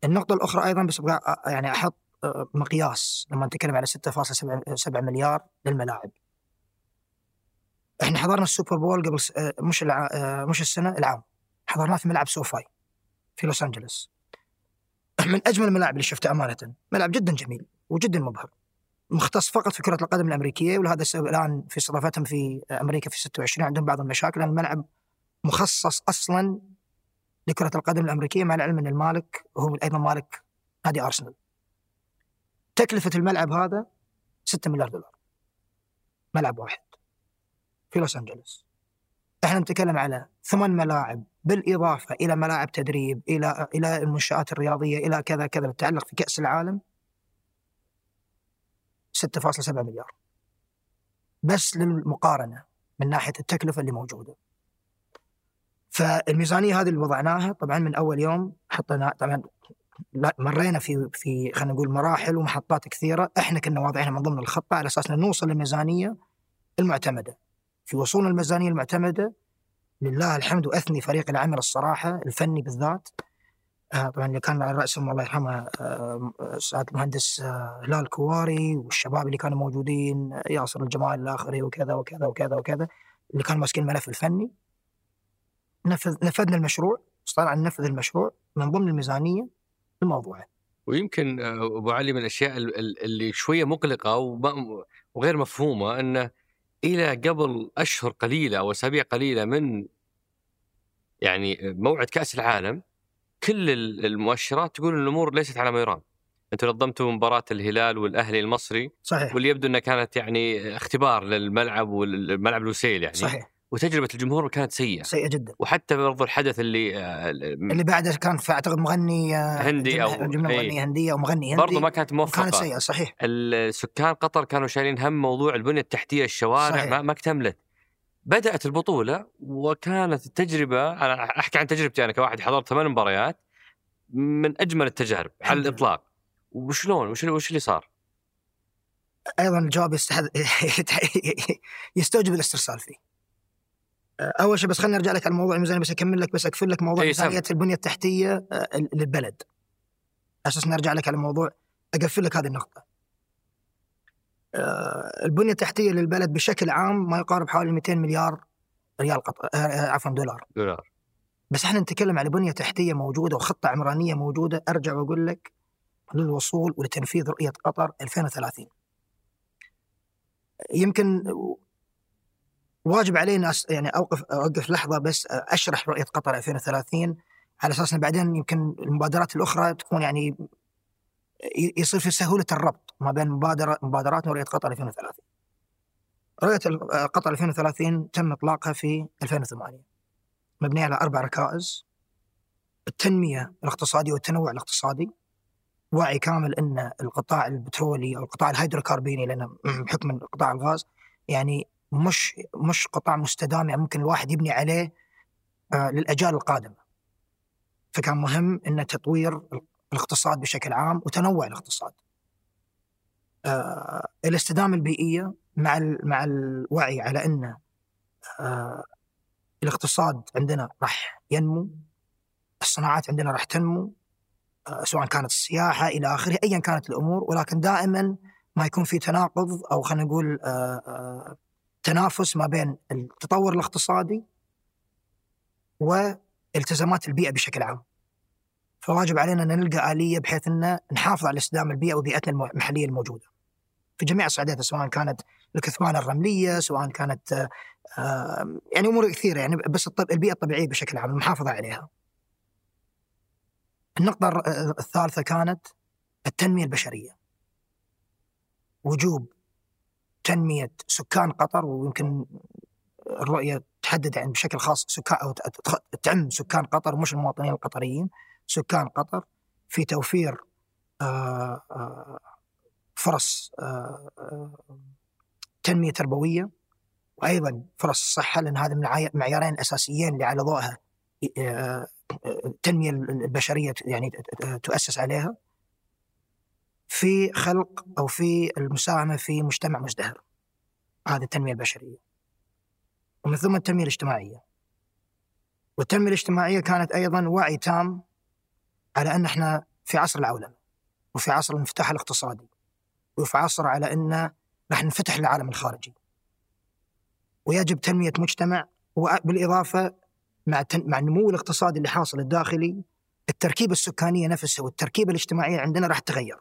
النقطة الأخرى أيضا بس آه، يعني أحط آه، مقياس لما نتكلم على 6.7 مليار للملاعب. إحنا حضرنا السوبر بول قبل. آه، مش. آه، مش السنة العام حضرناه في ملعب سوفاي في لوس أنجلوس من أجمل الملاعب اللي شفتها أمانة ملعب جدا جميل وجدا مبهر مختص فقط في كرة القدم الأمريكية ولهذا السبب الآن في استضافتهم في أمريكا في 26 عندهم بعض المشاكل لأن الملعب مخصص أصلا لكرة القدم الأمريكية مع العلم أن المالك هو أيضا مالك نادي أرسنال. تكلفة الملعب هذا 6 مليار دولار. ملعب واحد في لوس أنجلوس. إحنا نتكلم على ثمان ملاعب بالإضافة إلى ملاعب تدريب إلى إلى المنشآت الرياضية إلى كذا كذا تتعلق في كأس العالم 6.7 مليار. بس للمقارنة من ناحية التكلفة اللي موجودة. فالميزانية هذه اللي وضعناها طبعا من أول يوم حطينا طبعا مرينا في في خلينا نقول مراحل ومحطات كثيرة. إحنا كنا واضعينها من ضمن الخطه على أساس نوصل للميزانية المعتمدة. في وصول الميزانيه المعتمدة لله الحمد وأثني فريق العمل الصراحة الفني بالذات طبعا اللي كان على رأسهم الله يرحمه آه، سعاده المهندس آه، هلال كواري والشباب اللي كانوا موجودين ياسر الجمال الآخري وكذا وكذا وكذا وكذا اللي كانوا ماسكين الملف الفني. نفذ نفذنا المشروع طبعا ننفذ المشروع من ضمن الميزانية الموضوعه ويمكن أبو علي من الأشياء اللي شوية مقلقة وغير مفهومة انه إلى قبل أشهر قليلة أو أسابيع قليلة من يعني موعد كأس العالم كل المؤشرات تقول ان الأمور ليست على ما يرام. أنتم نظمتوا مباراة الهلال والأهلي المصري صحيح. واللي يبدو انها كانت يعني اختبار للملعب والملعب الوسيل يعني. صحيح. وتجربة الجمهور كانت سيئة. سيئة جدا. وحتى برضو الحدث اللي آه، اللي بعده كان في أعتقد مغني آه، هندي أو جمله. مغنيه هنديه أو مغني هندي. برضو ما كانت موفقة. كانت سيئة صحيح. السكان قطر كانوا شايلين هم موضوع البنية التحتية الشوارع صحيح. ما, ما اكتملت. بدأت البطولة وكانت التجربة أنا أحكي عن تجربتي أنا كواحد حضرت ثمان مباريات من أجمل التجارب على الإطلاق وشلون وش وش اللي صار؟ أيضا الجواب يستحد... يستوجب الاسترسال فيه. أول شيء بس خليني أرجع لك على موضوع الميزانيه بس أكمل لك بس اقفل لك موضوع ميزانيه البنية التحتية آه، للبلد. أساس نرجع لك على الموضوع أقفل لك هذه النقطة. آه، البنية التحتية للبلد بشكل عام ما يقارب حوالي 200 مليار ريال قطر آه، عفوا دولار. دولار. بس إحنا نتكلم على بنية تحتية موجودة وخطة عمرانية موجودة أرجع وأقول لك للوصول ولتنفيذ رؤية قطر 2030 يمكن واجب علينا يعني اوقف أوقف لحظة بس أشرح رؤية قطر 2030 على أساس بعدين يمكن المبادرات الأخرى تكون يعني يصير في سهولة الربط ما بين مبادره مبادرات ورؤية قطر 2030. رؤية قطر 2030 تم إطلاقها في 2008 مبنية على أربع ركائز التنمية الاقتصادية والتنوع الاقتصادي وعي كامل إن القطاع البترولي أو القطاع الهيدروكربيني لأن بحكم قطاع الغاز يعني مش مش قطاع مستدام يعني ممكن الواحد يبني عليه آه، للأجيال القادمة. فكان مهم إن تطوير الاقتصاد بشكل عام وتنوع الاقتصاد. آه، الاستدامة البيئية مع مع الوعي على إن آه، الاقتصاد عندنا راح ينمو الصناعات عندنا راح تنمو آه، سواء كانت السياحة إلى آخره أيا كانت الأمور. ولكن دائما ما يكون في تناقض أو خلينا نقول تنافس ما بين التطور الاقتصادي والتزامات البيئة بشكل عام. فواجب علينا أن نلقى آلية بحيث أن نحافظ على استدامة البيئة وبيئتنا المحلية الموجودة في جميع الصعيدات سواء كانت الكثبان الرملية سواء كانت يعني أمور كثيرة يعني بس البيئة الطبيعية بشكل عام المحافظة عليها. النقطة الثالثة كانت التنمية البشرية. وجوب تنمية سكان قطر ويمكن الرؤية تحدد يعني بشكل خاص سكان أو تعم سكان قطر مش المواطنين القطريين سكان قطر في توفير آه، آه، فرص آه، تنمية تربوية وأيضا فرص الصحه لأن هذا من المعيارين الاساسيين اللي على ضوءها التنمية البشرية يعني تؤسس عليها في خلق أو في المساهمة في مجتمع مزدهر. هذه التنمية البشرية. ومن ثم التنمية الاجتماعية. والتنمية الاجتماعية كانت أيضا وعي تام على أن إحنا في عصر العولمة وفي عصر الانفتاح الاقتصادي وفي عصر على أن راح ننفتح للعالم الخارجي ويجب تنمية مجتمع وبالإضافة مع مع النمو الاقتصادي اللي حاصل الداخلي التركيبة السكانية نفسها والتركيبة الاجتماعية عندنا راح تتغير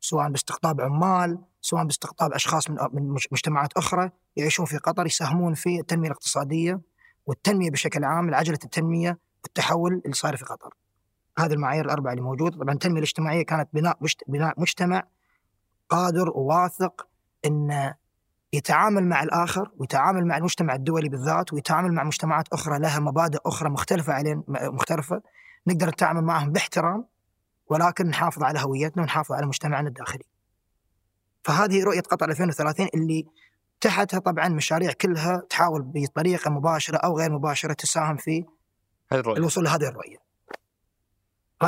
سواء باستقطاب عمال سواء باستقطاب أشخاص من من مجتمعات أخرى يعيشون في قطر يساهمون في التنمية الاقتصادية والتنمية بشكل عام عجله التنمية والتحول اللي صاير في قطر. هذه المعايير الأربعة اللي موجوده، طبعا التنمية الاجتماعية كانت بناء بناء مجتمع قادر وواثق إن يتعامل مع الآخر ويتعامل مع المجتمع الدولي بالذات ويتعامل مع مجتمعات أخرى لها مبادئ أخرى مختلفة علينا مختلفة نقدر نتعامل معهم باحترام ولكن نحافظ على هويتنا ونحافظ على مجتمعنا الداخلي. فهذه رؤية قطر 2030 اللي تحتها طبعا مشاريع كلها تحاول بطريقة مباشرة أو غير مباشرة تساهم في الوصول لهذه الرؤية.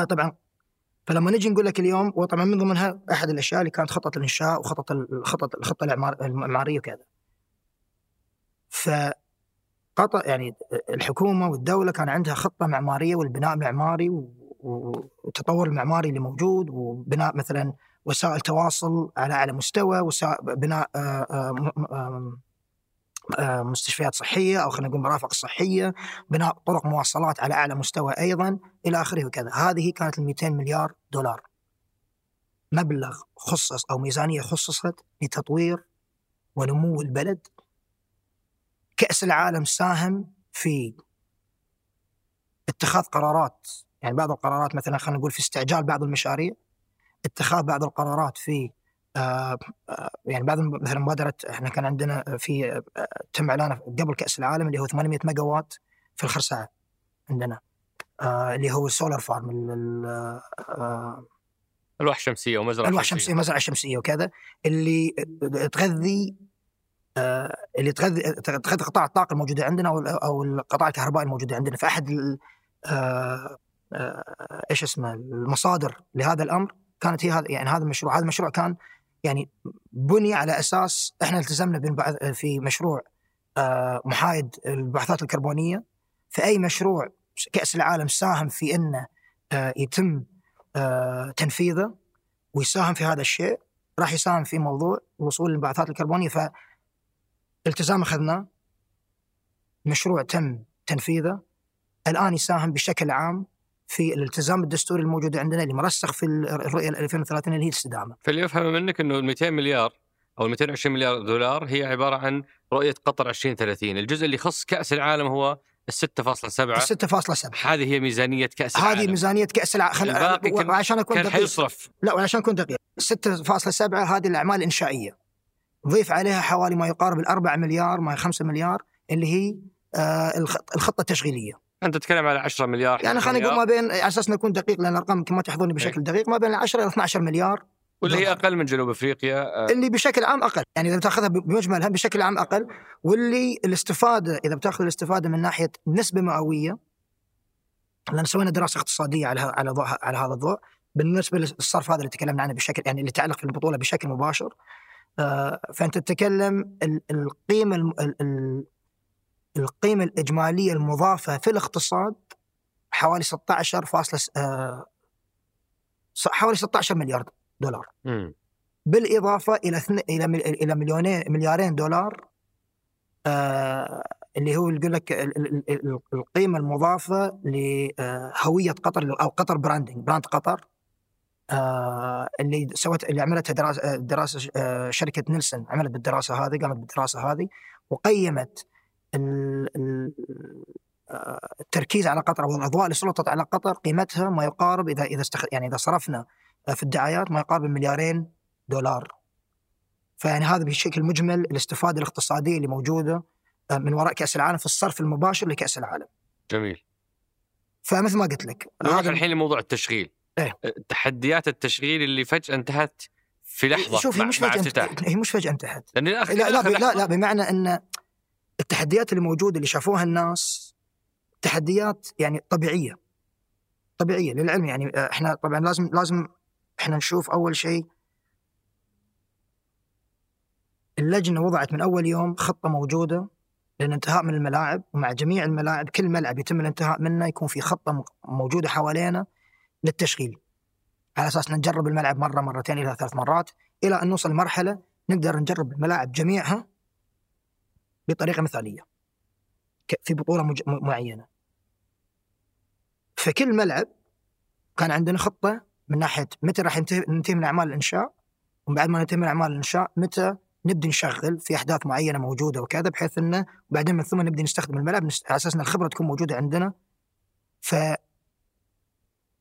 طبعا فلما نجي نقول لك اليوم وطبعا من ضمنها أحد الأشياء اللي كانت خطط الإنشاء وخطط الخطط الخطه المعمارية وكذا. ف قطر يعني الحكومة والدولة كان عندها خطة معمارية والبناء المعماري والتطور المعماري اللي موجود وبناء مثلا وسائل تواصل على اعلى مستوى وسائل بناء آه، آه، آه، مستشفيات صحية أو خلينا نقول مرافق صحية، بناء طرق مواصلات على أعلى مستوى أيضا إلى آخره وكذا، هذه كانت ال 200 مليار دولار. مبلغ خصص أو ميزانية خصصت لتطوير ونمو البلد. كأس العالم ساهم في اتخاذ قرارات يعني بعض القرارات مثلا خلينا نقول في استعجال بعض المشاريع اتخاذ بعض القرارات في آه آه يعني بعض مثلا مبادرة إحنا كان عندنا في آه تم اعلانه قبل كأس العالم اللي هو 800 ميجا وات في الخرساء عندنا آه اللي هو ال solar farm آه ألواح الشمسيه ومزرعه ألواح الشمسيه مزرعة شمسية وكذا اللي تغذي آه اللي تغذي تغذي قطاع الطاقة الموجودة عندنا أو أو القطاع الكهربائي الموجود عندنا. فأحد آه آه إيش اسمه المصادر لهذا الأمر كانت هي هذا يعني هذا المشروع هذا المشروع كان يعني بني على أساس إحنا التزمنا في مشروع آه، محايد البعثات الكربونية. في اي مشروع كأس العالم ساهم في إنه آه، يتم آه، تنفيذه ويساهم في هذا الشيء راح يساهم في موضوع الوصول للبعثات الكربونية. فالتزام أخذناه مشروع تم تنفيذه الآن يساهم بشكل عام في الالتزام الدستوري الموجود عندنا اللي مرسخ في الرؤية 2030 اللي هي الاستدامة. فاللي افهمه منك إنه ال 200 مليار أو ال 220 مليار دولار هي عبارة عن رؤية قطر 2030 الجزء اللي يخص كأس العالم هو ال 6.7 6.7 هذه هي ميزانية كأس العالم. هذه ميزانية كأس العالم خل... وعشان أكون كان دقيق. حيصرف. لا وعشان أكون دقيق. 6.7 هذه الأعمال الانشائيه ضيف عليها حوالي ما يقارب ال 4 مليار ما 5 مليار اللي هي آه الخطة التشغيلية. أنت تتكلم على 10 مليار يعني خلينا نقول ما بين على أساس نكون دقيق لأن الأرقام يمكن ما تحضرني بشكل إيه. دقيق ما بين 10 إلى 12 مليار. واللي هي أقل من جنوب أفريقيا آه. اللي بشكل عام أقل. يعني إذا بتأخذها بمجملها بشكل عام أقل؟ واللي الاستفادة إذا بتأخذ الاستفادة من ناحية نسبة مئوية لأن سوينا دراسة اقتصادية على على ضوء على هذا الضوء بالنسبة للصرف هذا اللي تكلمنا عنه بشكل يعني اللي يتعلق في البطوله بشكل مباشر آه، فأنت تتكلم القيمة القيمة الإجمالية المضافة في الاقتصاد حوالي 16 فاصلة آه حوالي 16 مليار دولار م. بالإضافة إلى إلى إلى مليونين مليارين دولار آه اللي هو يقول لك القيمة المضافة لهوية قطر أو قطر branding brand قطر آه اللي سوت اللي عملتها دراسة دراسة آه شركة نيلسون عملت بالدراسة هذه قامت بالدراسة هذه وقيمت التركيز على قطر أو الاضواء اللي سلطت على قطر قيمتها ما يقارب إذا إذا استخ... يعني إذا صرفنا في الدعايات ما يقارب مليارين دولار. فيعني هذا بشكل مجمل الاستفادة الاقتصادية اللي موجودة آه، من وراء كأس العالم في الصرف المباشر لكأس العالم. جميل. فمثل ما قلت لك هذا الحين لموضوع التشغيل. إيه؟ تحديات التشغيل اللي فجأة انتهت في لحظة شوف هي مش فجأة هي مش فجأة انتهت. لا لا, لا لا بمعنى إن التحديات اللي موجودة اللي شافوها الناس تحديات يعني طبيعية طبيعية للعلم. يعني آه، إحنا طبعا لازم لازم إحنا نشوف أول شيء اللجنة وضعت من أول يوم خطة موجودة للانتهاء من الملاعب ومع جميع الملاعب كل ملعب يتم الانتهاء منه يكون في خطة موجودة حوالينا للتشغيل. على أساس نجرب الملعب مرة مرتين إلى ثلاث مرات إلى أن نوصل لمرحلة نقدر نجرب الملاعب جميعها بطريقة مثالية في بطولة مج- معينة. فكل ملعب كان عندنا خطة من ناحية متى راح ننتهي من أعمال الإنشاء ومن بعد ما ننتهي من أعمال الإنشاء متى نبدأ نشغل في أحداث معينة موجودة وكذا بحيث إنه بعدين من ثم نبدأ نستخدم الملعب على أساس إن الخبرة تكون موجودة عندنا. ف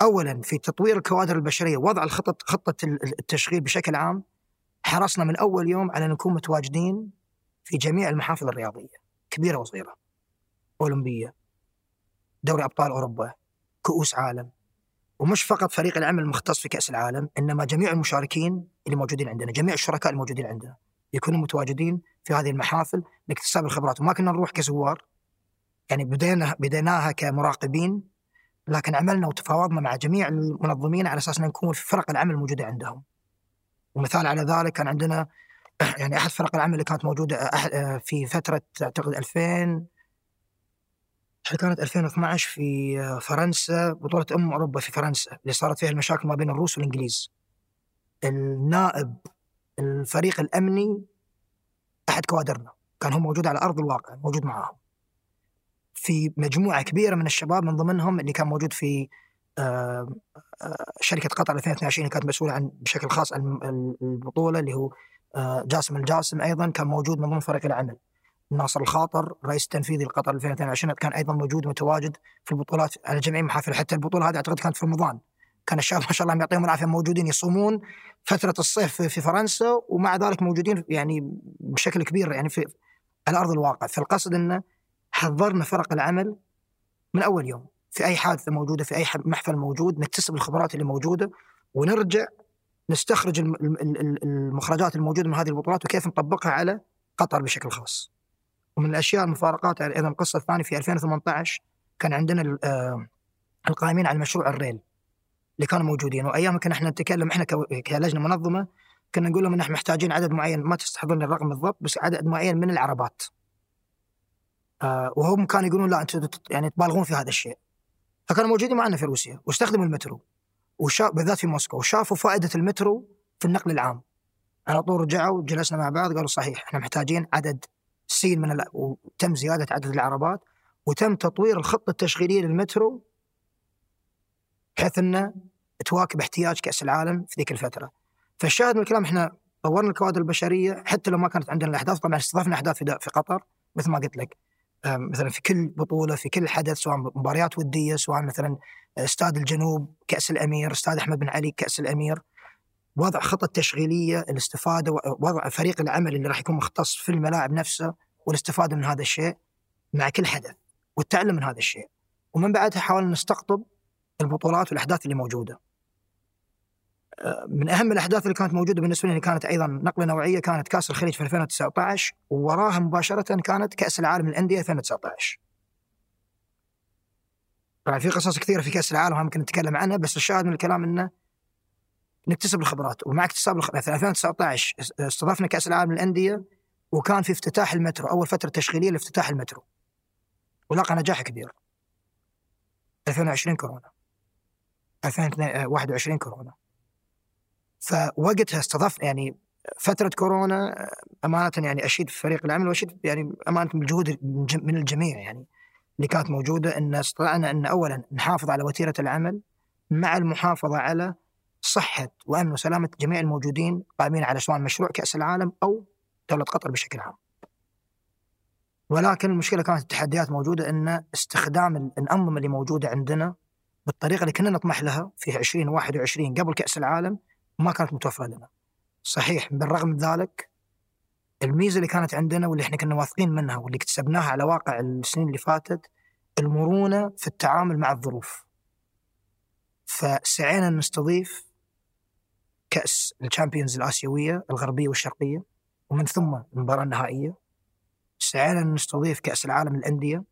اولا في تطوير الكوادر البشرية وضع الخطط خطة ال- ال- التشغيل بشكل عام حرصنا من أول يوم على نكون متواجدين في جميع المحافل الرياضية كبيرة وصغيرة أولمبية دوري أبطال أوروبا كؤوس عالم ومش فقط فريق العمل المختص في كأس العالم إنما جميع المشاركين اللي موجودين عندنا جميع الشركاء الموجودين عندنا يكونوا متواجدين في هذه المحافل لاكتساب الخبرات وما كنا نروح كزوار يعني بدينا بديناها كمراقبين لكن عملنا وتفاوضنا مع جميع المنظمين على أساس إن نكون في فرق العمل الموجودة عندهم. ومثال على ذلك كان عندنا يعني أحد فرق العمل اللي كانت موجودة أح- في فترة أعتقد 2000 هل كانت 2012 في فرنسا بطولة أم أوروبا في فرنسا اللي صارت فيها المشاكل ما بين الروس والإنجليز. النائب الفريق الأمني أحد كوادرنا كان هو موجود على أرض الواقع موجود معاهم. في مجموعة كبيرة من الشباب من ضمنهم اللي كان موجود في آه، آه، شركة قطر 2022 اللي كانت مسؤولة عن بشكل خاص عن ال- البطولة اللي هو آه، جاسم الجاسم أيضا كان موجود من ضمن فريق العمل. ناصر الخاطر رئيس التنفيذي لقطر 2022 كان أيضا موجود متواجد في البطولات على جميع المحافل حتى البطولة هذه أعتقد كانت في رمضان. كان الشباب ما شاء الله يعطيهم العافية موجودين يصومون فترة الصيف في- فرنسا ومع ذلك موجودين يعني بشكل كبير يعني في على ارض الواقع فالقصد إنه حضرنا فرق العمل من أول يوم في أي حادثة موجودة في أي محفل موجود نكتسب الخبرات اللي موجودة ونرجع نستخرج الم- الم- ال- المخرجات الموجودة من هذه البطولات وكيف نطبقها على قطر بشكل خاص. ومن الأشياء المفارقات أيضا القصة الثانية في 2018 كان عندنا آه، القائمين على مشروع الريل اللي كانوا موجودين وأيام كنا إحنا نتكلم إحنا كلجنة منظمة كنا نقول لهم ان إحنا محتاجين عدد معين ما تستحضرني الرقم بالضبط بس عدد معين من العربات. آه وهم كانوا يقولون لا أنتم يعني تبالغون في هذا الشيء. فكانوا موجودين معنا في روسيا واستخدموا المترو وشا بالذات في موسكو وشافوا فائدة المترو في النقل العام. على طول رجعوا جلسنا مع بعض قالوا صحيح إحنا محتاجين عدد سين من ال... وتم زيادة عدد العربات وتم تطوير الخطة التشغيلية للمترو بحيث إنه تواكب احتياج كأس العالم في ذيك الفترة. فالشاهد من الكلام إحنا طورنا الكوادر البشرية حتى لو ما كانت عندنا الاحداث طبعا استضفنا احداث في, في قطر مثل ما قلت لك مثلا في كل بطولة في كل حدث سواء مباريات ودية سواء مثلا استاد الجنوب كأس الأمير استاد أحمد بن علي كأس الأمير. وضع خطط تشغيلية الاستفادة وضع فريق العمل اللي راح يكون مختص في الملاعب نفسها والاستفادة من هذا الشيء مع كل حدث والتعلم من هذا الشيء. ومن بعدها حاولنا نستقطب البطولات والأحداث اللي موجودة. من أهم الأحداث اللي كانت موجودة بالنسبة لي كانت أيضا نقلة نوعية كانت كأس الخليج في 2019 ووراها مباشرة كانت كأس العالم للأندية 2019 طبعا في قصص كثيرة في كأس العالم ممكن نتكلم عنها بس الشاهد من الكلام إنه نكتسب الخبرات ومع اكتساب الخ... مثلا 2019 استضفنا كأس العالم للأندية وكان في افتتاح المترو أول فترة تشغيلية لافتتاح المترو ولقى نجاح كبير. 2020 كورونا. 2021 كورونا. فوقتها استضفنا يعني فترة كورونا أمانة يعني أشيد في فريق العمل وأشيد يعني أمانة بالجهود من الجميع يعني اللي كانت موجودة. أن استطعنا أن أولا نحافظ على وتيرة العمل مع المحافظة على صحة وأمن وسلامة جميع الموجودين قائمين على سواء مشروع كأس العالم أو دولة قطر بشكل عام. ولكن المشكلة كانت التحديات موجودة أن استخدام الأنظمة اللي موجودة عندنا بالطريقة اللي كنا نطمح لها في 2021 قبل كأس العالم ما كانت متوفرة لنا. صحيح بالرغم من ذلك الميزة اللي كانت عندنا واللي إحنا كنا واثقين منها واللي اكتسبناها على واقع السنين اللي فاتت المرونة في التعامل مع الظروف. فسعينا نستضيف كأس الشامبيونز الآسيوية الغربية والشرقية ومن ثم المباراة النهائية. سعينا نستضيف كأس العالم للأندية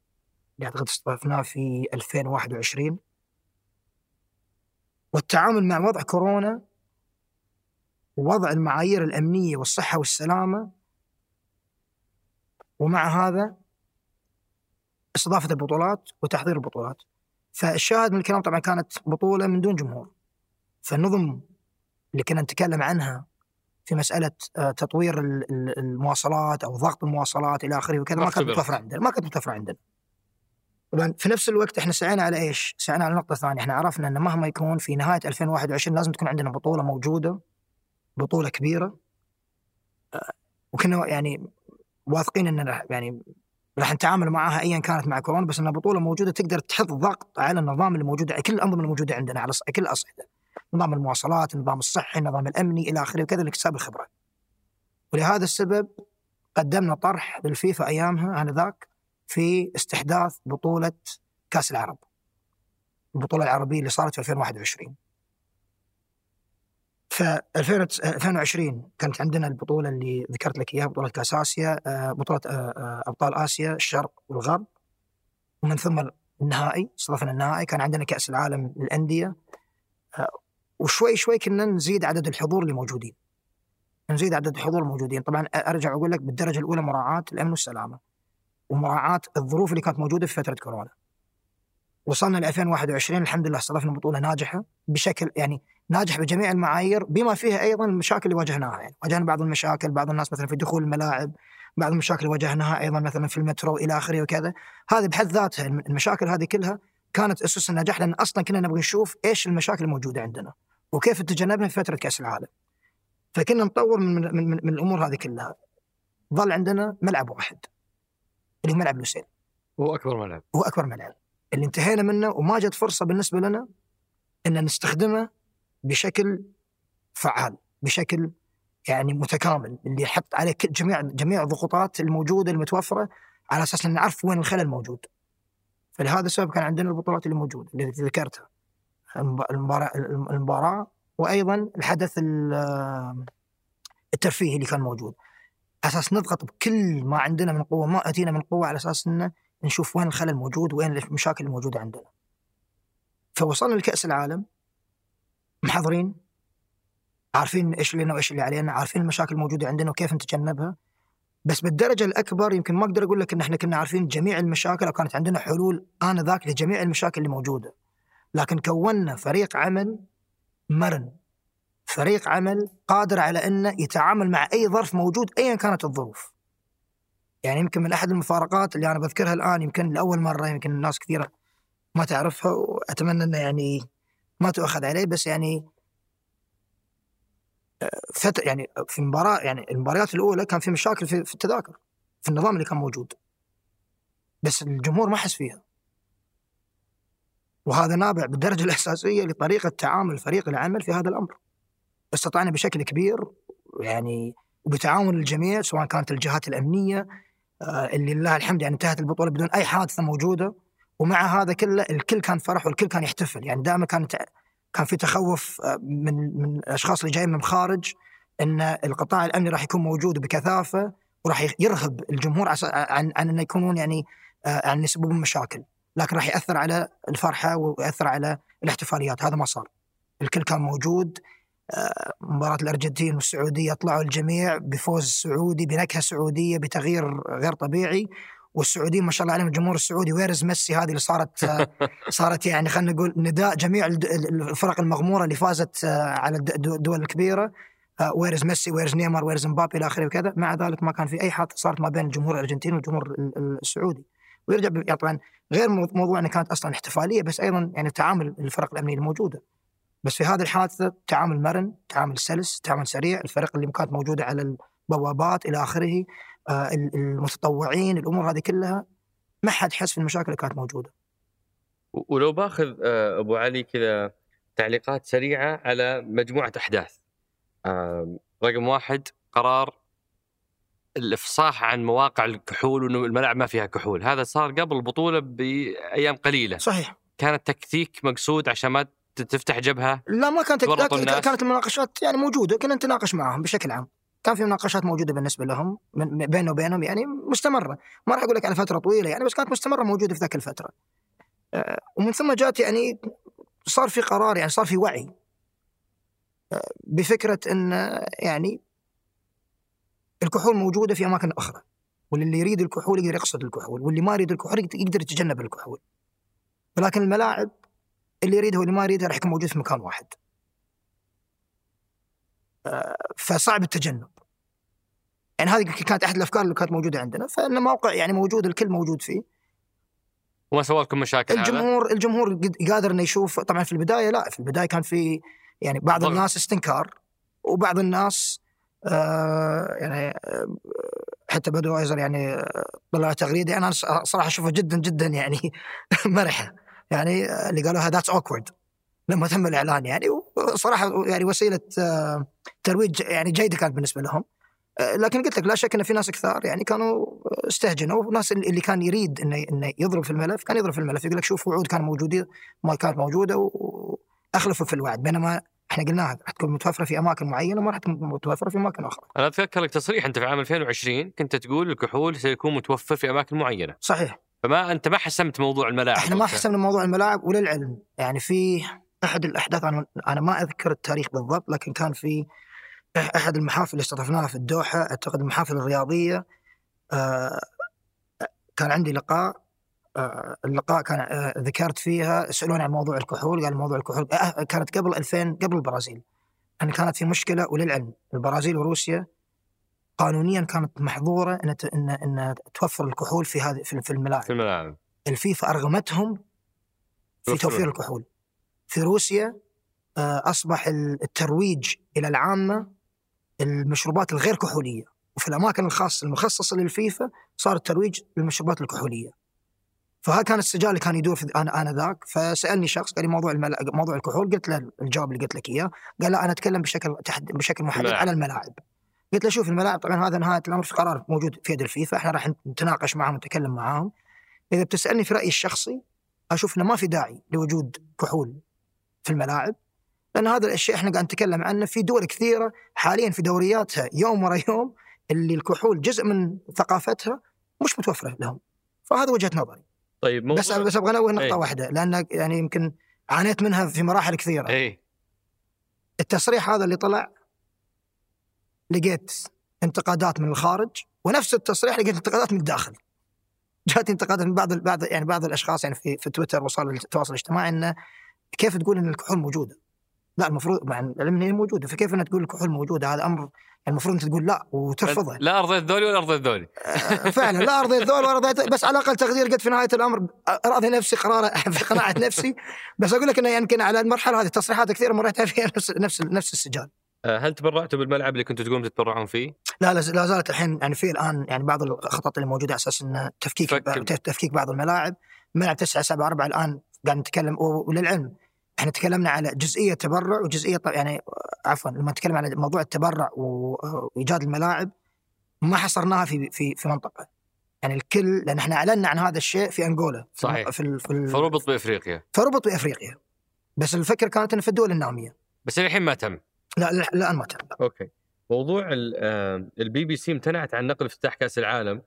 اللي أعتقد استضفناه في 2021 والتعامل مع وضع كورونا ووضع المعايير الأمنية والصحة والسلامة ومع هذا استضافة البطولات وتحضير البطولات. فالشاهد من الكلام طبعا كانت بطولة من دون جمهور. فالنظم اللي كنا نتكلم عنها في مسألة آه، تطوير ال- ال- المواصلات أو ضغط المواصلات إلى آخره وكذا ما كانت. متوفرة عندنا ما كانت متوفرة عندنا. طبعا في نفس الوقت إحنا سعينا على إيش؟ سعينا على نقطة ثانية. إحنا عرفنا إن مهما يكون في نهاية 2021 لازم تكون عندنا بطولة موجودة. بطولة كبيرة وكنا يعني واثقين إن يعني راح نتعامل معها ايا كانت مع كورونا بس إنها بطولة موجودة تقدر تحط ضغط على النظام اللي موجود كل الأنظمة الموجودة عندنا على كل الاصعده نظام المواصلات، النظام الصحي، النظام الأمني إلى آخره وكذا لاكتساب الخبرة. ولهذا السبب قدمنا طرح للفيفا أيامها آنذاك في استحداث بطولة كأس العرب. البطولة العربية اللي صارت في 2021. ف 2020 كانت عندنا البطولة اللي ذكرت لك إياها بطولة كاس اسيا آه، بطولة آه، آه، أبطال آسيا الشرق والغرب. ومن ثم النهائي استضفنا النهائي كان عندنا كأس العالم للأندية. وشوي شوي كنا نزيد عدد الحضور اللي موجودين. نزيد عدد الحضور الموجودين. طبعا أرجع أقول لك بالدرجة الأولى مراعاة الأمن والسلامة. ومراعاة الظروف اللي كانت موجودة في فترة كورونا. وصلنا ل 2021 الحمد لله استضفنا بطولة ناجحة بشكل يعني ناجح بجميع المعايير بما فيها أيضا المشاكل اللي واجهناها. يعني واجهنا بعض المشاكل بعض الناس مثلا في دخول الملاعب بعض المشاكل اللي واجهناها أيضا مثلا في المترو إلى آخره وكذا. هذه بحد ذاتها الم- المشاكل هذه كلها كانت أسس النجاح لأن أصلا كنا نبغى نشوف إيش المشاكل الموجودة عندنا وكيف تجنبها في فترة كأس العالم. فكنا نطور من, من, من, من الأمور هذه كلها. ظل عندنا ملعب واحد اللي هو ملعب لوسيل. هو أكبر ملعب. هو أكبر ملعب. اللي انتهينا منه وما جت فرصة بالنسبة لنا إن نستخدمه بشكل فعال بشكل يعني متكامل اللي يحط عليه جميع جميع الضغوطات الموجودة المتوفرة على أساس ان نعرف وين الخلل موجود. فلهذا السبب كان عندنا البطولات اللي موجودة اللي ذكرتها المب- المباراة المباراة وأيضا الحدث ال- الترفيهي اللي كان موجود. أساس نضغط بكل ما عندنا من قوة ما أتينا من قوة على أساس إنه نشوف وين الخلل موجود وين المشاكل الموجودة عندنا. فوصلنا لكأس العالم محضرين عارفين إيش لنا وإيش اللي علينا عارفين المشاكل الموجودة عندنا وكيف نتجنبها. بس بالدرجة الأكبر يمكن ما أقدر أقول لك إن إحنا كنا عارفين جميع المشاكل أو كانت عندنا حلول آنذاك لجميع المشاكل اللي موجودة. لكن كونا فريق عمل مرن فريق عمل قادر على إنه يتعامل مع أي ظرف موجود ايا كانت الظروف. يعني يمكن من أحد المفارقات اللي أنا بذكرها الآن يمكن لأول مرة يمكن الناس كثيرة ما تعرفها وأتمنى إنه يعني ما تؤخذ عليه بس يعني فت يعني في المباراه يعني المباريات الأولى كان في مشاكل في, في التذاكر في النظام اللي كان موجود. بس الجمهور ما حس فيها. وهذا نابع بالدرجة الأساسية لطريقة تعامل فريق العمل في هذا الأمر. استطعنا بشكل كبير يعني وبتعاون الجميع سواء كانت الجهات الأمنية آه، اللي لله الحمد يعني انتهت البطولة بدون أي حادثة موجودة. ومع هذا كله الكل كان فرح والكل كان يحتفل. يعني دائما كانت كان في تخوف آه، من من الاشخاص اللي جايين من الخارج إن القطاع الأمني راح يكون موجود بكثافة وراح يرهب الجمهور عن عن إنه يكونون يعني آه، عن يسببون مشاكل. لكن راح يأثر على الفرحة ويأثر على الاحتفاليات. هذا ما صار. الكل كان موجود آه، مباراة الأرجنتين والسعودية طلعوا الجميع بفوز سعودي بنكهة سعودية بتغيير غير طبيعي. والسعوديين ما شاء الله عليهم الجمهور السعودي where's ميسي هذه اللي صارت آه، صارت يعني خلينا نقول نداء جميع الفرق المغمورة اللي فازت آه، على الد- الد- الدول الكبيرة. آه، where's ميسي where's نيمار where's مبابي إلى آخره وكذا. مع ذلك ما كان في أي حادثة صارت ما بين الجمهور الأرجنتيني والجمهور ال- ال- السعودي. ويرجع يعني طبعا غير مو- موضوع انها كانت أصلا احتفالية بس أيضا يعني تعامل الفرق الأمنية الموجودة. بس في هذه الحادثة تعامل مرن، تعامل سلس، تعامل سريع، الفرق اللي كانت موجودة على البوابات إلى آخره، المتطوعين، الأمور هذه كلها ما حد حس في المشاكل اللي كانت موجودة. ولو باخذ آه، أبو علي كذا تعليقات سريعة على مجموعة أحداث. رقم واحد قرار الإفصاح عن مواقع الكحول وإنه الملاعب ما فيها كحول، هذا صار قبل البطولة بأيام قليلة، صحيح، كانت تكتيك مقصود عشان ما تفتح جبهة لا ما كانت. كانت المناقشات يعني موجودة، كنا نتناقش معهم بشكل عام. كان في مناقشات موجودة بالنسبة لهم من بيننا وبينهم يعني مستمرة، ما راح أقول لك على فترة طويلة يعني بس كانت مستمرة موجودة في ذاك الفترة. آه، ومن ثم جات يعني صار في قرار يعني صار في وعي. آه، بفكرة إن يعني الكحول موجودة في أماكن أخرى واللي يريد الكحول يقدر يقصد الكحول واللي ما يريد الكحول يقدر يتجنب الكحول. ولكن الملاعب اللي يريدها واللي ما يريدها راح يكون موجود في مكان واحد. فصعب التجنب. يعني هذه كانت أحد الأفكار اللي كانت موجودة عندنا فإن موقع يعني موجود الكل موجود فيه. وما سوى لكم مشاكل هذا؟ الجمهور الجمهور قد- قادر إنه يشوف طبعا في البداية لا في البداية كان في يعني بعض ضغط. الناس استنكار وبعض الناس آه يعني آه حتى بدو ايزر يعني آه، طلع تغريدة. أنا صراحة اشوفها جدا جدا يعني مرحة. يعني آه، اللي قالوها that's awkward لما تم الإعلان يعني. وصراحة يعني وسيلة آه ترويج يعني جيدة كانت بالنسبة لهم. آه، لكن قلت لك لا شك إن في ناس كثار يعني كانوا استهجنوا. وناس اللي كان يريد إنه إنه يضرب في الملف كان يضرب في الملف. يقول لك شوف وعود كانت موجودة ما كانت موجودة وأخلفوا في الوعد. بينما إحنا قلناها راح تكون متوفرة في أماكن معينة وما راح تكون متوفرة في أماكن أخرى. أنا اتذكر لك تصريح. أنت في عام 2020 كنت تقول الكحول سيكون متوفر في أماكن معينة. صحيح. فما أنت ما حسمت موضوع الملاعب. إحنا ما. حسبنا موضوع الملاعب وللعلم. يعني في أحد الأحداث أنا أنا ما أذكر التاريخ بالضبط لكن كان في أحد المحافل اللي استضفناها في الدوحة أعتقد المحافل الرياضية آه، كان عندي لقاء آه، اللقاء كان آه، ذكرت فيها سألوني عن موضوع الكحول قال موضوع الكحول كانت قبل 2000 قبل البرازيل أن كانت في مشكلة وللعلم البرازيل وروسيا قانونيا كانت محظورة إن إن إن توفر الكحول في هذه في الملاعب. في الملاعب. الفيفا أرغمتهم في. توفير الكحول. في روسيا آه، أصبح الترويج إلى العامة المشروبات الغير كحولية. وفي الأماكن الخاصه المخصصة للفيفا صار الترويج للمشروبات الكحولية. فهذا كان السجال اللي كان يدور في أنا أنا ذاك فسألني شخص قال لي موضوع. موضوع الكحول. قلت له الجواب اللي قلت لك إياه. قال لا أنا أتكلم بشكل تحد... بشكل محدد. على الملاعب. قلت له شوف الملاعب طبعا هذا نهاية الأمر في قرار موجود في يد الفيفا. إحنا راح نتناقش معهم ونتكلم معاهم. إذا بتسألني في رأيي الشخصي أشوف إنه ما في داعي لوجود كحول في الملاعب لأن هذا الأشياء إحنا قاعد نتكلم عنه في دول كثيرة حاليا في دورياتها يوم ورا يوم اللي الكحول جزء من ثقافتها مش متوفرة لهم. فهذا وجهة نظري. طيب موضوع بس بس أبغى أنوه نقطة إيه. واحدة لأن يعني يمكن عانيت منها في مراحل كثيرة. اي التصريح هذا اللي طلع لقيت انتقادات من الخارج ونفس التصريح لقيت انتقادات من الداخل. جاتني انتقادات من بعض بعض يعني بعض الأشخاص يعني في في تويتر وسائل التواصل الاجتماعي إنه كيف تقول إن الكحول موجوده؟ لا المفروض مع العلم إن هي موجودة فكيف انك تقول الكحول موجوده هذا أمر المفروض أنت تقول لا وترفضه لا أرضيت ذولي ولا أرضيت ذولي. آه، فعلا لا ارضي الذول ولا رضيت بس على الأقل تقدير قلت في نهاية الأمر راضي نفسي قرار في قناعة نفسي. بس أقول لك إنه يمكن على المرحلة هذه تصريحات كثيرة مريت فيها نفس نفس نفس السجال آه، هل تبرعتوا بالملعب اللي كنتوا تقولون تتبرعون فيه؟ لا لا لا زالت الحين يعني في الآن يعني بعض الخطط اللي موجودة على أساس انه تفكيك فك- تفكيك بعض الملاعب. ملعب 9 7 4 الآن قاعد نتكلم وللعلم إحنا تكلمنا على جزئية تبرع وجزئية ط- يعني عفوا لما نتكلم على موضوع التبرع وإيجاد الملاعب ما حصرناها في في في منطقة. يعني الكل لأن إحنا أعلنا عن هذا الشيء في أنغولا في صحيح. في, ال- في, ال- فربط بإفريقيا. فربط بإفريقيا. بس الفكرة كانت انه في الدول النامية. بس الحين ما تم. لا لا الآن ما تم. أوكي. موضوع البي بي سي امتنعت عن نقل افتتاح كأس العالم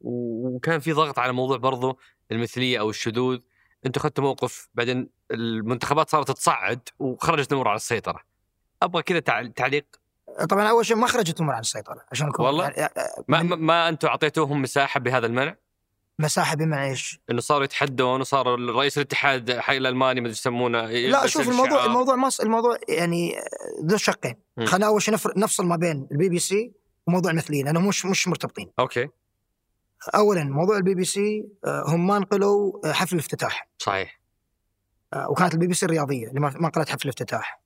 وكان في ضغط على موضوع برضو المثلية أو الشذوذ. أنتم أخذتوا موقف بعدين المنتخبات صارت تصعد وخرجت الأمور على السيطرة أبغى كذا تع- تعليق طبعا أول شيء ما خرجت الأمور عن السيطرة عشان نكون والله؟ يعني ما, ما- ما أنتم أعطيتوهم مساحة بهذا المنع مساحة بمعنى إيش؟ إنه صاروا يتحدون وصار رئيس الاتحاد حي الألماني ما يسمونه لا شوف الموضوع الشعار. الموضوع ما الموضوع يعني ذو شقين. خلينا أول شيء نفر- نفصل ما بين البي بي سي وموضوع المثليين لانهم مش مش مرتبطين أوكي اولا موضوع البي بي سي آه، هم ما نقلوا آه، حفل الافتتاح صحيح وكانت البي بي سي الرياضية اللي ما نقلت حفل الافتتاح.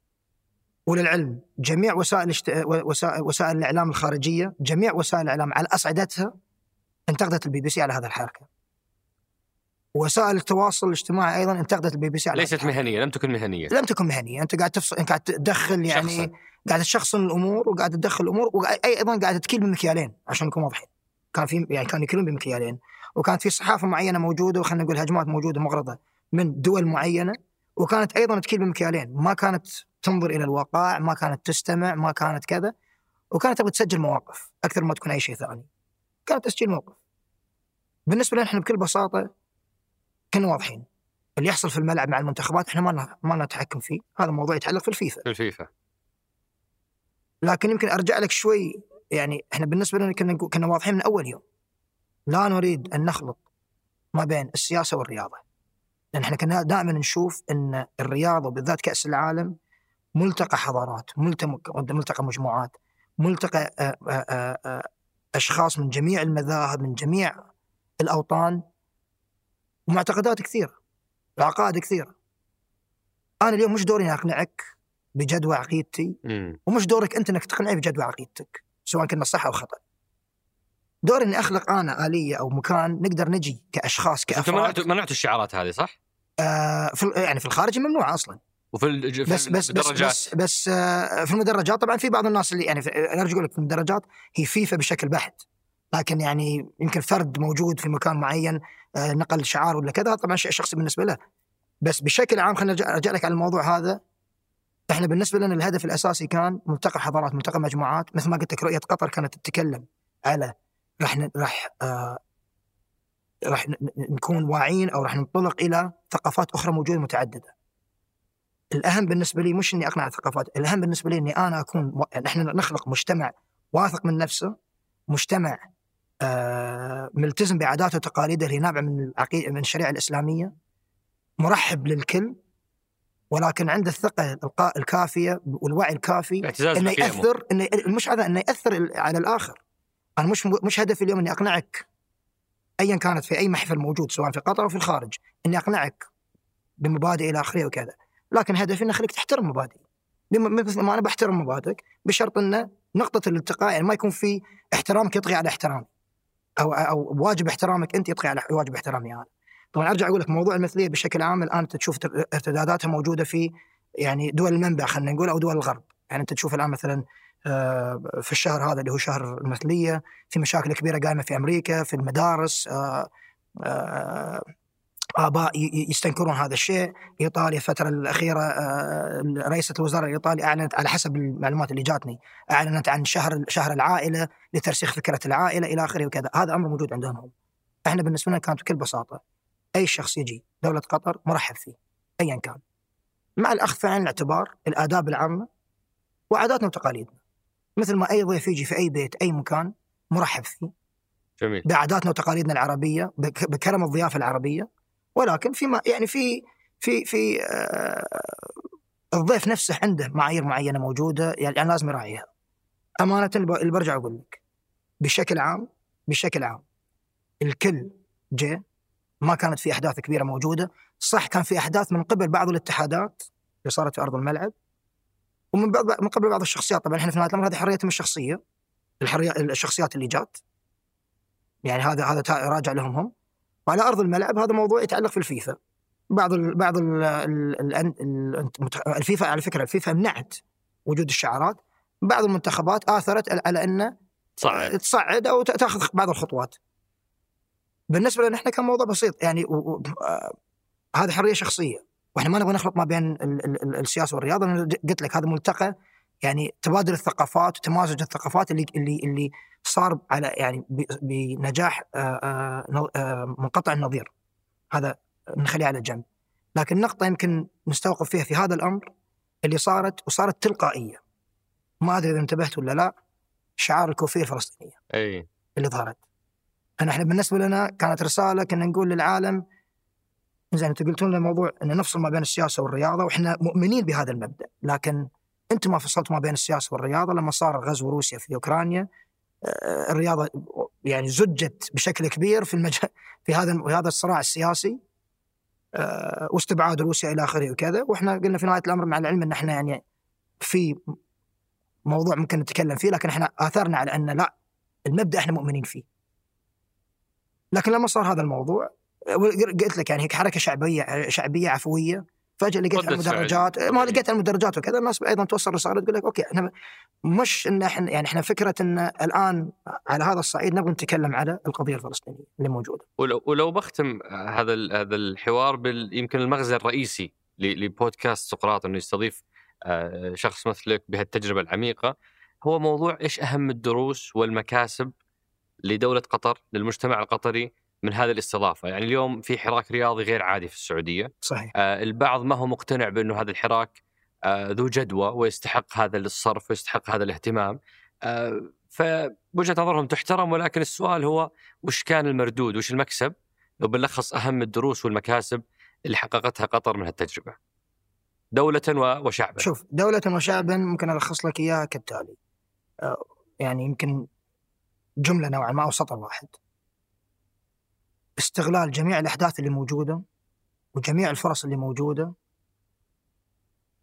وللعلم جميع وسائل الاشت... وسائل وسائل الإعلام الخارجية جميع وسائل الإعلام على أصعدتها انتقدت البي بي سي على هذا الحركة. وسائل التواصل الاجتماعي أيضا انتقدت البي بي سي على ليست الحركة. مهنية لم تكن مهنية. لم تكن مهنية. أنت قاعد تفصل قاعد تدخل يعني شخصاً. قاعد تشخصن الأمور وقاعد تدخل الأمور وأيضا قاعد تكيل بمكيالين عشان نكون واضحين. كان في يعني كانوا يكيلون بمكيالين. وكانت في صحافة معينة موجودة وخلينا نقول هجمات موجودة مغرضة. من دول معينة وكانت أيضا تكيل بمكيالين ما كانت تنظر إلى الواقع ما كانت تستمع ما كانت كذا وكانت تبغى تسجل مواقف أكثر ما تكون أي شيء ثاني. كانت تسجيل موقف بالنسبة لنا إحنا بكل بساطة كنا واضحين. اللي يحصل في الملعب مع المنتخبات إحنا ما ما لنا تحكم فيه. هذا موضوع يتعلق في الفيفا. في الفيفا. لكن يمكن أرجع لك شوي يعني إحنا بالنسبة لنا كنا كنا واضحين من أول يوم. لا نريد أن نخلط ما بين السياسة والرياضة. لأن إحنا كنا دائما نشوف إن الرياضة وبالذات كأس العالم ملتقى حضارات ملتقى مجموعات ملتقى آه، آه، آه، أشخاص من جميع المذاهب من جميع الأوطان ومعتقدات كثيرة وعقائد كثيرة أنا اليوم مش دوري أقنعك بجدوى عقيدتي مم. ومش دورك أنت إنك تقنعني بجدوى عقيدتك سواء كنا صح أو خطأ دوري إني أخلق أنا آلية أو مكان نقدر نجي كأشخاص كأفراد. منعتوا الشعارات هذه صح؟ آه في يعني في الخارج ممنوعة أصلا. وفي الج- بس بس بس الدرجات بس, بس آه في المدرجات طبعا في بعض الناس اللي يعني أنا ارجع أقول لك في المدرجات هي فيفا بشكل بحت. لكن يعني يمكن فرد موجود في مكان معين آه نقل شعار ولا كذا طبعا شيء شخصي بالنسبة له. بس بشكل عام خلينا أرجع لك على الموضوع هذا. إحنا بالنسبة لنا الهدف الأساسي كان ملتقى حضارات ملتقى مجموعات. مثل ما قلت لك رؤية قطر كانت تتكلم على راح راح آه راح نكون واعيين أو راح ننطلق إلى ثقافات أخرى موجودة متعددة. الأهم بالنسبة لي مش إني أقنع الثقافات، الأهم بالنسبة لي إني أنا أكون و... نحن نخلق مجتمع واثق من نفسه، مجتمع آه ملتزم بعاداته وتقاليده اللي نابعة من العقيدة من الشريعة الإسلامية مرحب للكل ولكن عنده الثقة الكافية والوعي الكافي إنه يأثر إنه مش هذا إنه يأثر على الآخر أنا مش مش هدفي اليوم إني أقنعك ايا كانت في أي محفل موجود سواء في قطر أو في الخارج إني أقنعك بمبادئ إلى آخره وكذا. لكن هدفي إني أخليك تحترم مبادئي. مثل ما أنا بحترم مبادئك بشرط انه نقطة الالتقاء يعني ما يكون في احترامك يطغي على احترامي أو أو واجب احترامك أنت يطغي على واجب احترامي أنا. طبعا أرجع أقول لك موضوع المثلية بشكل عام الآن أنت تشوف ارتداداتها موجودة في يعني دول المنبع خلينا نقول أو دول الغرب. يعني أنت تشوف الآن مثلا في الشهر هذا اللي هو شهر المثلية في مشاكل كبيرة قائمة في أمريكا في المدارس آه، آه، آباء يستنكرون هذا الشيء، إيطاليا الفترة الأخيرة آه، رئيسة الوزراء الإيطالي أعلنت على حسب المعلومات اللي جاتني أعلنت عن شهر شهر العائلة لترسيخ فكرة العائلة إلى آخره وكذا، هذا أمر موجود عندهم هم. إحنا بالنسبة لنا كانت بكل بساطة أي شخص يجي دولة قطر مرحب فيه ايا كان. مع الأخذ في عين الاعتبار الآداب العامة وعاداتنا وتقاليدنا. مثل ما أي ضيف يجي في أي بيت أي مكان مرحب فيه. جميل. بعاداتنا وتقاليدنا العربية بك- بكرم الضيافة العربية. ولكن فيما يعني في في في آه، الضيف نفسه عنده معايير معينة موجودة يعني لازم يراعيها. أمانة اللي برجع أقول لك. بشكل عام بشكل عام الكل جاء ما كانت في أحداث كبيرة موجودة، صح كان في أحداث من قبل بعض الاتحادات اللي صارت في أرض الملعب. ومن بعض من قبل بعض الشخصيات. طبعا إحنا في نهاية الأمر هذه حريتهم الشخصية. الحريه الشخصيات اللي جات. يعني هذا هذا راجع لهم هم. وعلى أرض الملعب هذا موضوع يتعلق في الفيفا. بعض ال بعض ال ال ال ال الفيفا على فكرة الفيفا منعت وجود الشعارات. بعض المنتخبات آثرت على إنه صعب تصعد أو تاخذ بعض الخطوات. بالنسبة لنا إحنا كان موضوع بسيط. يعني. آه... هذه حرية شخصية. وإحنا ما نبغى نخلط ما بين ال... ال... ال... السياسة والرياضة د- قلت لك هذا ملتقى يعني تبادل الثقافات وتمازج الثقافات اللي اللي اللي صار على يعني ب... بنجاح آه... آه... آه... منقطع النظير. هذا نخليه على جنب. لكن نقطة يمكن نستوقف فيها في هذا الأمر اللي صارت وصارت تلقائية. ما أدري إذا انتبهت ولا لا شعار الكوفية الفلسطينية أي. اللي ظهرت. أنا إحنا بالنسبة لنا كانت رسالة كنا نقول للعالم زين أنتم قلتوا لنا موضوع ان نفصل ما بين السياسة والرياضة وإحنا مؤمنين بهذا المبدأ لكن أنتم ما فصلتوا ما بين السياسة والرياضة لما صار غزو روسيا في أوكرانيا آه، الرياضة يعني زجت بشكل كبير في المجال في هذا في هذا الصراع السياسي آه، واستبعاد روسيا إلى آخره وكذا وإحنا قلنا في نهاية الأمر مع العلم إن إحنا يعني في موضوع ممكن نتكلم فيه لكن إحنا آثرنا على إن لا المبدأ إحنا مؤمنين فيه. لكن لما صار هذا الموضوع قلت لك يعني هيك حركة شعبية شعبية عفوية فجأة لقيت. المدرجات ما لقيت على المدرجات وكذا الناس أيضا توصل رساله تقول لك أوكي إحنا مش إن إحنا يعني إحنا فكرة إن الآن على هذا الصعيد نبغى نتكلم على القضية الفلسطينية اللي موجودة. ولو, ولو بختم هذا هذا الحوار بال يمكن المغزى الرئيسي لبودكاست سقراط إنه يستضيف آه، شخص مثلك بهالتجربة العميقة هو موضوع إيش أهم الدروس والمكاسب لدولة قطر للمجتمع القطري من هذه الاستضافة، يعني اليوم في حراك رياضي غير عادي في السعودية، صحيح. آه، البعض ما هو مقتنع بأنه هذا الحراك آه، ذو جدوى ويستحق هذا الصرف ويستحق هذا الاهتمام. آه، فوجهة نظرهم تحترم ولكن السؤال هو وش كان المردود؟ وش المكسب؟ لو بنلخص أهم الدروس والمكاسب اللي حققتها قطر من هالتجربة. دولة و- وشعبا. شوف دولة وشعبا ممكن ألخص لك إياها كالتالي. آه، يعني يمكن جملة نوعا ما أو سطر واحد. استغلال جميع الأحداث اللي موجودة وجميع الفرص اللي موجودة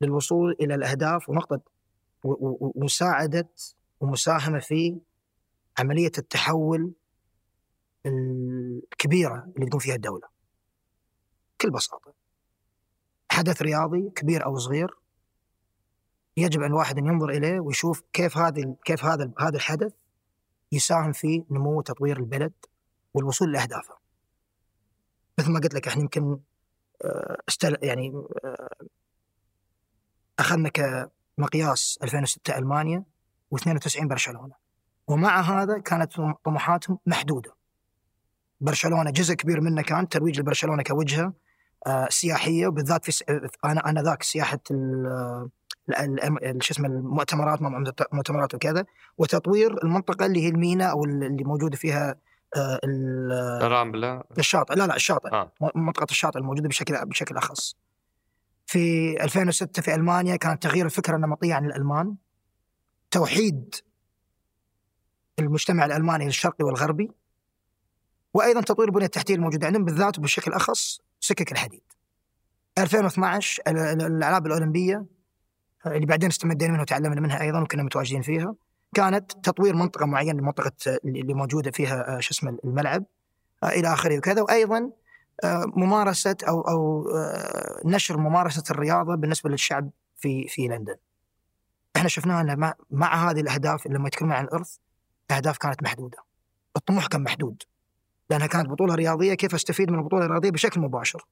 للوصول إلى الأهداف ونقطة ومساعدة ومساهمة في عملية التحول الكبيرة اللي تكون فيها الدولة. بكل بساطة. حدث رياضي كبير أو صغير يجب أن الواحد أن ينظر إليه ويشوف كيف هذه كيف هذا هذا الحدث يساهم في نمو وتطوير البلد والوصول لأهدافه. مثل ما قلت لك إحنا يمكن آه، استل يعني آه، أخذنا كمقياس 2006 ألمانيا و92 برشلونة. ومع هذا كانت طموحاتهم محدودة. برشلونة جزء كبير منه كان ترويج لبرشلونة كوجهة آه، سياحية وبالذات في أنا أنا ذاك سياحة شو اسمه المؤتمرات مؤتمرات وكذا وتطوير المنطقة اللي هي المينا أو اللي موجودة فيها آه، ال- رامبلا الشاطئ. لا لا الشاطئ. آه. منطقة الشاطئ الموجودة بشكل بشكل أخص. في 2006 في ألمانيا كان تغيير الفكرة النمطية عن الألمان. توحيد المجتمع الألماني الشرقي والغربي. وأيضا تطوير البنيه التحتيه الموجودة عندهم بالذات وبشكل أخص سكك الحديد. 2012 ال- ال- الألعاب الأولمبية اللي بعدين استمدينا منها وتعلمنا منها أيضا وكنا متواجدين فيها. كانت تطوير منطقة معينة منطقه اللي موجودة فيها آه، شو اسمه الملعب آه، إلى آخره وكذا وأيضا آه، ممارسة أو أو نشر ممارسة الرياضة بالنسبة للشعب في في لندن. إحنا شفناها ان مع, هذه الأهداف لما يتكلمون عن الارث الاهداف كانت محدودة. الطموح كان محدود. لأنها كانت بطولة رياضية كيف أستفيد من البطولة الرياضية بشكل مباشر.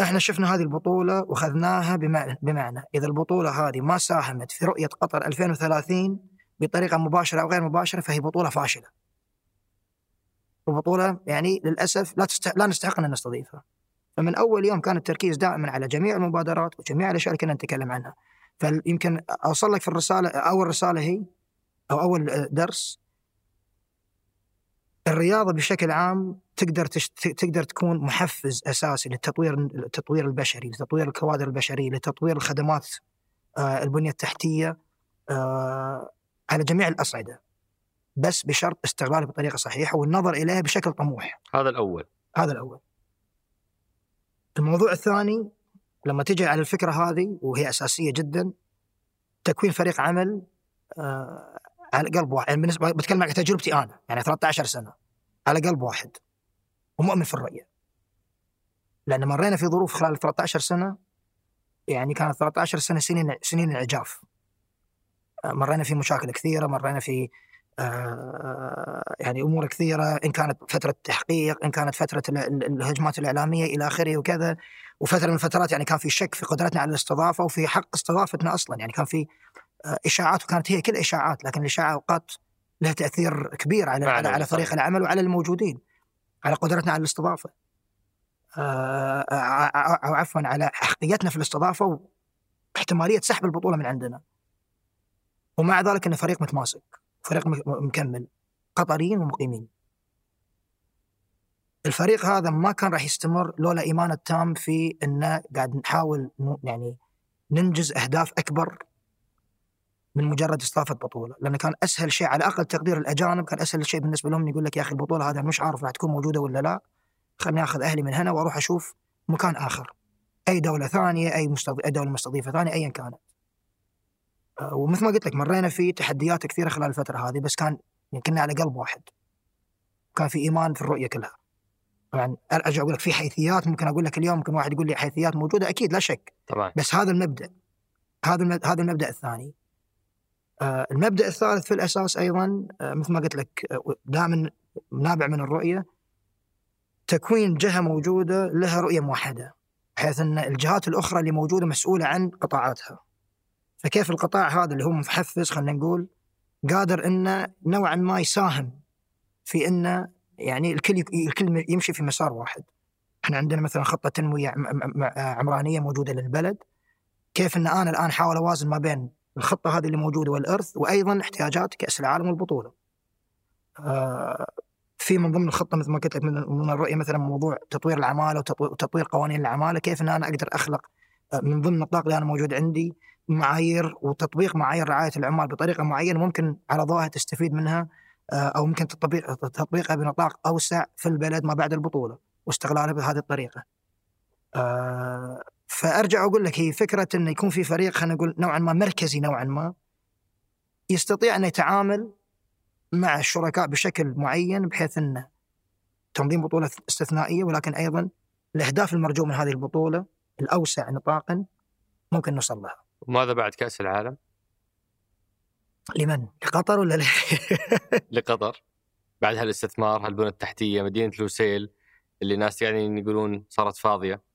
إحنا شفنا هذه البطولة وأخذناها بمعنى بمعنى إذا البطولة هذه ما ساهمت في رؤية قطر 2030 بطريقة مباشرة أو غير مباشرة فهي بطولة فاشلة. وبطولة يعني للأسف لا تست... لا نستحق أن نستضيفها. فمن أول يوم كان التركيز دائما على جميع المبادرات وجميع الأشياء اللي كنا نتكلم عنها. فيمكن أوصل لك في الرسالة أول رسالة هي أو أول درس الرياضة بشكل عام تقدر تش... تقدر تكون محفز أساسي للتطوير التطوير البشري، لتطوير الكوادر البشرية، لتطوير الخدمات آه البنية التحتية آه على جميع الأصعدة. بس بشرط استغلاله بطريقة صحيحة والنظر إليها بشكل طموح. هذا الأول هذا الأول. الموضوع الثاني لما تجي على الفكرة هذه وهي أساسية جدا تكوين فريق عمل آه على قلب واحد يعني بالنسبة بتكلم عن تجربتي أنا يعني 13 سنة على قلب واحد ومؤمن في الرؤيه. لأن مرينا في ظروف خلال 13 سنة يعني كانت 13 سنة سنين سنين انعجاف. آه مرينا في مشاكل كثيرة، مرينا في آه يعني أمور كثيرة إن كانت فترة تحقيق إن كانت فترة الهجمات الإعلامية إلى آخره وكذا وفترة من الفترات يعني كان في شك في قدرتنا على الاستضافة وفي حق استضافتنا أصلا يعني كان في آه إشاعات وكانت هي كل إشاعات لكن الإشاعة أوقات لها تأثير كبير على على, على فريق العمل وعلى الموجودين على قدرتنا على الاستضافة. آه أو عفوا على حقيقتنا في الاستضافة واحتمالية سحب البطولة من عندنا. ومع ذلك انه فريق متماسك فريق مكمل قطريين ومقيمين. الفريق هذا ما كان راح يستمر لولا إيمانه التام في إنه قاعد نحاول يعني ننجز أهداف أكبر من مجرد استضافه بطوله، لأنه كان أسهل شيء على أقل تقدير الأجانب كان أسهل شيء بالنسبة لهم يقول لك يا أخي البطولة هذه مش عارف راح تكون موجودة ولا لا، خليني آخذ أهلي من هنا وأروح أشوف مكان آخر. أي دولة ثانية، أي مستضيف أي دولة مستضيفة ثانية ايا كانت. ومثل ما قلت لك مرينا في تحديات كثيرة خلال الفترة هذه بس كان كنا على قلب واحد. كان في إيمان في الرؤية كلها. طبعا أرجع أقول لك في حيثيات ممكن أقول لك اليوم ممكن واحد يقول لي حيثيات موجودة أكيد لا شك. طبعا بس هذا المبدأ هذا هذا المبدأ الثاني. المبدأ الثالث في الأساس أيضا آه مثل ما قلت لك آه دائما نابع من الرؤية تكوين جهة موجودة لها رؤية موحدة بحيث أن الجهات الأخرى اللي موجودة مسؤولة عن قطاعاتها. فكيف القطاع هذا اللي هو محفز خلينا نقول قادر إنه نوعا ما يساهم في إنه يعني الكل الكل يمشي في مسار واحد. إحنا عندنا مثلا خطة تنميه عمرانية موجودة للبلد. كيف إن أنا الآن احاول أوازن ما بين الخطة هذه اللي موجودة والإرث وأيضا احتياجات كأس العالم والبطولة. آه في من ضمن الخطة مثل ما قلت لك من الرؤية مثلا موضوع تطوير العمالة وتطوير قوانين العمالة كيف إن أنا أقدر أخلق آه، من ضمن النطاق اللي أنا موجود عندي معايير وتطبيق معايير رعاية العمال بطريقة معينة ممكن على ضوءها تستفيد منها آه، أو ممكن تطبيق تطبيقها بنطاق أوسع في البلد ما بعد البطولة واستغلالها بهذه الطريقة. فأرجع أقول لك هي فكرة إنه يكون في فريق خلينا نقول نوعا ما مركزي نوعا ما يستطيع ان يتعامل مع الشركاء بشكل معين بحيث إنه تنظيم بطولة استثنائية ولكن أيضا الأهداف المرجوه من هذه البطولة الأوسع نطاقا ممكن نوصل لها. وماذا بعد كأس العالم؟ لمن؟ لقطر ولا ل... لقطر بعد هالاستثمار هالبنى التحتية مدينة لوسيل اللي ناس يعني يقولون صارت فاضية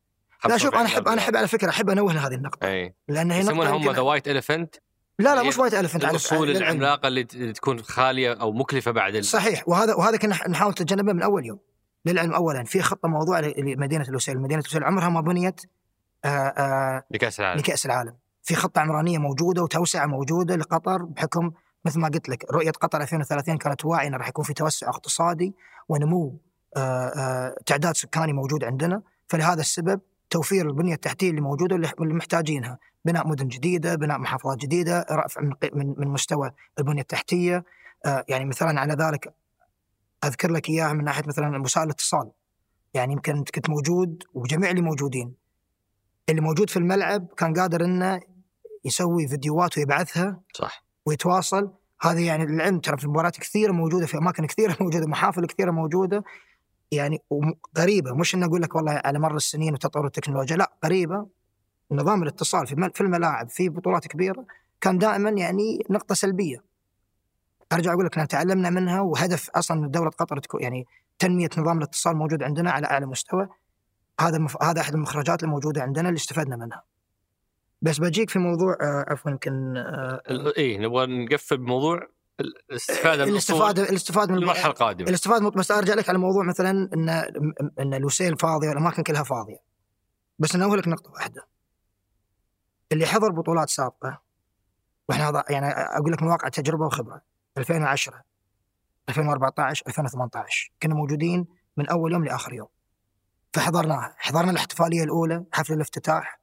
لا شوف أنا احب أنا أحب على فكرة أحب أنوه لهذه النقطة. أي. لأن هي يسمونها هم the white elephant لا لا مش white elephant الأصول العملاقة اللي تكون خالية أو مكلفة بعد ال... صحيح وهذا وهذا كنا نحاول نتجنبه من أول يوم للعلم اولا. في خطة موضوع ل- لمدينة لوسيل، مدينة لوسيل عمرها ما بنيت آه، آه، لكأس العالم. لكأس العالم، في خطة عمرانية موجودة وتوسعة موجودة لقطر بحكم مثل ما قلت لك رؤية قطر 2030 كانت واعية إنه راح يكون في توسع اقتصادي ونمو آه، آه، تعداد سكاني موجود عندنا، فلهذا السبب توفير البنية التحتية اللي موجودة اللي اللي محتاجينها، بناء مدن جديدة، بناء محافظات جديدة، رفع من من من مستوى البنية التحتية، آه، يعني مثلا على ذلك أذكر لك إياها من ناحية مثلا وسائل الاتصال. يعني يمكن أنت كنت موجود وجميع اللي موجودين. اللي موجود في الملعب كان قادر إنه يسوي فيديوهات ويبعثها صح. ويتواصل. هذا يعني للعلم ترى في مباريات كثيرة موجودة في أماكن كثيرة موجودة محافل كثيرة موجودة. يعني قريبه مش ان أقول لك والله على مر السنين وتطور التكنولوجيا لا قريبه نظام الاتصال في في الملاعب في بطولات كبيرة كان دائما يعني نقطة سلبية. أرجع أقول لك تعلمنا منها وهدف أصلا دولة قطر تكون يعني تنمية نظام الاتصال موجود عندنا على أعلى مستوى. هذا مف... هذا أحد المخرجات الموجودة عندنا اللي استفدنا منها. بس بجيك في موضوع آه عفوا يمكن آه ال- اي نبغى نقفل بموضوع؟ الاستفادة من الاستفاده الاستفادة من المرحلة القادمة. الاستفادة مط- بس أرجع لك على موضوع مثلا ان إن لوسيل فاضيه والأماكن كلها فاضية. بس انوه لك نقطة واحدة. اللي حضر بطولات سابقة وإحنا هذا يعني أقول لك من واقع تجربة وخبرة. 2010 2014 2018 كنا موجودين من أول يوم لآخر يوم. فحضرناها. حضرنا الاحتفالية الأولى حفل الافتتاح.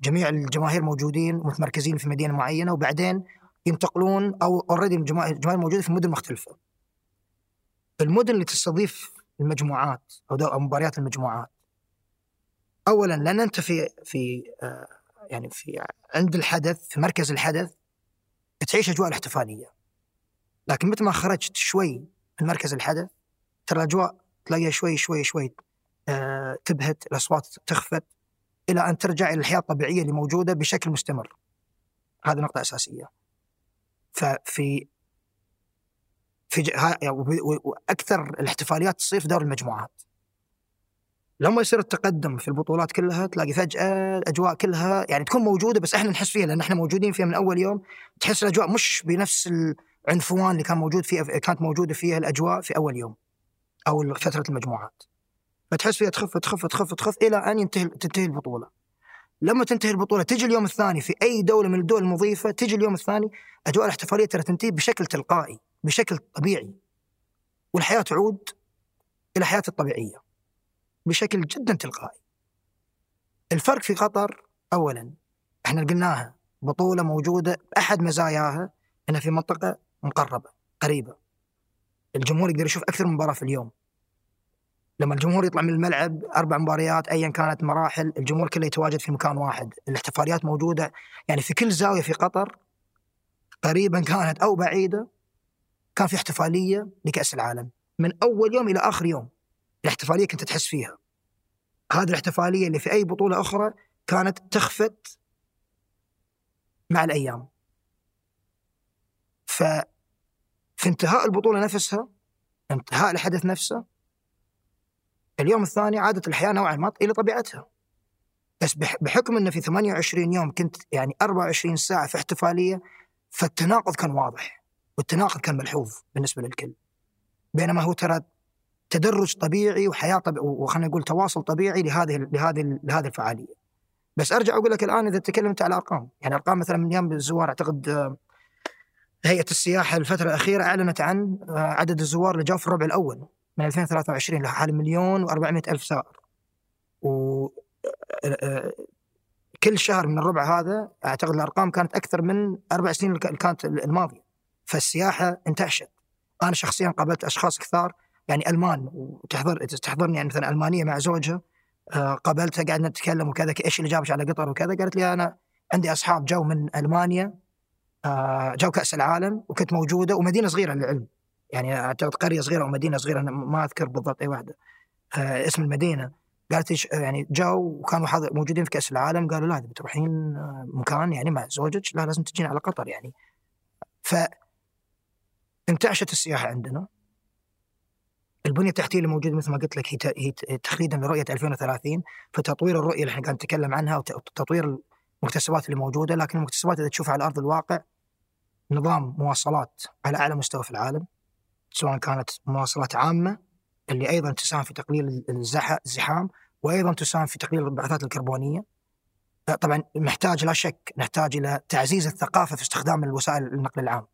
جميع الجماهير موجودين متمركزين في مدينة معينة وبعدين ينتقلون أو اوريدي الجماهير موجوده في مدن مختلفة. المدن اللي تستضيف المجموعات أو مباريات المجموعات اولا لأن انت في في آه، يعني في عند الحدث في مركز الحدث تعيش أجواء الاحتفالية. لكن متى ما خرجت شوي من مركز الحدث ترى الأجواء تلاقيها شوي شوي شوي آه، تبهت الأصوات تخفت إلى أن ترجع إلى الحياة الطبيعية اللي موجودة بشكل مستمر. هذه نقطة أساسية. ففي في. يعني وأكثر الاحتفاليات تصير في دور المجموعات. لما يصير التقدم في البطولات كلها تلاقي فجأة الأجواء كلها يعني تكون موجودة بس إحنا نحس فيها لأن إحنا موجودين فيها من أول يوم. تحس الأجواء مش بنفس العنفوان اللي كان موجود فيها كانت موجودة فيها الأجواء في أول يوم أو فترة المجموعات. فتحس فيها تخف تخف تخف تخف إلى أن ينتهي تنتهي البطولة. لما تنتهي البطولة تجي اليوم الثاني في أي دولة من الدول المضيفة تجي اليوم الثاني اجواء الاحتفالية ترى تنتهي بشكل تلقائي بشكل طبيعي. والحياة تعود إلى حياتها الطبيعية بشكل جدا تلقائي. الفرق في قطر اولا إحنا قلناها بطولة موجودة احد مزاياها إنها في منطقة مقربة قريبة. الجمهور يقدر يشوف أكثر من مباراة في اليوم. لما الجمهور يطلع من الملعب أربع مباريات ايا كانت مراحل الجمهور كله يتواجد في مكان واحد. الاحتفاليات موجودة يعني في كل زاوية في قطر قريبا كانت أو بعيدة كان في احتفالية لكأس العالم. من أول يوم إلى آخر يوم الاحتفالية كنت تحس فيها. هذه الاحتفالية اللي في أي بطولة أخرى كانت تخفت مع الأيام. ف في انتهاء البطولة نفسها انتهاء الحدث نفسه اليوم الثاني عادت الحياة نوعا ما إلى طبيعتها. بس بح- بحكم إنه في 28 يوم كنت يعني 24 ساعة في احتفالية فالتناقض كان واضح والتناقض كان ملحوظ بالنسبة للكل. بينما هو ترى تدرج طبيعي وحياة طبيعي وخلينا نقول تواصل طبيعي لهذه لهذه لهذه الفعالية. بس أرجع أقول لك الآن إذا تكلمت على ارقام يعني أرقام مثلا من أيام الزوار أعتقد آه، هيئة السياحة الفترة الأخيرة أعلنت عن آه، عدد الزوار اللي جاءوا في الربع الأول من 2023 لحال مليون و400 ألف زائر. و آه، كل شهر من الربع هذا أعتقد الأرقام كانت أكثر من أربع سنين اللي كانت الماضية. فالسياحة انتعشت. أنا شخصيا قابلت أشخاص كثار يعني ألمان وتحضر تحضرني يعني مثلا ألمانية مع زوجها آه، قابلتها قعدنا نتكلم وكذا إيش اللي جابك على قطر وكذا؟ قالت لي أنا عندي أصحاب جو من ألمانيا آه، جو كأس العالم وكنت موجودة ومدينة صغيرة للعلم. يعني أعتقد قرية صغيرة أو مدينة صغيرة أنا ما أذكر بالضبط أي واحدة. آه، اسم المدينة. قالت يعني جو وكانوا موجودين في كأس العالم قالوا لا بتروحين مكان يعني مع زوجك لا لازم تجين على قطر يعني. ف انتعشت السياحه عندنا. البنية التحتية اللي موجودة مثل ما قلت لك هي تخليدا لرؤية 2030 فتطوير الرؤية اللي إحنا قاعد نتكلم عنها وتطوير المكتسبات اللي موجودة لكن المكتسبات إذا تشوفها على أرض الواقع نظام مواصلات على أعلى مستوى في العالم سواء كانت مواصلات عامة اللي أيضا تساهم في تقليل الزحام وأيضا تساهم في تقليل الانبعاثات الكربونية. طبعا نحتاج لا شك نحتاج إلى تعزيز الثقافة في استخدام الوسائل النقل العام.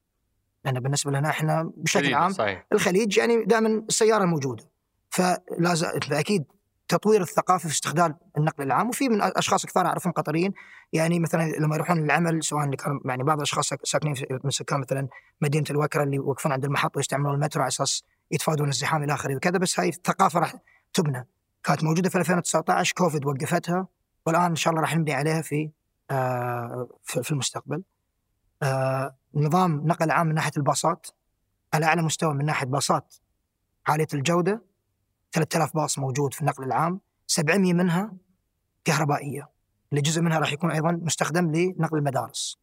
لأن بالنسبة لنا إحنا بشكل عام صحيح. الخليج يعني دائما السيارة موجودة. فلازم فاكيد تطوير الثقافة في استخدام النقل العام وفي من أشخاص كثار أعرفهم قطريين. يعني مثلا لما يروحون للعمل سواء اللي كانوا يعني بعض الأشخاص ساكنين من سكان مثلا مدينة الوكرة اللي يوقفون عند المحطة ويستعملون المترو على أساس يتفادون الزحام إلى آخره وكذا بس هاي الثقافة راح تبنى. كانت موجودة في 2019 كوفيد وقفتها والآن إن شاء الله راح نبني عليها في آه في المستقبل. آه نظام نقل عام من ناحية الباصات على أعلى مستوى من ناحية باصات عالية الجودة 3000 باص موجود في النقل العام 700 منها كهربائية. اللي جزء منها راح يكون أيضا مستخدم لنقل المدارس.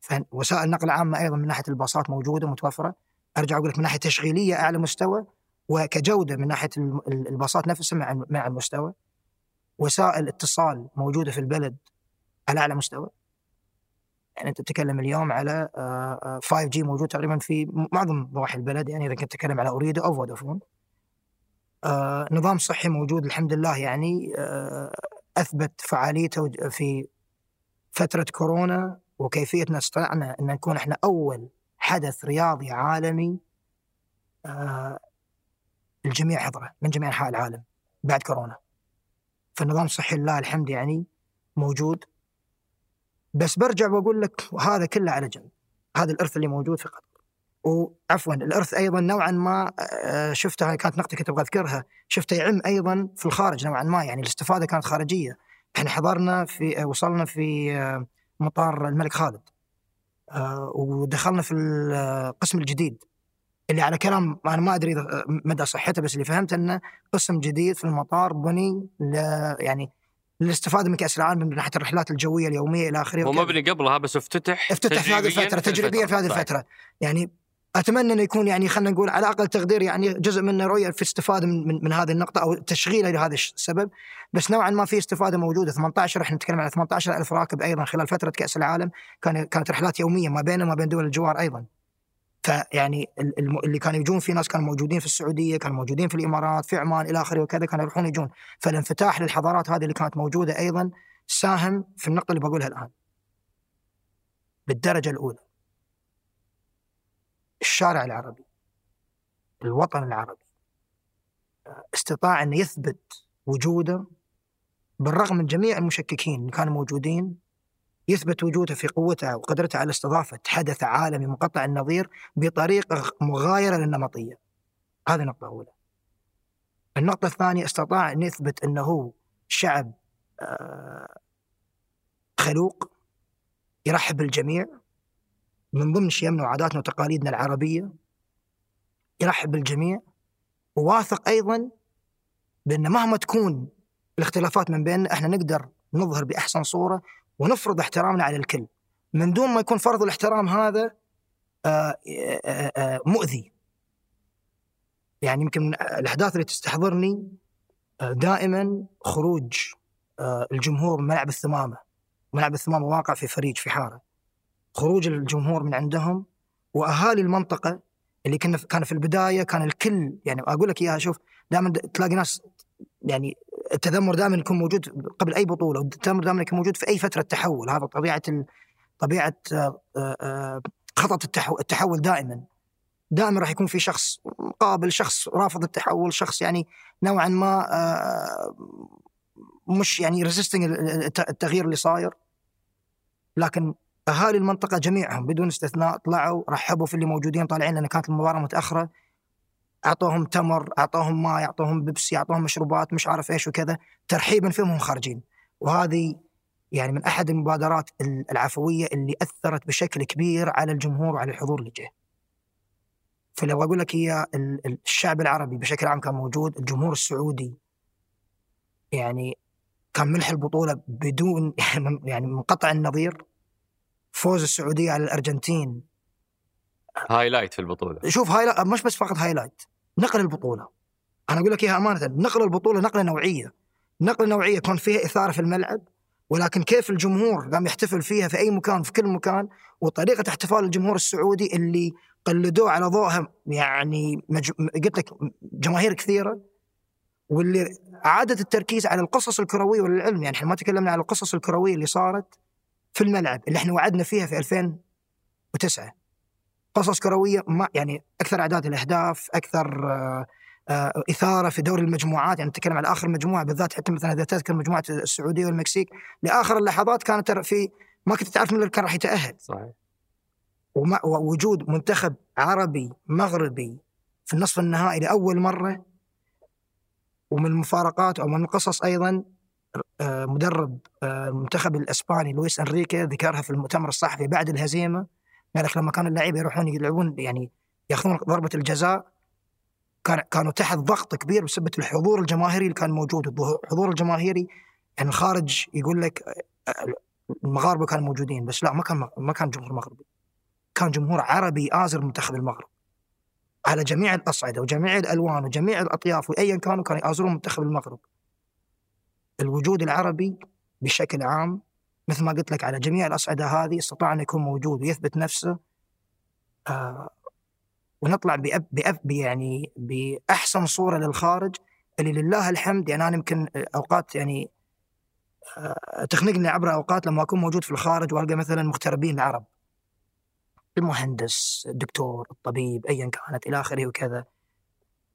فوسائل النقل العامه أيضا من ناحية الباصات موجودة متوفره أرجع أقول لك من ناحية تشغيلية أعلى مستوى وكجودة من ناحية الباصات نفسها مع مع المستوى. وسائل اتصال موجودة في البلد على اعلى مستوى. يعني أنت تتكلم اليوم على 5 G موجود تقريبا في معظم ضواحي البلد. يعني إذا كنت تتكلم على اوريدو أو فودافون. نظام صحي موجود الحمد لله. يعني أثبت فعاليته في فترة كورونا وكيفية ان استطعنا إن نكون إحنا أول حدث رياضي عالمي الجميع حضره من جميع أنحاء العالم بعد كورونا. فالنظام الصحي لله الحمد يعني موجود. بس برجع وأقول لك هذا كله على جنب. هذا الإرث اللي موجود في قطر وعفوا الإرث أيضا نوعا ما آه، شفتها كانت نقطة كنت أبغى أذكرها. شفتها يعم أيضا في الخارج نوعا ما يعني الاستفادة كانت خارجية. إحنا حضرنا في آه، وصلنا في آه، مطار الملك خالد. ودخلنا في القسم الجديد اللي على كلام أنا ما أدري مدى صحته بس اللي فهمت إنه قسم جديد في المطار بني يعني للاستفادة من كأس العالم من ناحية الرحلات الجوية اليومية إلى آخره هو مبني قبلها بس افتتح افتتح في هذه الفترة تجريبيا في هذه الفترة. يعني أتمنى انه يكون يعني خلينا نقول على أقل تقدير يعني جزء منه رؤيه في استفادة من, من, من هذه النقطة أو تشغيله لهذا السبب. بس نوعا ما في استفادة موجودة. 18 إحنا نتكلم على 18000 راكب أيضا خلال فترة كأس العالم. كان كانت رحلات يومية ما بيننا وما بين دول الجوار أيضا. فيعني اللي كانوا يجون في ناس كانوا موجودين في السعودية كانوا موجودين في الإمارات في عمان إلى آخره وكذا كانوا يروحون يجون. فالانفتاح للحضارات هذه اللي كانت موجودة أيضا ساهم في النقطة اللي بقولها الآن. بالدرجة الأولى. الشارع العربي الوطن العربي استطاع أن يثبت وجوده بالرغم من جميع المشككين اللي كانوا موجودين يثبت وجوده في قوته وقدرته على استضافة حدث عالمي منقطع النظير بطريقة مغايرة للنمطية. هذه نقطة أولى. النقطة الثانية استطاع أن يثبت أنه شعب آه، خلوق يرحب بالجميع. من ضمن شيمنا وعاداتنا وتقاليدنا العربية يرحب بالجميع وواثق أيضا بأن مهما تكون الاختلافات من بيننا إحنا نقدر نظهر بأحسن صورة ونفرض احترامنا على الكل. من دون ما يكون فرض الاحترام هذا آه، آه، آه، مؤذي. يعني يمكن الأحداث اللي تستحضرني دائما خروج الجمهور من ملعب الثمامة. ملعب الثمامة واقع في فريج في حارة. خروج الجمهور من عندهم وأهالي المنطقة اللي كنا كان في البداية كان الكل يعني أقول لك إياها شوف دائما تلاقي ناس يعني التذمر دائما يكون موجود قبل أي بطولة والتذمر دائما يكون موجود في أي فترة تحول. هذا طبيعة طبيعة آه، آه، خطط التحول دائما. دائما راح يكون في شخص مقابل شخص رافض التحول شخص يعني نوعا ما آه، مش يعني ريزيستنج التغيير اللي صاير. لكن أهالي المنطقة جميعهم بدون استثناء طلعوا رحبوا في اللي موجودين طالعين لأن كانت المباراة متأخرة. أعطوهم تمر أعطوهم ماء أعطوهم بيبسي أعطوهم مشروبات مش عارف إيش وكذا. ترحيبا فيهم هم خارجين. وهذه يعني من أحد المبادرات العفوية اللي أثرت بشكل كبير على الجمهور وعلى الحضور اللي جه. فلو أقول لك هي الشعب العربي بشكل عام كان موجود، الجمهور السعودي يعني كان ملح البطولة بدون يعني منقطع النظير. فوز السعودية على الأرجنتين. highlight في البطولة. شوف highlight مش بس فقط highlight نقل البطولة. أنا أقول لك إياها امانه نقل البطولة نقلة نوعية. نقلة نوعية كان فيها إثارة في الملعب ولكن كيف الجمهور قام يحتفل فيها في أي مكان في كل مكان وطريقة احتفال الجمهور السعودي اللي قلدوه على ضوءها يعني مج... قلت لك جماهير كثيرة واللي أعادت التركيز على القصص الكروية والعلم. يعني إحنا ما تكلمنا على القصص الكروية اللي صارت. في الملعب اللي إحنا وعدنا فيها في 2009 قصص كروية ما يعني أكثر أعداد الأهداف أكثر آه آه، إثارة في دوري المجموعات يعني نتكلم على آخر مجموعة بالذات حتى مثلا إذا تذكر مجموعة السعودية والمكسيك لآخر اللحظات كانت في ما كنت تعرف من اللي كان راح يتأهل. صحيح. ووجود منتخب عربي مغربي في النصف النهائي لأول مرة ومن المفارقات أو من القصص أيضا مدرب آه، المنتخب الإسباني لويس أنريكي ذكرها في المؤتمر الصحفي بعد الهزيمة. قال لك لما كان اللعيبة يروحون يلعبون يعني ياخذون ضربة الجزاء كان كانوا تحت ضغط كبير بسبب الحضور الجماهيري اللي كان موجود. الحضور الجماهيري يعني الخارج يقول لك المغاربة كانوا موجودين بس لا ما كان ما كان جمهور مغربي. كان جمهور عربي آزر منتخب المغرب. على جميع الأصعدة وجميع الألوان وجميع الأطياف وأيا كانوا كانوا يآزرون منتخب المغرب. الوجود العربي بشكل عام مثل ما قلت لك على جميع الأصعدة هذه استطاع أن يكون موجود ويثبت نفسه آه ونطلع بأب بأب يعني بأحسن صورة للخارج. اللي لله الحمد يعني أنا يمكن أوقات يعني آه، تخنقني عبر أوقات لما أكون موجود في الخارج وألقى مثلا مغتربين العرب. المهندس الدكتور الطبيب ايا كانت إلى آخره وكذا.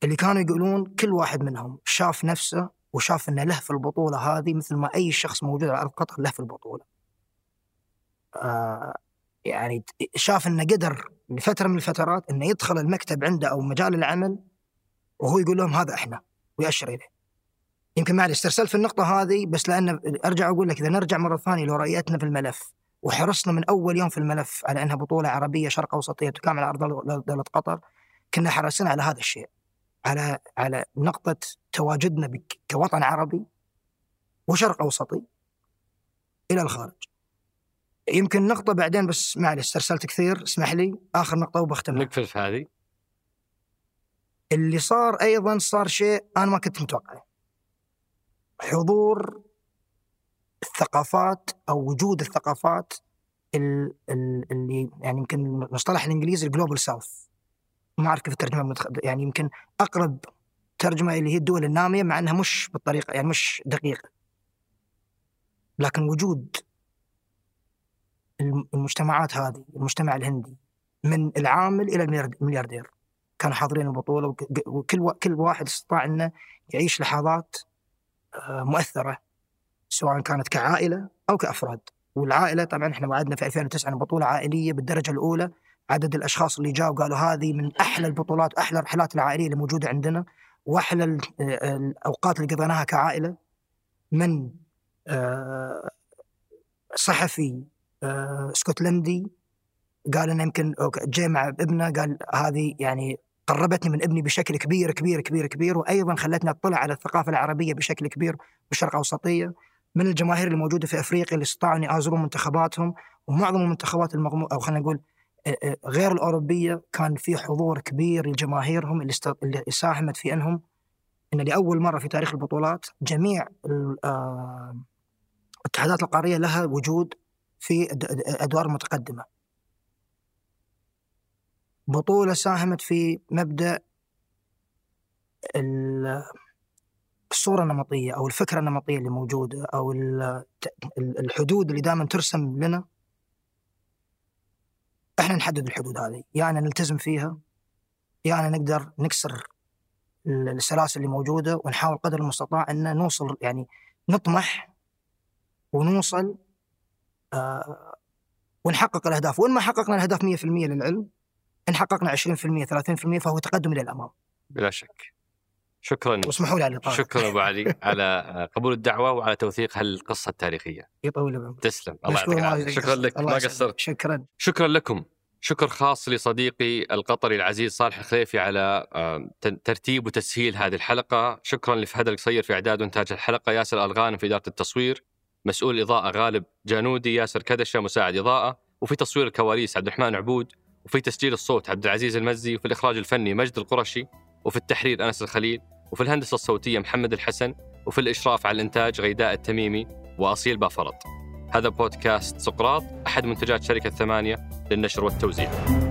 اللي كانوا يقولون كل واحد منهم شاف نفسه وشاف إنه له في البطولة هذه مثل ما أي شخص موجود على أرض قطر له في البطولة. آه يعني شاف إنه قدر لفترة من الفترات إنه يدخل المكتب عنده أو مجال العمل وهو يقول لهم هذا إحنا ويأشر إليه. يمكن معلش استرسلت في النقطة هذه بس لأن أرجع أقول لك إذا نرجع مرة ثانية لو رأيتنا في الملف وحرصنا من أول يوم في الملف على إنها بطولة عربية شرق أوسطية تقام على أرض دوله قطر كنا حريصين على هذا الشيء على على نقطة تواجدنا كوطن عربي وشرق أوسطي إلى الخارج. يمكن نقطة بعدين بس معلش استرسلت كثير اسمح لي آخر نقطة وبختم نقفل في هذه. اللي صار أيضا صار شيء أنا ما كنت متوقعه. حضور الثقافات أو وجود الثقافات اللي يعني يمكن المصطلح الإنجليزي الجلوبال ساوث ما أعرف كيف الترجمة يعني يمكن أقرب ترجمة اللي هي الدول النامية مع أنها مش بالطريقة يعني مش دقيقة. لكن وجود المجتمعات هذه المجتمع الهندي من العامل إلى الملياردير. كانوا حاضرين البطولة وكل كل واحد استطاع إنه يعيش لحظات آه، مؤثرة سواء كانت كعائلة أو كأفراد. والعائلة طبعا إحنا وعدنا في 2009 بطولة عائلية بالدرجة الأولى عدد الأشخاص اللي جاوا قالوا هذه من أحلى البطولات واحلى الرحلات العائلية اللي موجودة عندنا وأحلى آه، الأوقات اللي قضيناها كعائلة من آه، صحفي آه، اسكتلندي قال إنه يمكن جاء مع ابنه قال هذه يعني قربتني من ابني بشكل كبير كبير كبير كبير وأيضا خلتني أطلع على الثقافة العربية بشكل كبير بالشرق الأوسطية من الجماهير اللي موجوده في أفريقيا اللي استطاعوا ان يآزرون منتخباتهم ومعظم المنتخبات المغمو أو خلينا نقول آه، آه، غير الأوروبية كان في حضور كبير لجماهيرهم اللي. اللي ساهمت في أنهم إن لأول مرة في تاريخ البطولات جميع الاتحادات القارية لها وجود في أدوار متقدمة بطولة ساهمت في مبدأ الصورة النمطية أو الفكرة النمطية اللي موجودة أو الحدود اللي دائما ترسم لنا إحنا نحدد الحدود هذه. يا يعني نلتزم فيها يا يعني نقدر نكسر السلاسل اللي موجودة ونحاول قدر المستطاع أن نوصل يعني نطمح ونوصل آه ونحقق الأهداف. وإن ما حققنا الأهداف 100% للعلم إن حققنا 20% 30% فهو تقدم إلى الأمام. بلا شك. شكرا. واسمحوا لي على الاطاله شكرا أبو علي على قبول الدعوة وعلى توثيق هالقصة التاريخية. يطول بعمرك تسلم. الله يعطيك العافية. شكرا لك. ما. قصرت. شكرا. شكرا لكم. شكر خاص لصديقي القطري العزيز صالح الخليفي على آه، ترتيب وتسهيل هذه الحلقة. شكرا لفهد القصير في إعداد وإنتاج الحلقة. ياسر الغانم في إدارة التصوير. مسؤول إضاءة غالب جانودي. ياسر كدشة مساعد إضاءة. وفي تصوير الكواليس عبد الرحمن عبود. وفي تسجيل الصوت عبد العزيز المزي. وفي الإخراج الفني مجد القرشي. وفي التحرير أنس الخليل. وفي الهندسة الصوتية محمد الحسن وفي الإشراف على الإنتاج غيداء التميمي وأصيل بافرط. هذا بودكاست سقراط أحد منتجات شركة ثمانية للنشر والتوزيع.